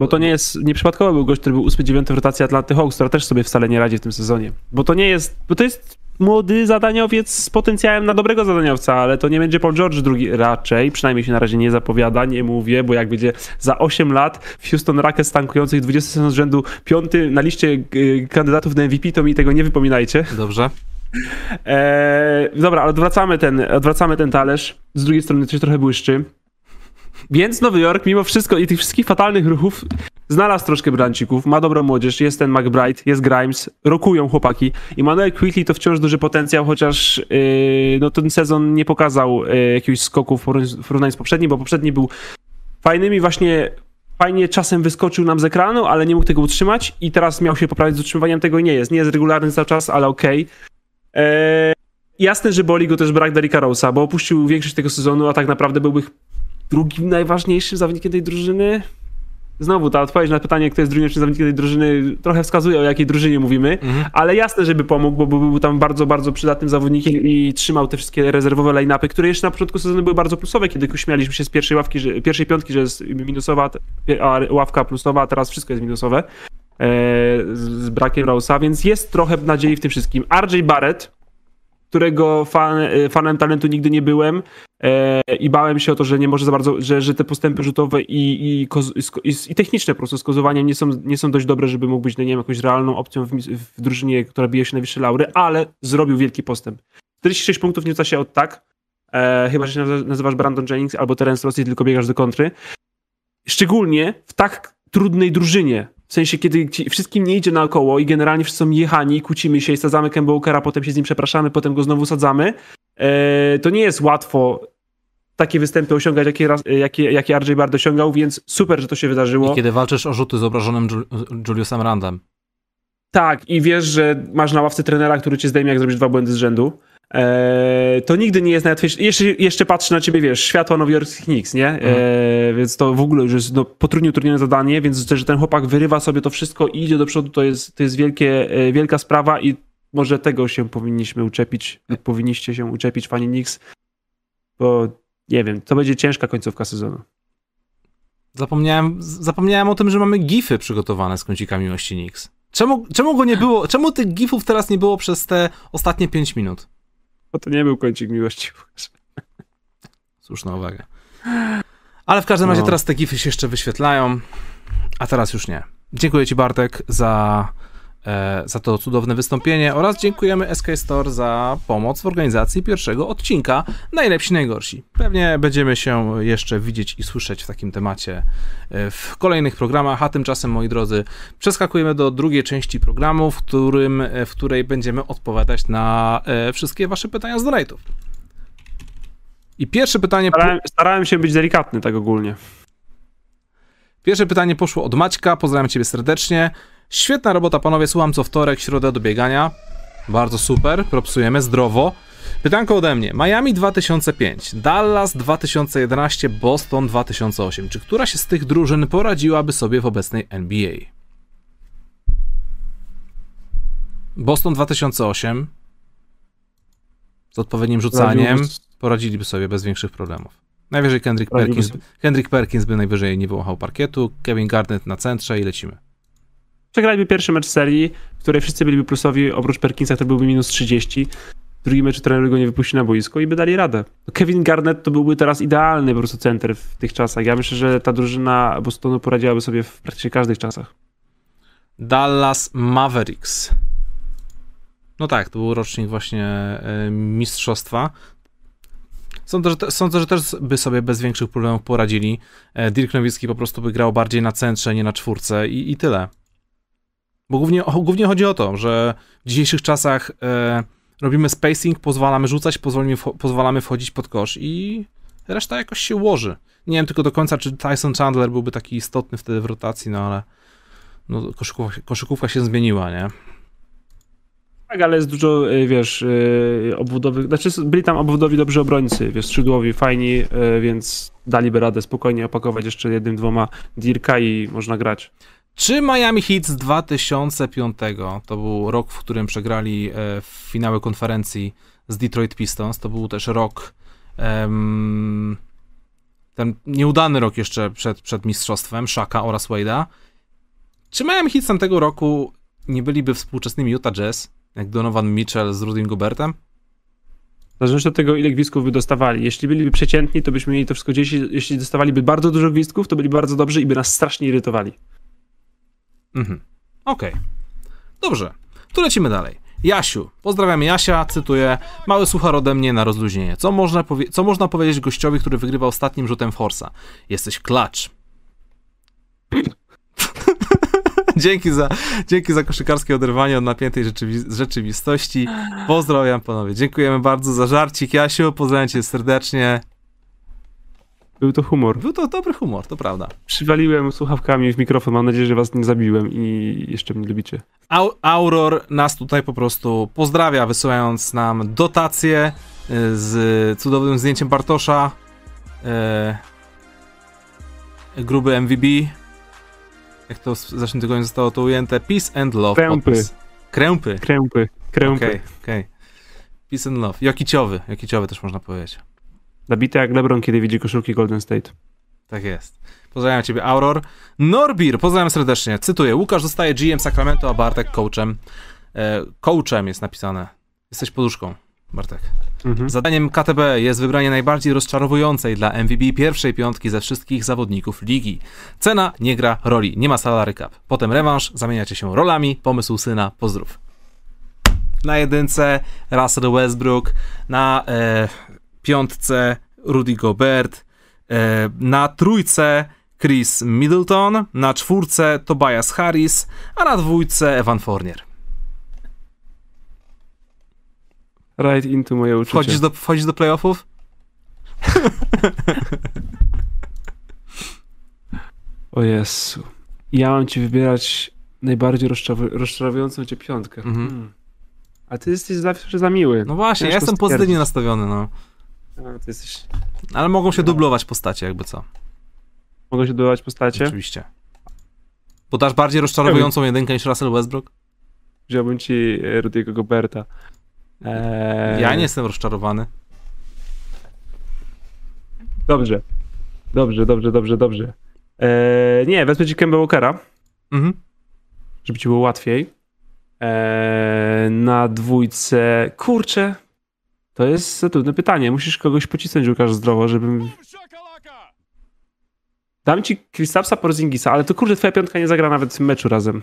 Bo to nie jest, nieprzypadkowo był gość, który był 8-9 w rotacji Atlanty Hawks, która też sobie wcale nie radzi w tym sezonie. Bo to nie jest, bo to jest młody zadaniowiec z potencjałem na dobrego zadaniowca, ale to nie będzie Paul George drugi raczej, przynajmniej się na razie nie zapowiada, nie mówię, bo jak będzie za 8 lat w Houston Rockets tankujących 20 sezon z rzędu piąty na liście y, kandydatów na MVP, to mi tego nie wypominajcie. Dobrze. Eee, dobra, ale odwracamy ten, odwracamy ten talerz. Z drugiej strony coś trochę błyszczy. Więc Nowy Jork, mimo wszystko i tych wszystkich fatalnych ruchów, znalazł troszkę brancików, ma dobrą młodzież, jest ten McBride, jest Grimes, rokują chłopaki. I Manuel Quickly to wciąż duży potencjał, chociaż yy, no, ten sezon nie pokazał yy, jakiegoś skoku w porównaniu z poprzednim, bo poprzedni był fajnymi właśnie fajnie czasem wyskoczył nam z ekranu, ale nie mógł tego utrzymać i teraz miał się poprawić z utrzymywaniem tego i nie jest. Nie jest regularny cały czas, ale okej. Okay. Eee, jasne, że boli go też brak Derricka Rose'a, bo opuścił większość tego sezonu, a tak naprawdę byłby drugim najważniejszym zawodnikiem tej drużyny. Znowu ta odpowiedź na pytanie, kto jest drugim zawodnikiem tej drużyny, trochę wskazuje, o jakiej drużynie mówimy, mhm. ale jasne, żeby pomógł, bo był tam bardzo, bardzo przydatnym zawodnikiem i trzymał te wszystkie rezerwowe line-upy, które jeszcze na początku sezonu były bardzo plusowe, kiedy śmialiśmy się z pierwszej ławki, że, pierwszej piątki, że jest minusowa, a ławka plusowa, a teraz wszystko jest minusowe e, z brakiem Rose'a, więc jest trochę nadziei w tym wszystkim. RJ Barrett, którego fan, e, fanem talentu nigdy nie byłem e, i bałem się o to, że nie może za bardzo, że, że te postępy rzutowe i, i, i, i techniczne po prostu z kozowaniem nie są, nie są dość dobre, żeby mógł być, no nie wiem, jakąś realną opcją w, w drużynie, która bije się na wyższe laury, ale zrobił wielki postęp. 46 punktów nie się od tak, e, chyba, że się nazywasz Brandon Jennings albo Terence Rossi, tylko biegasz do kontry. Szczególnie w tak trudnej drużynie, W sensie, kiedy wszystkim nie idzie naokoło i generalnie wszyscy są jechani, kłócimy się i sadzamy Kemba Walkera, potem się z nim przepraszamy, potem go znowu sadzamy, e, to nie jest łatwo takie występy osiągać, jakie, jakie, jakie RJ Bard osiągał, więc super, że to się wydarzyło. I kiedy walczysz o rzuty z obrażonym Juliusem Randem. Tak, i wiesz, że masz na ławce trenera, który cię zdejmie, jak zrobisz dwa błędy z rzędu. Eee, to nigdy nie jest najłatwiejsze. Jeszcze, jeszcze patrzy na ciebie, wiesz, światło nowojorskich Knicks, nie? Eee, więc to w ogóle już jest no, potrudnie utrudnione zadanie, więc że ten chłopak wyrywa sobie to wszystko i idzie do przodu, to jest, to jest wielkie, e, wielka sprawa i może tego się powinniśmy uczepić, powinniście się uczepić, fani Knicks, bo nie wiem, to będzie ciężka końcówka sezonu. Zapomniałem, zapomniałem o tym, że mamy gify przygotowane z kącikami miłości Knicks. Czemu, czemu go nie było, czemu tych gifów teraz nie było przez te ostatnie 5 minut? Bo to nie był kącik miłości. Słuszna uwaga. Ale w każdym razie no. teraz te gify się jeszcze wyświetlają, a teraz już nie. Dziękuję ci Bartek za za to cudowne wystąpienie oraz dziękujemy SK Store za pomoc w organizacji pierwszego odcinka Najlepsi Najgorsi. Pewnie będziemy się jeszcze widzieć i słyszeć w takim temacie e, w kolejnych programach, a tymczasem moi drodzy przeskakujemy do drugiej części programu, w, którym, e, w której będziemy odpowiadać na wszystkie wasze pytania z donate'ów. I pierwsze pytanie... Starałem, starałem się być delikatny tak ogólnie. Pierwsze pytanie poszło od Maćka, pozdrawiam ciebie serdecznie. Świetna robota, panowie. Słucham co wtorek, środę do biegania. Bardzo super, propsujemy, zdrowo. Pytanko ode mnie. Miami 2005, Dallas 2011, Boston 2008. Czy któraś z tych drużyn poradziłaby sobie w obecnej NBA? Boston 2008 z odpowiednim rzucaniem poradziliby sobie bez większych problemów. Najwyżej Kendrick Perkins, Kendrick Perkins by najwyżej nie wyłąchał parkietu, Kevin Garnett na centrze i lecimy. Przegraliby pierwszy mecz serii, w której wszyscy byliby plusowi, oprócz Perkinsa to byłby minus 30. Drugi mecz trener go nie wypuści na boisko i by dali radę. Kevin Garnett to byłby teraz idealny po prostu center w tych czasach. Ja myślę, że ta drużyna Bostonu poradziłaby sobie w praktycznie każdych czasach. Dallas Mavericks. No tak, to był rocznik właśnie e, mistrzostwa. Sądzę że, te, sądzę, że też by sobie bez większych problemów poradzili. E, Dirk Nowicki po prostu by grał bardziej na centrze, nie na czwórce i, i tyle. Bo głównie, głównie chodzi o to, że w dzisiejszych czasach e, robimy spacing, pozwalamy rzucać, pozwalamy, pozwalamy wchodzić pod kosz i reszta jakoś się ułoży. Nie wiem tylko do końca, czy Tyson Chandler byłby taki istotny wtedy w rotacji, no ale no, koszykówka, koszykówka się zmieniła, nie? Tak, ale jest dużo, e, wiesz, e, obwodowych, znaczy byli tam obwodowi dobrzy obrońcy, wiesz, skrzydłowi, fajni, e, więc daliby radę spokojnie opakować jeszcze jednym, dwoma Dirka i można grać. Czy Miami Heat z 2005, to był rok, w którym przegrali e, finały konferencji z Detroit Pistons, to był też rok, ten nieudany rok jeszcze przed, przed mistrzostwem Shaka oraz Wade'a. Czy Miami Heat z tamtego roku nie byliby współczesnymi Utah Jazz, jak Donovan Mitchell z Rudym Gobertem? W zależności od tego, ile gwizdków by dostawali. Jeśli byliby przeciętni, to byśmy mieli to wszystko gdzieś. Jeśli dostawaliby bardzo dużo gwizdków, to byli bardzo dobrzy i by nas strasznie irytowali. Mhm. Okej. Okay. Dobrze. To lecimy dalej. Jasiu. Pozdrawiam Jasia, cytuję. Mały suchar ode mnie na rozluźnienie. Co można, co można powiedzieć gościowi, który wygrywa ostatnim rzutem Forsa? Jesteś klacz. dzięki, za, dzięki za koszykarskie oderwanie od napiętej rzeczywi- rzeczywistości. Pozdrawiam panowie. Dziękujemy bardzo za żarcik, Jasiu. Pozdrawiam cię serdecznie. Był to humor. Był to dobry humor, to prawda. Przywaliłem słuchawkami w mikrofon, mam nadzieję, że was nie zabiłem i jeszcze mnie lubicie. Auror nas tutaj po prostu pozdrawia, wysyłając nam dotację y, z cudownym zdjęciem Bartosza. E, gruby MVB. Jak to w zeszłym tygodniu zostało to ujęte? Peace and love. Krępy. Podpis. Krępy. Krępy. Krępy. Okej, okay, okay. Peace and love. Jokiciowy. Jokiciowy też można powiedzieć. Zabity jak LeBron, kiedy widzi koszulki Golden State. Tak jest. Pozdrawiam ciebie, Auror. Norbir, pozdrawiam serdecznie. Cytuję, Łukasz zostaje GM Sacramento, a Bartek coachem. E, coachem jest napisane. Jesteś poduszką, Bartek. Mhm. Zadaniem KTB jest wybranie najbardziej rozczarowującej dla MVP pierwszej piątki ze wszystkich zawodników ligi. Cena nie gra roli, nie ma salary cap. Potem rewanż, zamieniacie się rolami, pomysł syna, pozdrów. Na jedynce Russell Westbrook, na e, piątce Rudy Gobert, e, na trójce Chris Middleton, na czwórce Tobias Harris, a na dwójce Evan Fournier. Right into moje uczucie. Wchodzisz do, wchodzisz do playoffów? O Jezu. Ja mam ci wybierać najbardziej rozczarowującą cię piątkę. Mhm. Hmm. A ty jesteś zawsze za miły. No właśnie, ja jestem pozytywnie nastawiony, no. A, ty jesteś... Ale mogą się dublować postacie, jakby co. Mogą się dodawać postacie? Oczywiście. Bo dasz bardziej rozczarowującą jedynkę niż Russell Westbrook? Wziąłbym ci e, Rudiego Goberta. Eee, Ja nie jestem rozczarowany. Dobrze. Dobrze, dobrze, dobrze, dobrze. Eee, nie, wezmę ci Kemba Walkera, Mhm. żeby ci było łatwiej. Eee, na dwójce... Kurczę. To jest trudne pytanie. Musisz kogoś pocisnąć, Łukasz, zdrowo, żebym... Dam ci Kristapsa Porzingisa, ale to kurde, twoja piątka nie zagra nawet w meczu razem.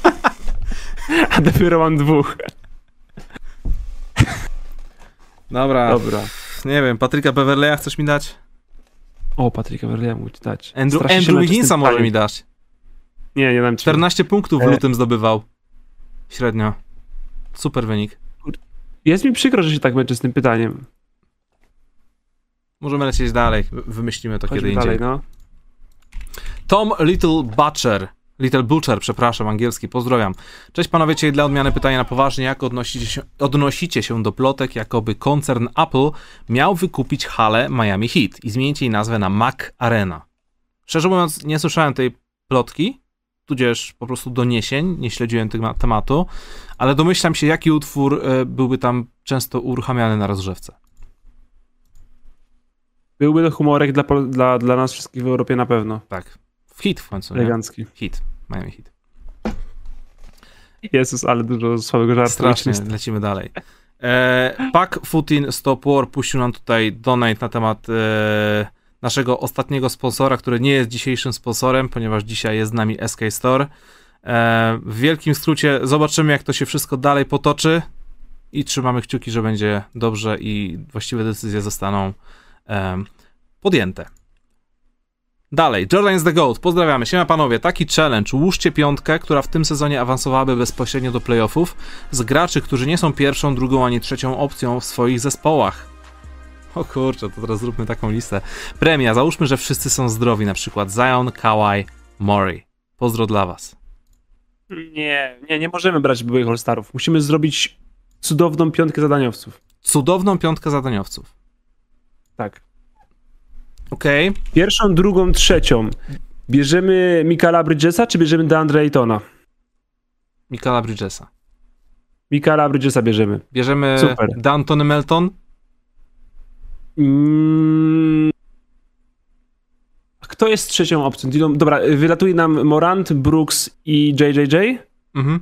A dopiero mam dwóch. Dobra, Dobra. nie wiem, Patryka Beverleya chcesz mi dać? O, Patryka Verleya mógł ci dać. Andrew, Strasznie Andrew Wigginsa może mi dać. Nie, nie dam ci. 14 punktów w E. lutym zdobywał. Średnio. Super wynik. Jest mi przykro, że się tak męczę z tym pytaniem. Możemy lecieć dalej. Wy- Wymyślimy to Chodźmy kiedy indziej. dalej, no. Tom Little Butcher. Little Butcher, przepraszam, angielski, pozdrawiam. Cześć panowie, dzisiaj dla odmiany pytania na poważnie. Jak odnosicie się, odnosicie się do plotek, jakoby koncern Apple miał wykupić halę Miami Heat i zmienić jej nazwę na Mac Arena? Szczerze mówiąc, nie słyszałem tej plotki, tudzież po prostu doniesień, nie śledziłem tego tematu, ale domyślam się, jaki utwór e, byłby tam często uruchamiany na rozgrzewce. Byłby to humorek dla, dla, dla nas wszystkich w Europie na pewno. Tak. W hit w końcu, nie? Elegancki. Hit. Miami Heat. Jezus, ale dużo słabego żartu. Strasznie, lecimy dalej. E, Pak Futin Stop War puścił nam tutaj donate na temat e, naszego ostatniego sponsora, który nie jest dzisiejszym sponsorem, ponieważ dzisiaj jest z nami SK Store. E, w wielkim skrócie zobaczymy, jak to się wszystko dalej potoczy i trzymamy kciuki, że będzie dobrze i właściwe decyzje zostaną podjęte. Dalej, Jordan the GOAT, pozdrawiamy. Siema panowie, taki challenge, łóżcie piątkę, która w tym sezonie awansowałaby bezpośrednio do playoffów z graczy, którzy nie są pierwszą, drugą ani trzecią opcją w swoich zespołach. O kurczę, to teraz zróbmy taką listę. Premia, załóżmy, że wszyscy są zdrowi, na przykład Zion, Kawhi, Murray. Pozdro dla was. Nie, nie, nie możemy brać byłych All-Starów. Musimy zrobić cudowną piątkę zadaniowców. Cudowną piątkę zadaniowców. Tak. Okej, Pierwszą, drugą, trzecią. Bierzemy Mikala Bridgesa, czy bierzemy DeAndre Aytona? Mikala Bridgesa. Mikala Bridgesa bierzemy. Bierzemy Super. D'Antony Melton. Mm. A Kto jest trzecią opcją? Dobra, wylatuje nam Morant, Brooks i JJJ. Mhm.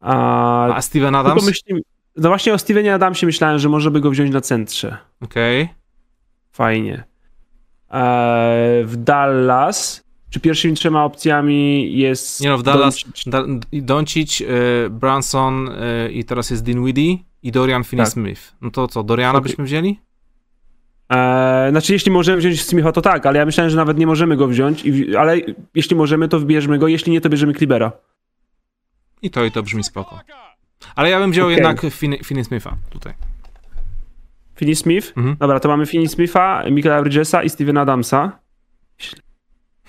A, A Steven Adams. myślimy, no właśnie o Stevenie Adamsie myślałem, że może by go wziąć na centrze. Okej. Fajnie. Eee, w Dallas, czy pierwszymi trzema opcjami jest... Nie no, w Dallas Doncic? Da- y, Branson y, i teraz jest Dinwiddie i Dorian Finney-Smith. No to co, Doriana Okej. byśmy wzięli? Eee, znaczy, jeśli możemy wziąć Smitha, to tak, ale ja myślałem, że nawet nie możemy go wziąć, i, ale jeśli możemy, to wybierzmy go, jeśli nie, to bierzemy Klibera. I to i to brzmi spoko. Ale ja bym wziął Okej. jednak Finney- Finney-Smitha tutaj. Finney Smith. Mhm. Dobra, to mamy Finney Smitha, Michaela Bridgesa i Stevena Adamsa. Źle.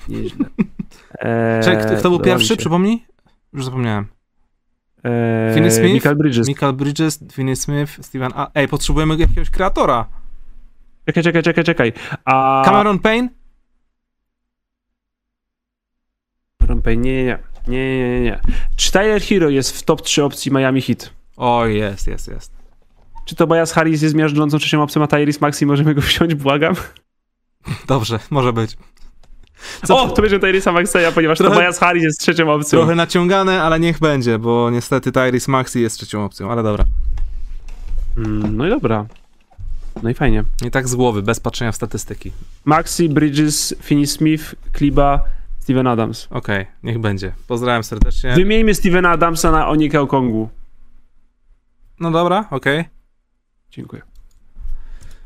Nieźle. Eee, Czekaj, kto, kto był mi pierwszy? się. Przypomnij? Już zapomniałem. Eee, Finney Smith? Michael Bridges. Michael Bridges, Finney-Smith, Steven... A, ej, potrzebujemy jakiegoś kreatora. Czekaj, czekaj, czekaj, czekaj. A... Cameron Payne? Cameron Payne, nie, nie, nie. Nie, nie, nie, nie. Czy Tyler Hero jest w top 3 opcji Miami Heat? O, jest, jest, jest. Czy Tobias Harris jest miażdżącą trzecią opcją, a Tyrese Maxi możemy go wziąć? Błagam. Dobrze, może być. O, to będzie Tyrese Maxeya, ponieważ Trochę- Tobias Harris jest trzecią opcją. Trochę naciągane, ale niech będzie, bo niestety Tyrese Maxi jest trzecią opcją, ale dobra. Mm, no i dobra. No i fajnie. I tak z głowy, bez patrzenia w statystyki. Maxi, Bridges, Finney Smith, Kliba, Steven Adams. Okej, niech będzie. Pozdrawiam serdecznie. Wymieńmy Stevena Adamsa na Onikę Okongu. No dobra, okej. Dziękuję.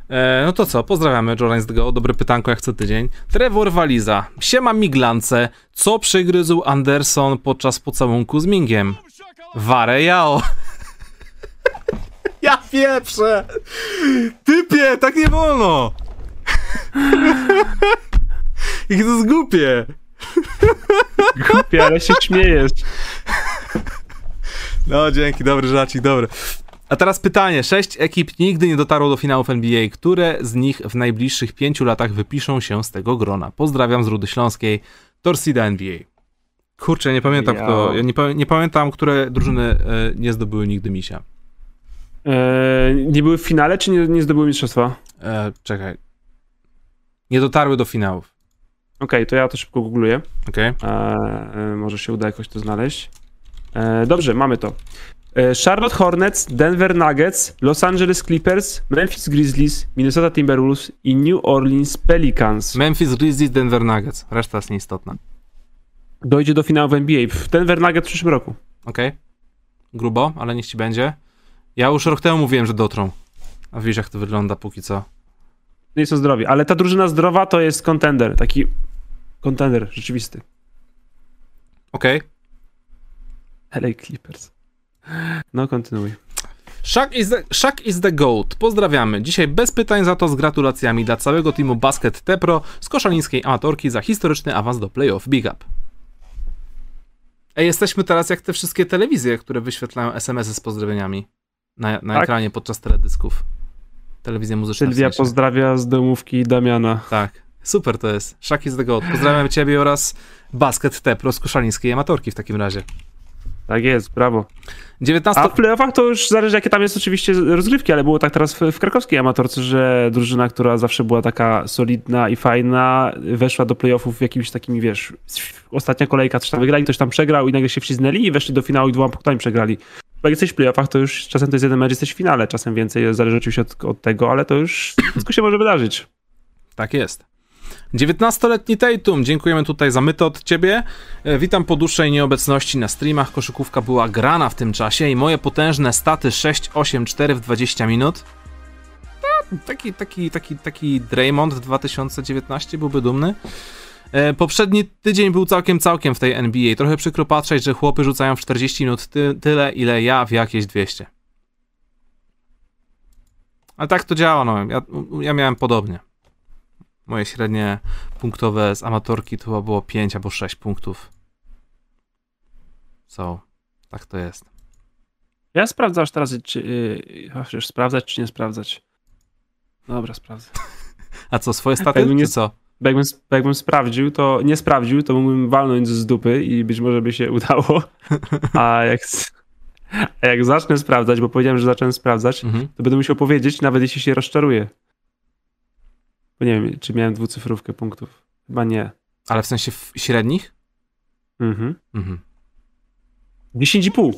E, no to co, pozdrawiamy Jorans Go, dobre pytanko jak co tydzień. Trevor Waliza, siema miglance, co przygryzł Anderson podczas pocałunku z Mingiem? Warę jao. ja pieprzę! Typie, tak nie wolno! Jak to jest głupie! Głupie, ale się śmiejesz. No, dzięki, dobry żarcik, dobry. A teraz pytanie. Sześć ekip nigdy nie dotarło do finałów NBA. Które z nich w najbliższych pięciu latach wypiszą się z tego grona? Pozdrawiam z Rudy Śląskiej, Torsida NBA. Kurczę, nie pamiętam Ja- kto, ja nie, nie pamiętam, które drużyny e, nie zdobyły nigdy misia. E, nie były w finale, czy nie, nie zdobyły mistrzostwa? E, czekaj. Nie dotarły do finałów. Okej, to ja to szybko googluję. Okej? E, e, może się uda jakoś to znaleźć. E, dobrze, mamy to. E, Charlotte Hornets, Denver Nuggets, Los Angeles Clippers, Memphis Grizzlies, Minnesota Timberwolves i New Orleans Pelicans. Memphis Grizzlies, Denver Nuggets. Reszta jest nieistotna. Dojdzie do finału w NBA. W Denver Nuggets w przyszłym roku. Okej? Grubo, ale niech ci będzie. Ja już rok temu mówiłem, że dotrą. A wiesz, jak to wygląda póki co. Nie są zdrowi, ale ta drużyna zdrowa to jest contender, taki contender rzeczywisty. Okej? LA Clippers. No, kontynuuj. Shaq is, the, Shaq is the GOAT. Pozdrawiamy. Dzisiaj bez pytań za to z gratulacjami dla całego teamu Basket Tepro z koszalińskiej amatorki za historyczny awans do playoff. Big up. Ej, jesteśmy teraz jak te wszystkie telewizje, które wyświetlają SMS-y z pozdrowieniami na, na Tak. ekranie podczas teledysków. Telewizja muzyczna. w Sylwia sensie. pozdrawia z domówki Damiana. Tak. Super to jest. Shaq is the GOAT. Pozdrawiam ciebie oraz Basket Tepro z koszalińskiej amatorki w takim razie. Tak jest, brawo. 19... A w playoffach to już zależy, jakie tam jest oczywiście rozgrywki, ale było tak teraz w, w krakowskiej amatorce, że drużyna, która zawsze była taka solidna i fajna, weszła do playoffów w jakimś takim, wiesz, ostatnia kolejka, coś tam wygrali, ktoś tam przegrał i nagle się wcisnęli i weszli do finału i dwoma punktami przegrali. Jak jesteś w playoffach, to już czasem to jest jeden mecz, jesteś w finale, czasem więcej, zależy oczywiście od, od tego, ale to już wszystko się może wydarzyć. Tak jest. 19-letni Tatum, dziękujemy tutaj za myto od ciebie. E, Witam po dłuższej nieobecności na streamach. Koszykówka była grana w tym czasie i moje potężne staty 6, 8, 4 w 20 minut. Taki, taki, taki, taki Draymond 2019 byłby dumny. E, Poprzedni tydzień był całkiem, całkiem w tej NBA. Trochę przykro patrzeć, że chłopy rzucają w 40 minut ty, tyle, ile ja w jakieś 200. Ale tak to działa, no. Ja, ja miałem podobnie. Moje średnie punktowe z amatorki to chyba było 5 albo 6 punktów. So, tak to jest. Ja sprawdzę aż teraz, czy yy, już sprawdzać, czy nie sprawdzać. Dobra, sprawdzę. A co, swoje staty, nie- czy co? Bo jakbym, bo jakbym sprawdził, to nie sprawdził, to mógłbym walnąć z dupy i być może by się udało. A jak, a jak zacznę sprawdzać, bo powiedziałem, że zacząłem sprawdzać, Mhm. to będę musiał powiedzieć, nawet jeśli się rozczaruję. Bo nie wiem, czy miałem dwucyfrówkę punktów. Chyba nie. Ale w sensie w średnich? Mhm. Mhm. 10,5.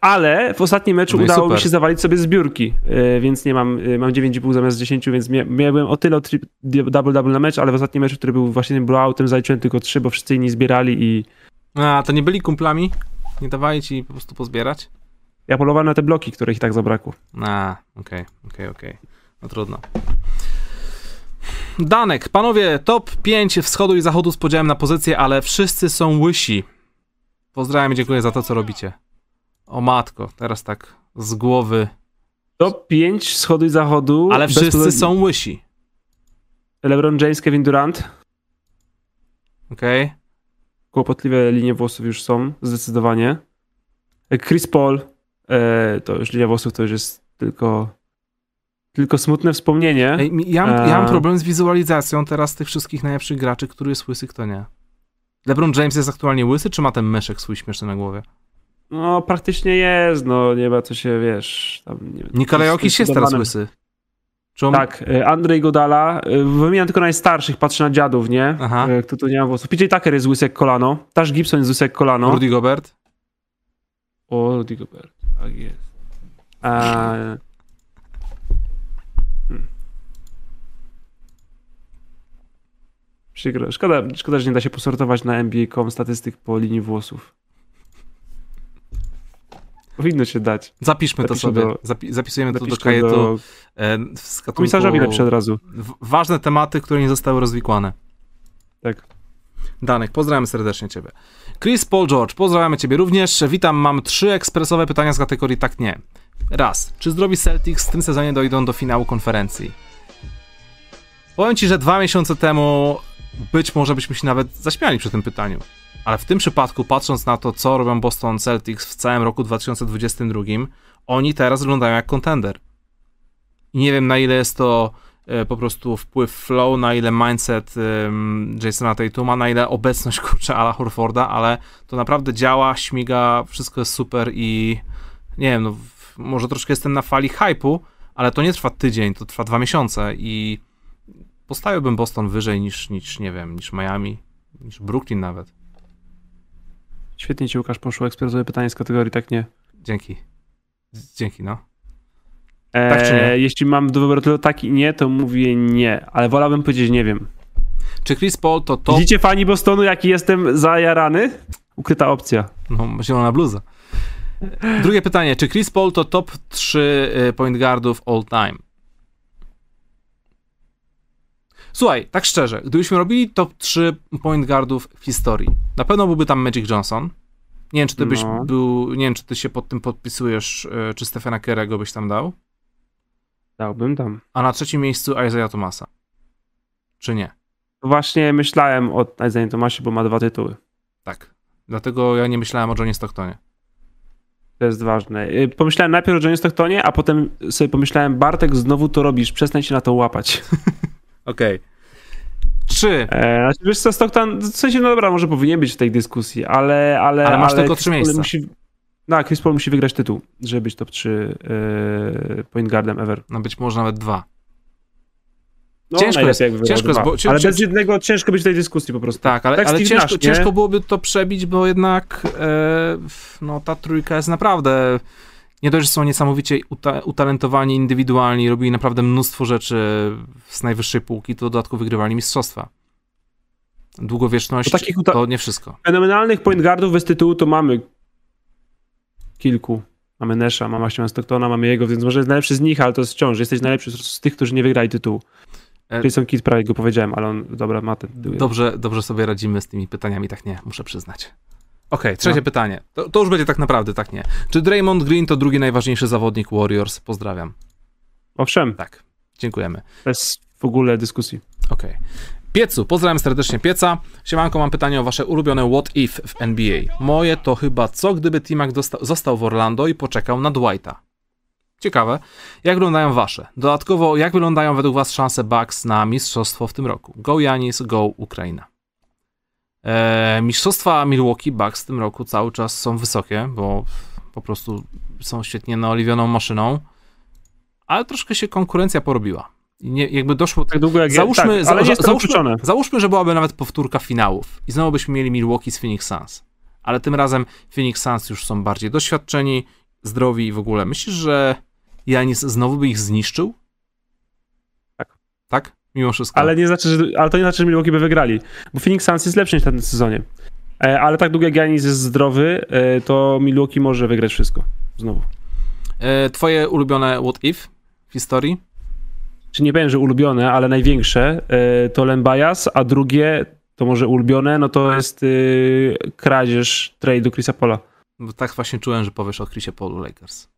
Ale w ostatnim meczu No udało mi super. się zawalić sobie zbiórki, yy, więc nie mam, yy, mam 9,5 zamiast 10, więc mia miałem o tyle double-double na mecz, ale w ostatnim meczu, który był właśnie blowoutem, zaliczyłem tylko 3, bo wszyscy inni zbierali i A, to nie byli kumplami? Nie dawali ci po prostu pozbierać? ja polowałem na te bloki, których i tak zabrakło. A, okej, okej, okej. No trudno. Danek, panowie, top 5 wschodu i zachodu z podziałem na pozycje, ale wszyscy są łysi. Pozdrawiam i dziękuję za to, co robicie. O matko, teraz tak z głowy. Top 5 wschodu i zachodu. Ale bez wszyscy poza- są łysi. LeBron James, Kevin Durant. Okej? Kłopotliwe linie włosów już są, zdecydowanie. Chris Paul, e, to już linia włosów to już jest tylko, tylko smutne wspomnienie. Ej, ja, mam- ja mam Eee. problem z wizualizacją teraz tych wszystkich najlepszych graczy, który jest łysy, kto nie. LeBron James jest aktualnie łysy, czy ma ten myszek swój śmieszny na głowie? No, praktycznie jest, no nie ma co się, wiesz... Tam, nie, Nikolaj Jokic jest teraz łysy. On... Tak, e, Andrzej Godala, e, wymieniam tylko najstarszych, patrzę na dziadów, nie? Aha. E, Kto tu nie ma włosów. PJ Tucker jest łysy jak kolano, Tash Gibson jest łysy jak kolano. Rudy Gobert? O, Rudy Gobert, tak jest. A... Hmm. Przykro. Szkoda, szkoda, że nie da się posortować na NBA.com statystyk po linii włosów. Powinno się dać. Zapiszmy to sobie. do- Zapi zapisujemy to do kajetu. do e, gatunku- komisarzowi napiszę od razu. Ważne tematy, które nie zostały rozwikłane. Tak. Danych, pozdrawiam serdecznie Ciebie. Chris Paul George, pozdrawiamy Ciebie również. Witam, mam trzy ekspresowe pytania z kategorii tak nie. Raz, czy zdrowi Celtics w tym sezonie dojdą do finału konferencji? Powiem Ci, że dwa miesiące temu być może byśmy się nawet zaśmiali przy tym pytaniu. Ale w tym przypadku, patrząc na to, co robią Boston Celtics w całym roku 2022, oni teraz wyglądają jak kontender. I nie wiem, na ile jest to e, po prostu wpływ flow, na ile mindset Jasona Tatuma, na ile obecność kurczę Ala Horforda, ale to naprawdę działa, śmiga, wszystko jest super i nie wiem, no, może troszkę jestem na fali hypu, ale to nie trwa tydzień, to trwa dwa miesiące i postawiłbym Boston wyżej niż, niż nie wiem, niż Miami, niż Brooklyn nawet. Świetnie ci Łukasz poszło ekspresowe pytanie z kategorii tak nie. Dzięki. Dzięki, no. E, Tak czy nie? Jeśli mam do wyboru tylko tak i nie, to mówię nie, ale wolałbym powiedzieć nie wiem. Czy Chris Paul to top... Widzicie fani Bostonu, jaki jestem zajarany? Ukryta opcja. No, zielona bluza. Drugie pytanie. Czy Chris Paul to top 3 y, point guardów all time? Słuchaj, tak szczerze, gdybyśmy robili top 3 point guardów w historii, na pewno byłby tam Magic Johnson. Nie wiem, czy ty byś No. był, nie wiem, czy ty się pod tym podpisujesz, y, czy Stephena Kerego byś tam dał, Dałbym tam. a na trzecim miejscu Isaiah Thomasa. Czy nie? Właśnie myślałem o Isaiah Tomasie, bo ma dwa tytuły. Tak. Dlatego ja nie myślałem o Johnie Stocktonie. To jest ważne. Y, Pomyślałem najpierw o Johnie Stocktonie, a potem sobie pomyślałem, Bartek, znowu to robisz, przestań się na to łapać. Okej. Trzy. E, znaczy, wiesz co, Stockton, w sensie, no dobra, może powinien być w tej dyskusji, ale... Ale, Ale masz tylko Chris trzy miejsca. Musi, no, Chris Paul musi wygrać tytuł, żeby być top 3 e, point guardem ever. No być może nawet dwa. No, Ciężko jest, ciężko jest, bo- cię- ale cię- bez jednego ciężko być w tej dyskusji po prostu. Tak, ale, Tak ale ciężko, ciężko byłoby to przebić, bo jednak e, no, ta trójka jest naprawdę. Nie dość, że są niesamowicie uta utalentowani indywidualni, robili naprawdę mnóstwo rzeczy z najwyższej półki, to w dodatku wygrywali mistrzostwa. Długowieczność To takich to nie wszystko. Fenomenalnych point guardów bez tytułu to mamy kilku. Mamy Nesha, mamy Ashton Stocktona, mamy jego, więc może jest najlepszy z nich, ale to jest wciąż. Jesteś najlepszy z tych, którzy nie wygrali tytułu. E, Jason Kidd prawie go powiedziałem, ale on, dobra, ma ten tytuł. Dobrze, dobrze sobie radzimy z tymi pytaniami, tak nie, muszę przyznać. Okej, trzecie No. pytanie. To, to już będzie tak naprawdę, tak nie. Czy Draymond Green to drugi najważniejszy zawodnik Warriors? Pozdrawiam. Owszem, Tak, dziękujemy. bez w ogóle dyskusji. Okej. Piecu, pozdrawiam serdecznie Pieca. Siemanko, mam pytanie o wasze ulubione what if w NBA. Moje to chyba co gdyby Timak został w Orlando i poczekał na Dwighta. Ciekawe. Jak wyglądają wasze? Dodatkowo, jak wyglądają według was szanse Bucks na mistrzostwo w tym roku? Go Janis, go Ukraina. Eee, mistrzostwa Milwaukee Bucks w tym roku cały czas są wysokie, bo po prostu są świetnie naoliwioną maszyną, ale troszkę się konkurencja porobiła. I nie, jakby doszło Tak długo jak Załóżmy, tak, ale za, jest załóżmy, wykluczone. załóżmy, że byłaby nawet powtórka finałów i znowu byśmy mieli Milwaukee z Phoenix Suns. Ale tym razem Phoenix Suns już są bardziej doświadczeni, zdrowi i w ogóle. Myślisz, że Janis znowu by ich zniszczył? Tak. Tak? Mimo wszystko. Ale, nie znaczy, że, ale to nie znaczy, że Milwaukee by wygrali, bo Phoenix Suns jest lepszy niż w tym sezonie. E, ale tak długo jak Giannis jest zdrowy, e, to Milwaukee może wygrać wszystko. Znowu. E, twoje ulubione what if w historii? Czy nie powiem, że ulubione, ale największe to Len Bias, a drugie to może ulubione, no to jest kradzież trade'u Chrisa Paula. Bo tak właśnie czułem, że powiesz o Chrisie Paulu Lakers.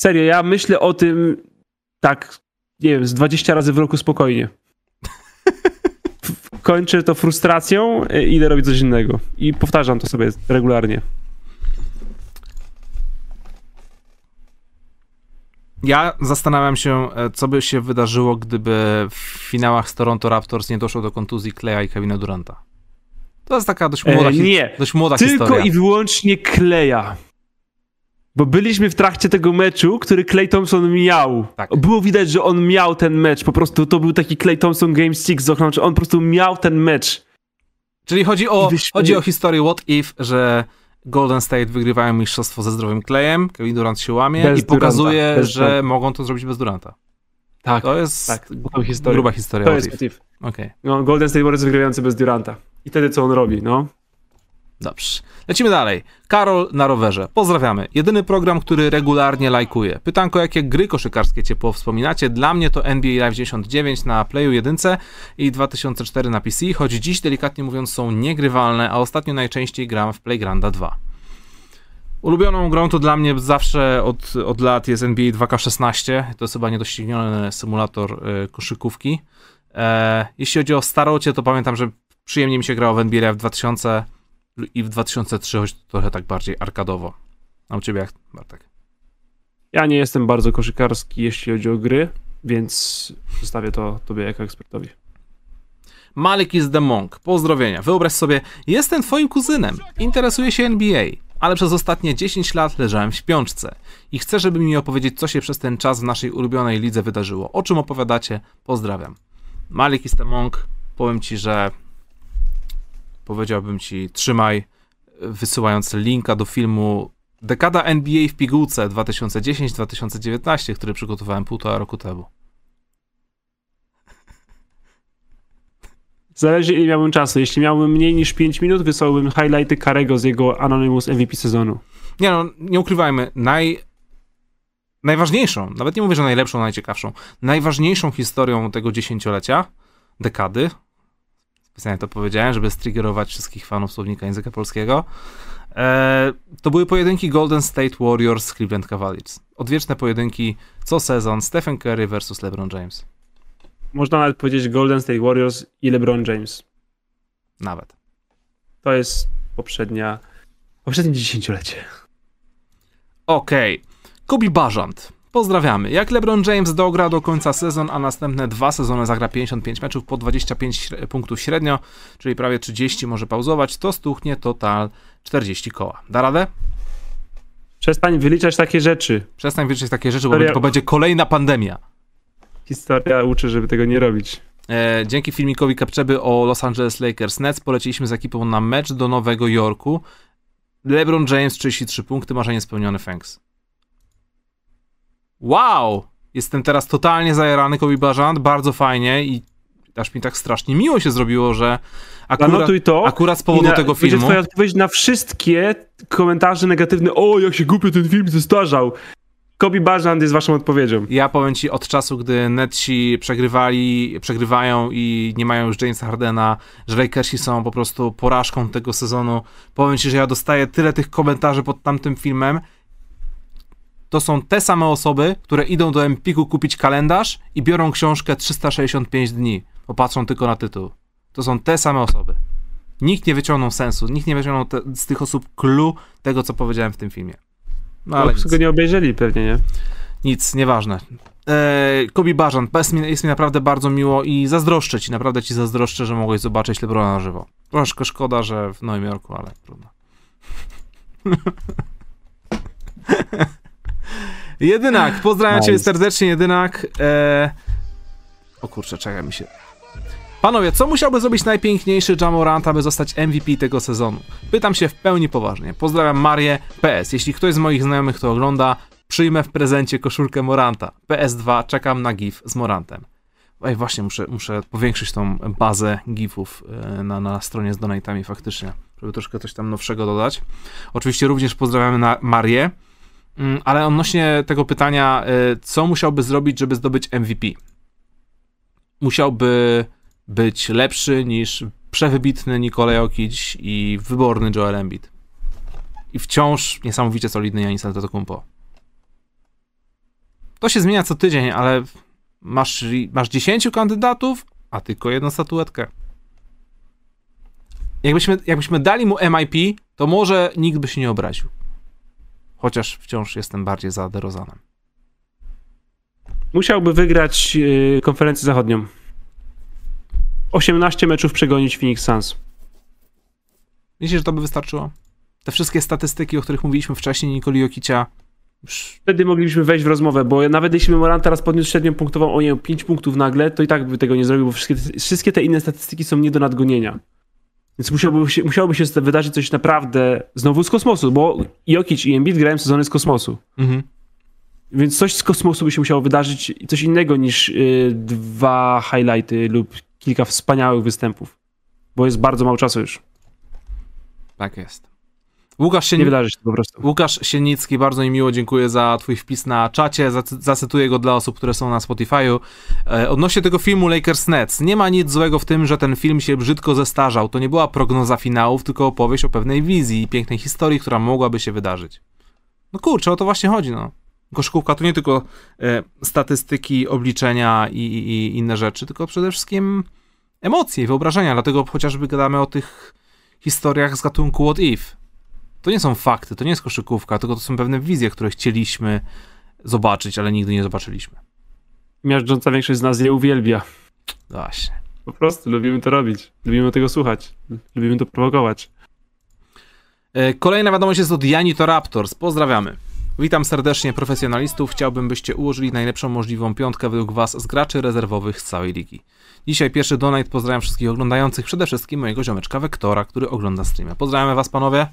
Serio, ja myślę o tym tak, nie wiem, z 20 razy w roku spokojnie. Kończę to frustracją, y, idę robić coś innego. I powtarzam to sobie regularnie. Ja zastanawiam się, e, co by się wydarzyło, gdyby w finałach z Toronto Raptors nie doszło do kontuzji Kleja i Kevina Duranta. To jest taka dość młoda, E, nie. dość młoda Tylko historia. i wyłącznie Kleja. Bo byliśmy w trakcie tego meczu, który Clay Thompson miał. Tak. Było widać, że on miał ten mecz. Po prostu to był taki Clay Thompson Game 6 z Oklahoma. On po prostu miał ten mecz. Czyli chodzi o, chodzi o historię what if, że Golden State wygrywają mistrzostwo ze zdrowym Klejem, Kevin Durant się łamie Bez i pokazuje, Duranta, że Duranta. mogą to zrobić bez Duranta. Tak, To jest tak. Tą historię. gruba historia To what jest if. motyw. Okej. No, Golden State Warriors wygrywający bez Duranta. I wtedy co on robi, no? Dobrze. Lecimy dalej. Karol na rowerze. Pozdrawiamy. Jedyny program, który regularnie lajkuje. Pytanko, jakie gry koszykarskie ciepło wspominacie? Dla mnie to NBA Live 99 na Playu 1 i 2004 na PC, choć dziś delikatnie mówiąc są niegrywalne, a ostatnio najczęściej gram w Playgrounda 2. Ulubioną grą to dla mnie zawsze od, od lat jest NBA 2K16. To jest chyba niedościgniony symulator y, koszykówki. E, jeśli chodzi o starocie, to pamiętam, że przyjemnie mi się grało w NBA w 2000 i w 2003, choć trochę tak bardziej arkadowo. A u ciebie jak, Bartek? Ja nie jestem bardzo koszykarski, jeśli chodzi o gry, więc zostawię to tobie jako ekspertowi. Malik is the Monk. Pozdrowienia. Wyobraź sobie, jestem twoim kuzynem. Interesuję się NBA, ale przez ostatnie 10 lat leżałem w śpiączce. I chcę, żeby mi opowiedzieć, co się przez ten czas w naszej ulubionej lidze wydarzyło. O czym opowiadacie? Pozdrawiam. Malik is the Monk. Powiem ci, że powiedziałbym ci, trzymaj, wysyłając linka do filmu Dekada NBA w pigułce 2010-2019, który przygotowałem półtora roku temu. Zależy ile miałbym czasu. Jeśli miałbym mniej niż 5 minut, wysłałbym highlighty Karego z jego Anonymous MVP sezonu. Nie no, nie ukrywajmy, naj... najważniejszą, nawet nie mówię, że najlepszą, najciekawszą, najważniejszą historią tego dziesięciolecia, dekady, specjalnie to powiedziałem, żeby striggerować wszystkich fanów słownika języka polskiego, e, to były pojedynki Golden State Warriors z Cleveland Cavaliers. Odwieczne pojedynki co sezon Stephen Curry versus LeBron James. Można nawet powiedzieć Golden State Warriors i LeBron James. Nawet. To jest poprzednia, poprzednie dziesięciolecie. Okej. Okay. Kobe Barzant. Pozdrawiamy. Jak LeBron James dogra do końca sezon, a następne dwa sezony zagra 55 meczów po 25 punktów średnio, czyli prawie 30 może pauzować, to stuchnie total 40 koła. Da radę? Przestań wyliczać takie rzeczy. Przestań wyliczać takie rzeczy, Historia... bo będzie kolejna pandemia. Historia uczy, żeby tego nie robić. E, dzięki filmikowi Kapczeby o Los Angeles Lakers Nets poleciliśmy z ekipą na mecz do Nowego Jorku. LeBron James 33 punkty, marzenie spełnione, thanks. Wow! Jestem teraz totalnie zajarany Kobe Bryant, bardzo fajnie i aż mi tak strasznie miło się zrobiło, że akurat, to akurat z powodu na, tego filmu... Będzie twoja odpowiedź na wszystkie komentarze negatywne, o jak się głupio ten film zestarzał. Kobe Bryant jest waszą odpowiedzią. Ja powiem ci, od czasu, gdy Netsi przegrywali, przegrywają i nie mają już Jamesa Hardena, że Lakersi są po prostu porażką tego sezonu, powiem ci, że ja dostaję tyle tych komentarzy pod tamtym filmem, to są te same osoby, które idą do Empiku kupić kalendarz i biorą książkę 365 dni, popatrzą tylko na tytuł. To są te same osoby. Nikt nie wyciągnął sensu, nikt nie wyciągnął te, z tych osób clue tego, co powiedziałem w tym filmie. No, ale no, go nie obejrzeli pewnie, nie? Nic, nieważne. Eee, Kobi Barzan, jest mi, jest mi naprawdę bardzo miło i zazdroszczę ci, naprawdę ci zazdroszczę, że mogłeś zobaczyć Lebrona na żywo. Troszkę szkoda, że w Nowym Jorku, ale trudno. Jedynak, pozdrawiam nice. cię serdecznie, Jedynak. Eee... O kurczę, czekaj mi się. Panowie, co musiałby zrobić najpiękniejszy Jamorant, aby zostać MVP tego sezonu? Pytam się w pełni poważnie. Pozdrawiam Marię. PS, jeśli ktoś z moich znajomych to ogląda, przyjmę w prezencie koszulkę Moranta. PS2, czekam na GIF z Morantem. Ej, właśnie, muszę, muszę powiększyć tą bazę GIFów e, na, na stronie z donatami faktycznie, żeby troszkę coś tam nowszego dodać. Oczywiście również pozdrawiamy na Marię. Mm, ale odnośnie tego pytania, y, co musiałby zrobić, żeby zdobyć MVP? Musiałby być lepszy niż przewybitny Nikola Jokic i wyborny Joel Embiid. I wciąż niesamowicie solidny Janis Antetokounmpo. To się zmienia co tydzień, ale masz, masz 10 kandydatów, a tylko jedną statuetkę. Jakbyśmy, jakbyśmy dali mu MIP, to może nikt by się nie obraził. Chociaż wciąż jestem bardziej za DeRozanem. Musiałby wygrać yy, konferencję zachodnią. 18 meczów przegonić Phoenix Suns. Myślisz, że to by wystarczyło? Te wszystkie statystyki, o których mówiliśmy wcześniej, Nikoli Jokicia. Już... Wtedy moglibyśmy wejść w rozmowę, bo nawet jeśli Morant teraz podniósł średnią punktową o nie 5 punktów nagle, to i tak by tego nie zrobił, bo wszystkie, wszystkie te inne statystyki są nie do nadgonienia. Więc musiałoby się, musiałoby się wydarzyć coś naprawdę znowu z kosmosu, bo Jokic i Embiid grają sezony z kosmosu. Mhm. Więc coś z kosmosu by się musiało wydarzyć, coś innego niż y, dwa highlighty lub kilka wspaniałych występów, bo jest bardzo mało czasu już. Tak jest. Łukasz, się Nie wydarzy się po prostu. Łukasz Sienicki, bardzo mi miło dziękuję za twój wpis na czacie, Zacy- zacytuję go dla osób, które są na Spotify'u. E, odnośnie tego filmu Lakers Nets, nie ma nic złego w tym, że ten film się brzydko zestarzał. To nie była prognoza finałów, tylko opowieść o pewnej wizji i pięknej historii, która mogłaby się wydarzyć. No kurczę, o to właśnie chodzi, no. Koszykówka to nie tylko e, statystyki, obliczenia i, i, i inne rzeczy, tylko przede wszystkim emocje i wyobrażenia, dlatego chociażby gadamy o tych historiach z gatunku What If. To nie są fakty, to nie jest koszykówka, tylko to są pewne wizje, które chcieliśmy zobaczyć, ale nigdy nie zobaczyliśmy. Miażdżąca większość z nas je uwielbia. Właśnie. Po prostu lubimy to robić. Lubimy tego słuchać. Lubimy to prowokować. E, Kolejna wiadomość jest od Jani to Raptors. Pozdrawiamy. Witam serdecznie profesjonalistów. Chciałbym, byście ułożyli najlepszą możliwą piątkę według Was z graczy rezerwowych z całej ligi. Dzisiaj pierwszy donate. Pozdrawiam wszystkich oglądających, przede wszystkim mojego ziomeczka Wektora, który ogląda streama. Pozdrawiamy Was, panowie.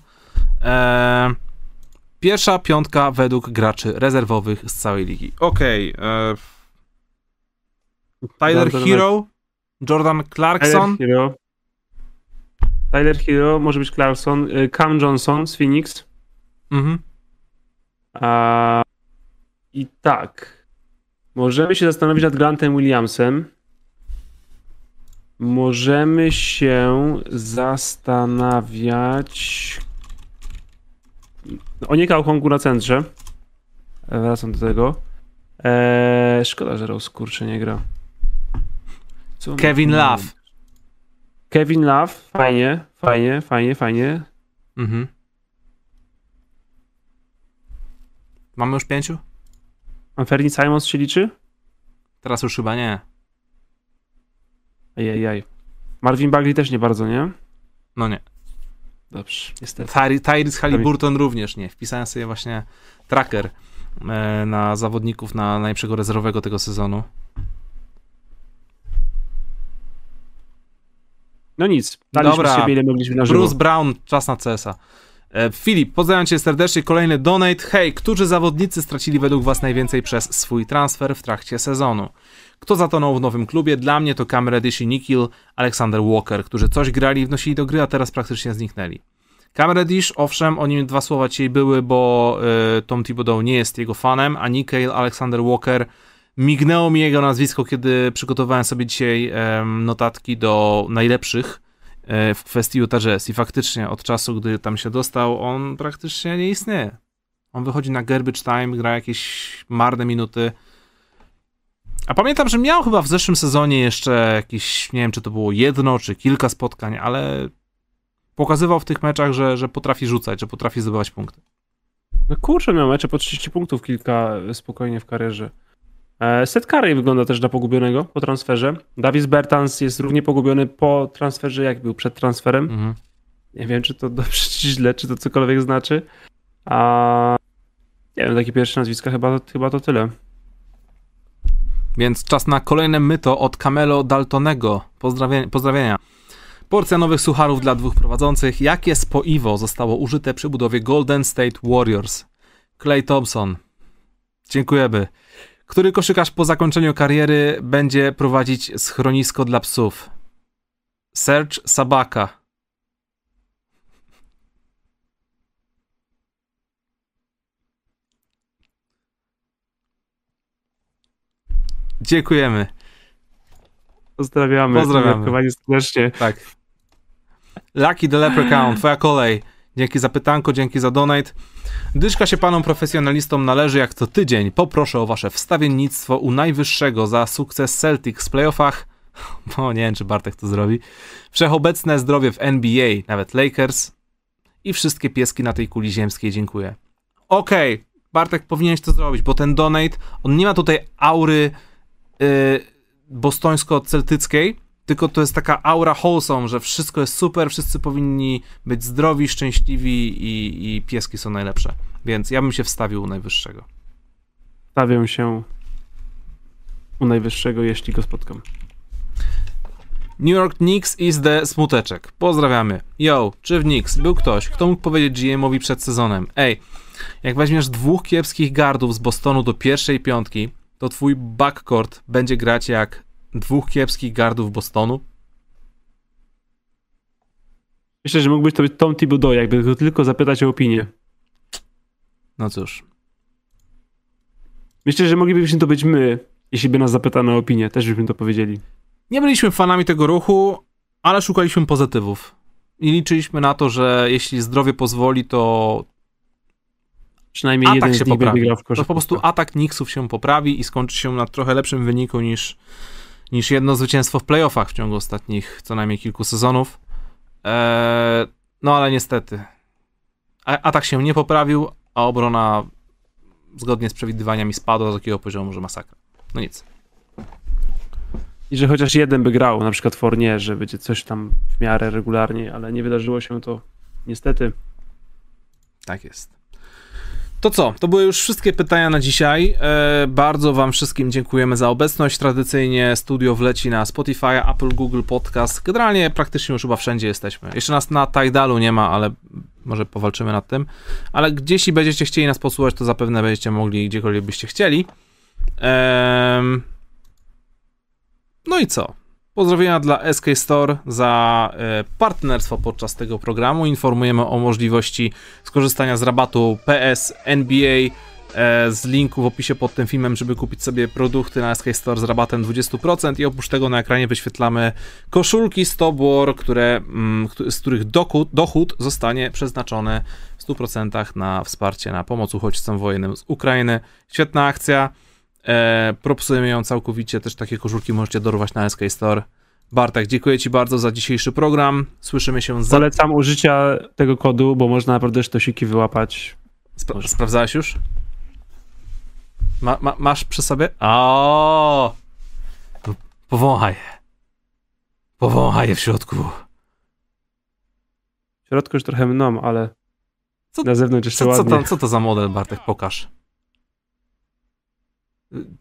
Eee, pierwsza piątka według graczy rezerwowych z całej ligi. Okej. e, Tyler Jordan Hero, Jordan Clarkson. Tyler Hero. Tyler Hero, może być Clarkson. y, Cam Johnson z Phoenix. Mhm. A, I tak. Możemy się zastanowić nad Grantem Williamsem. Możemy się zastanawiać o nie Kaukongu na centrze. E, Wracam do tego. Eee, szkoda, że Rose kurczę nie gra. Co Kevin Love. Kevin Love, fajnie, fajnie, fajnie, fajnie. Mhm. Mamy już pięciu? Anferni Simons się liczy? Teraz już chyba nie. Ajajaj. Marvin Bagley też nie bardzo, nie? No nie. Dobrze, Tyrese Halliburton również nie. Wpisałem sobie właśnie tracker e, na zawodników na najlepszego rezerwowego tego sezonu. No nic, daliśmy Dobra. siebie ile mogliśmy na żywo. Bruce Brown, czas na CS-a. E, Filip, pozdrawiam cię serdecznie. Kolejny donate. Hej, którzy zawodnicy stracili według was najwięcej przez swój transfer w trakcie sezonu? Kto zatonął w nowym klubie? Dla mnie to Cam Reddish i Nikhil Alexander Walker, którzy coś grali wnosili do gry, a teraz praktycznie zniknęli. Cam Reddish, owszem, o nim dwa słowa dzisiaj były, bo y, Tom Thibodeau nie jest jego fanem, a Nikhil Alexander Walker mignęło mi jego nazwisko, kiedy przygotowałem sobie dzisiaj em, notatki do najlepszych e, w kwestii Utah Jazz i faktycznie od czasu, gdy tam się dostał, on praktycznie nie istnieje. On wychodzi na garbage time, gra jakieś marne minuty. A pamiętam, że miał chyba w zeszłym sezonie jeszcze jakieś, nie wiem, czy to było jedno, czy kilka spotkań, ale pokazywał w tych meczach, że, że potrafi rzucać, że potrafi zdobywać punkty. No kurczę, miał mecze po 30 punktów kilka spokojnie w karierze. E, Seth Curry wygląda też na pogubionego po transferze. Davis Bertans jest równie pogubiony po transferze, jak był przed transferem. Mhm. Nie wiem, czy to dobrze, czy źle, czy to cokolwiek znaczy. A nie wiem, takie pierwsze nazwiska chyba, chyba to tyle. Więc czas na kolejne myto od Camelo Daltonego. Pozdrawienia. Porcja nowych sucharów dla dwóch prowadzących. Jakie spoiwo zostało użyte przy budowie Golden State Warriors? Clay Thompson. Dziękujemy. Który koszykarz po zakończeniu kariery będzie prowadzić schronisko dla psów? Serge Sabaka. Dziękujemy. Pozdrawiamy. Pozdrawiamy. Serdecznie. Tak. Lucky the Leprechaun, twoja kolej. Dzięki za pytanko, dzięki za donate. Dyszka się panom profesjonalistom należy jak co tydzień. Poproszę o wasze wstawiennictwo u najwyższego za sukces Celtics w playoffach. Bo nie wiem, czy Bartek to zrobi. Wszechobecne zdrowie w NBA, nawet Lakers. I wszystkie pieski na tej kuli ziemskiej, dziękuję. Okej, Bartek powinieneś to zrobić, bo ten donate, on nie ma tutaj aury bostońsko-celtyckiej, tylko to jest taka aura wholesome, że wszystko jest super, wszyscy powinni być zdrowi, szczęśliwi i, i pieski są najlepsze. Więc ja bym się wstawił u najwyższego. Stawiam się u najwyższego, jeśli go spotkam. New York Knicks is the smuteczek. Pozdrawiamy. Yo, czy w Knicks był ktoś, kto mógł powiedzieć GM-owi przed sezonem, ej, jak weźmiesz dwóch kiepskich gardów z Bostonu do pierwszej piątki, to twój backcourt będzie grać jak dwóch kiepskich gardów Bostonu? Myślę, że mógłbyś to być Tom Thibodeau, jakby go tylko zapytać o opinię. No cóż. Myślę, że moglibyśmy to być my, jeśli by nas zapytano o opinię. Też byśmy to powiedzieli. Nie byliśmy fanami tego ruchu, ale szukaliśmy pozytywów. I liczyliśmy na to, że jeśli zdrowie pozwoli, to Przynajmniej atak jeden się z nich poprawi. w koszykówkę. po prostu atak Knicksów się poprawi i skończy się na trochę lepszym wyniku niż, niż jedno zwycięstwo w playoffach w ciągu ostatnich co najmniej kilku sezonów. Eee, no ale niestety. A, atak się nie poprawił, a obrona zgodnie z przewidywaniami spadła do takiego poziomu, że masakra. No nic. I że chociaż jeden by grał, na przykład Fournier, że będzie coś tam w miarę regularnie, ale nie wydarzyło się to niestety. Tak jest. To co? To były już wszystkie pytania na dzisiaj. E, bardzo Wam wszystkim dziękujemy za obecność. Tradycyjnie studio wleci na Spotify, Apple, Google Podcast. Generalnie praktycznie już chyba wszędzie jesteśmy. Jeszcze nas na Tidalu nie ma, ale może powalczymy nad tym. Ale gdzieś i będziecie chcieli nas posłuchać, to zapewne będziecie mogli gdziekolwiek byście chcieli. Em, no i co? Pozdrowienia dla SK Store za e, partnerstwo podczas tego programu. Informujemy o możliwości skorzystania z rabatu PS NBA e, z linku w opisie pod tym filmem, żeby kupić sobie produkty na SK Store z rabatem 20% i oprócz tego na ekranie wyświetlamy koszulki Stop War, które, mm, z których dochód, dochód zostanie przeznaczony w 100% na wsparcie, na pomoc uchodźcom wojennym z Ukrainy. Świetna akcja. E, propsujemy ją całkowicie, też takie koszulki możecie dorwać na SK Store. Bartek, dziękuję Ci bardzo za dzisiejszy program. Słyszymy się za... Polecam użycia tego kodu, bo można naprawdę sztosiki wyłapać. Spra- sprawdzałeś już? Ma, ma, masz przy sobie? O! Powąchaj. Powąchaj je w środku. W środku już trochę mną, ale Co- na zewnątrz jeszcze Co, co, ładnie. to, co to za model, Bartek? Pokaż.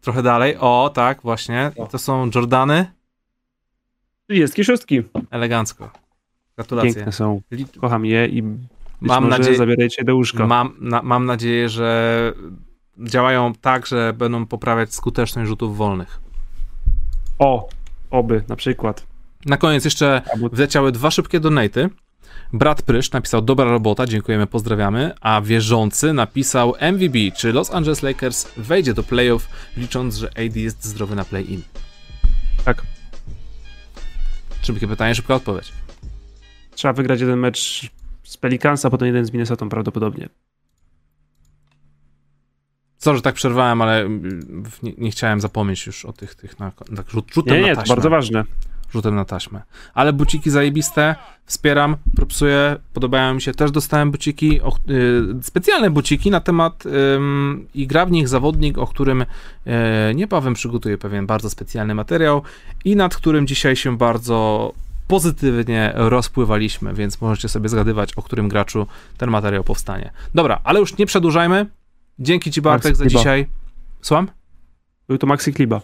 Trochę dalej. O, tak, właśnie. I to są Jordany. 36. Elegancko. Gratulacje. Piękne są. Kocham je i Mam może nadzieję- zabierajcie do łóżka. Mam, na, mam nadzieję, że działają tak, że będą poprawiać skuteczność rzutów wolnych. O, oby na przykład. Na koniec jeszcze wleciały dwa szybkie donaty. Brat Prysz napisał dobra robota, dziękujemy, pozdrawiamy, a wierzący napisał MVB, czy Los Angeles Lakers wejdzie do playoff, licząc, że AD jest zdrowy na play-in. tak. Szybkie pytanie, szybka odpowiedź. Trzeba wygrać jeden mecz z Pelicansa, potem jeden z Minnesotą prawdopodobnie. Sorry, że tak przerwałem, ale mm, nie, nie chciałem zapomnieć już o tych, tych na, tak rzut, rzutem Nie, nie, to bardzo ważne. Rzutem na taśmę. Ale buciki zajebiste, wspieram, propsuję, podobają mi się. Też dostałem buciki, o, y, specjalne buciki na temat ym, i gra w nich zawodnik, o którym y, niebawem przygotuję pewien bardzo specjalny materiał i nad którym dzisiaj się bardzo pozytywnie rozpływaliśmy, więc możecie sobie zgadywać, o którym graczu ten materiał powstanie. Dobra, ale już nie przedłużajmy. Dzięki Ci Bartek za Chyba. dzisiaj. Słucham? Był to Maxi Kliba.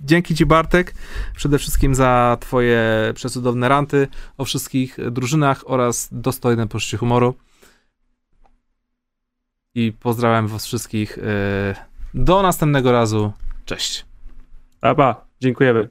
Dzięki Ci, Bartek, przede wszystkim za Twoje przecudowne ranty o wszystkich drużynach oraz dostojne poczucie humoru. I pozdrawiam Was wszystkich. e, Do następnego razu. Cześć. Pa, pa. Dziękujemy.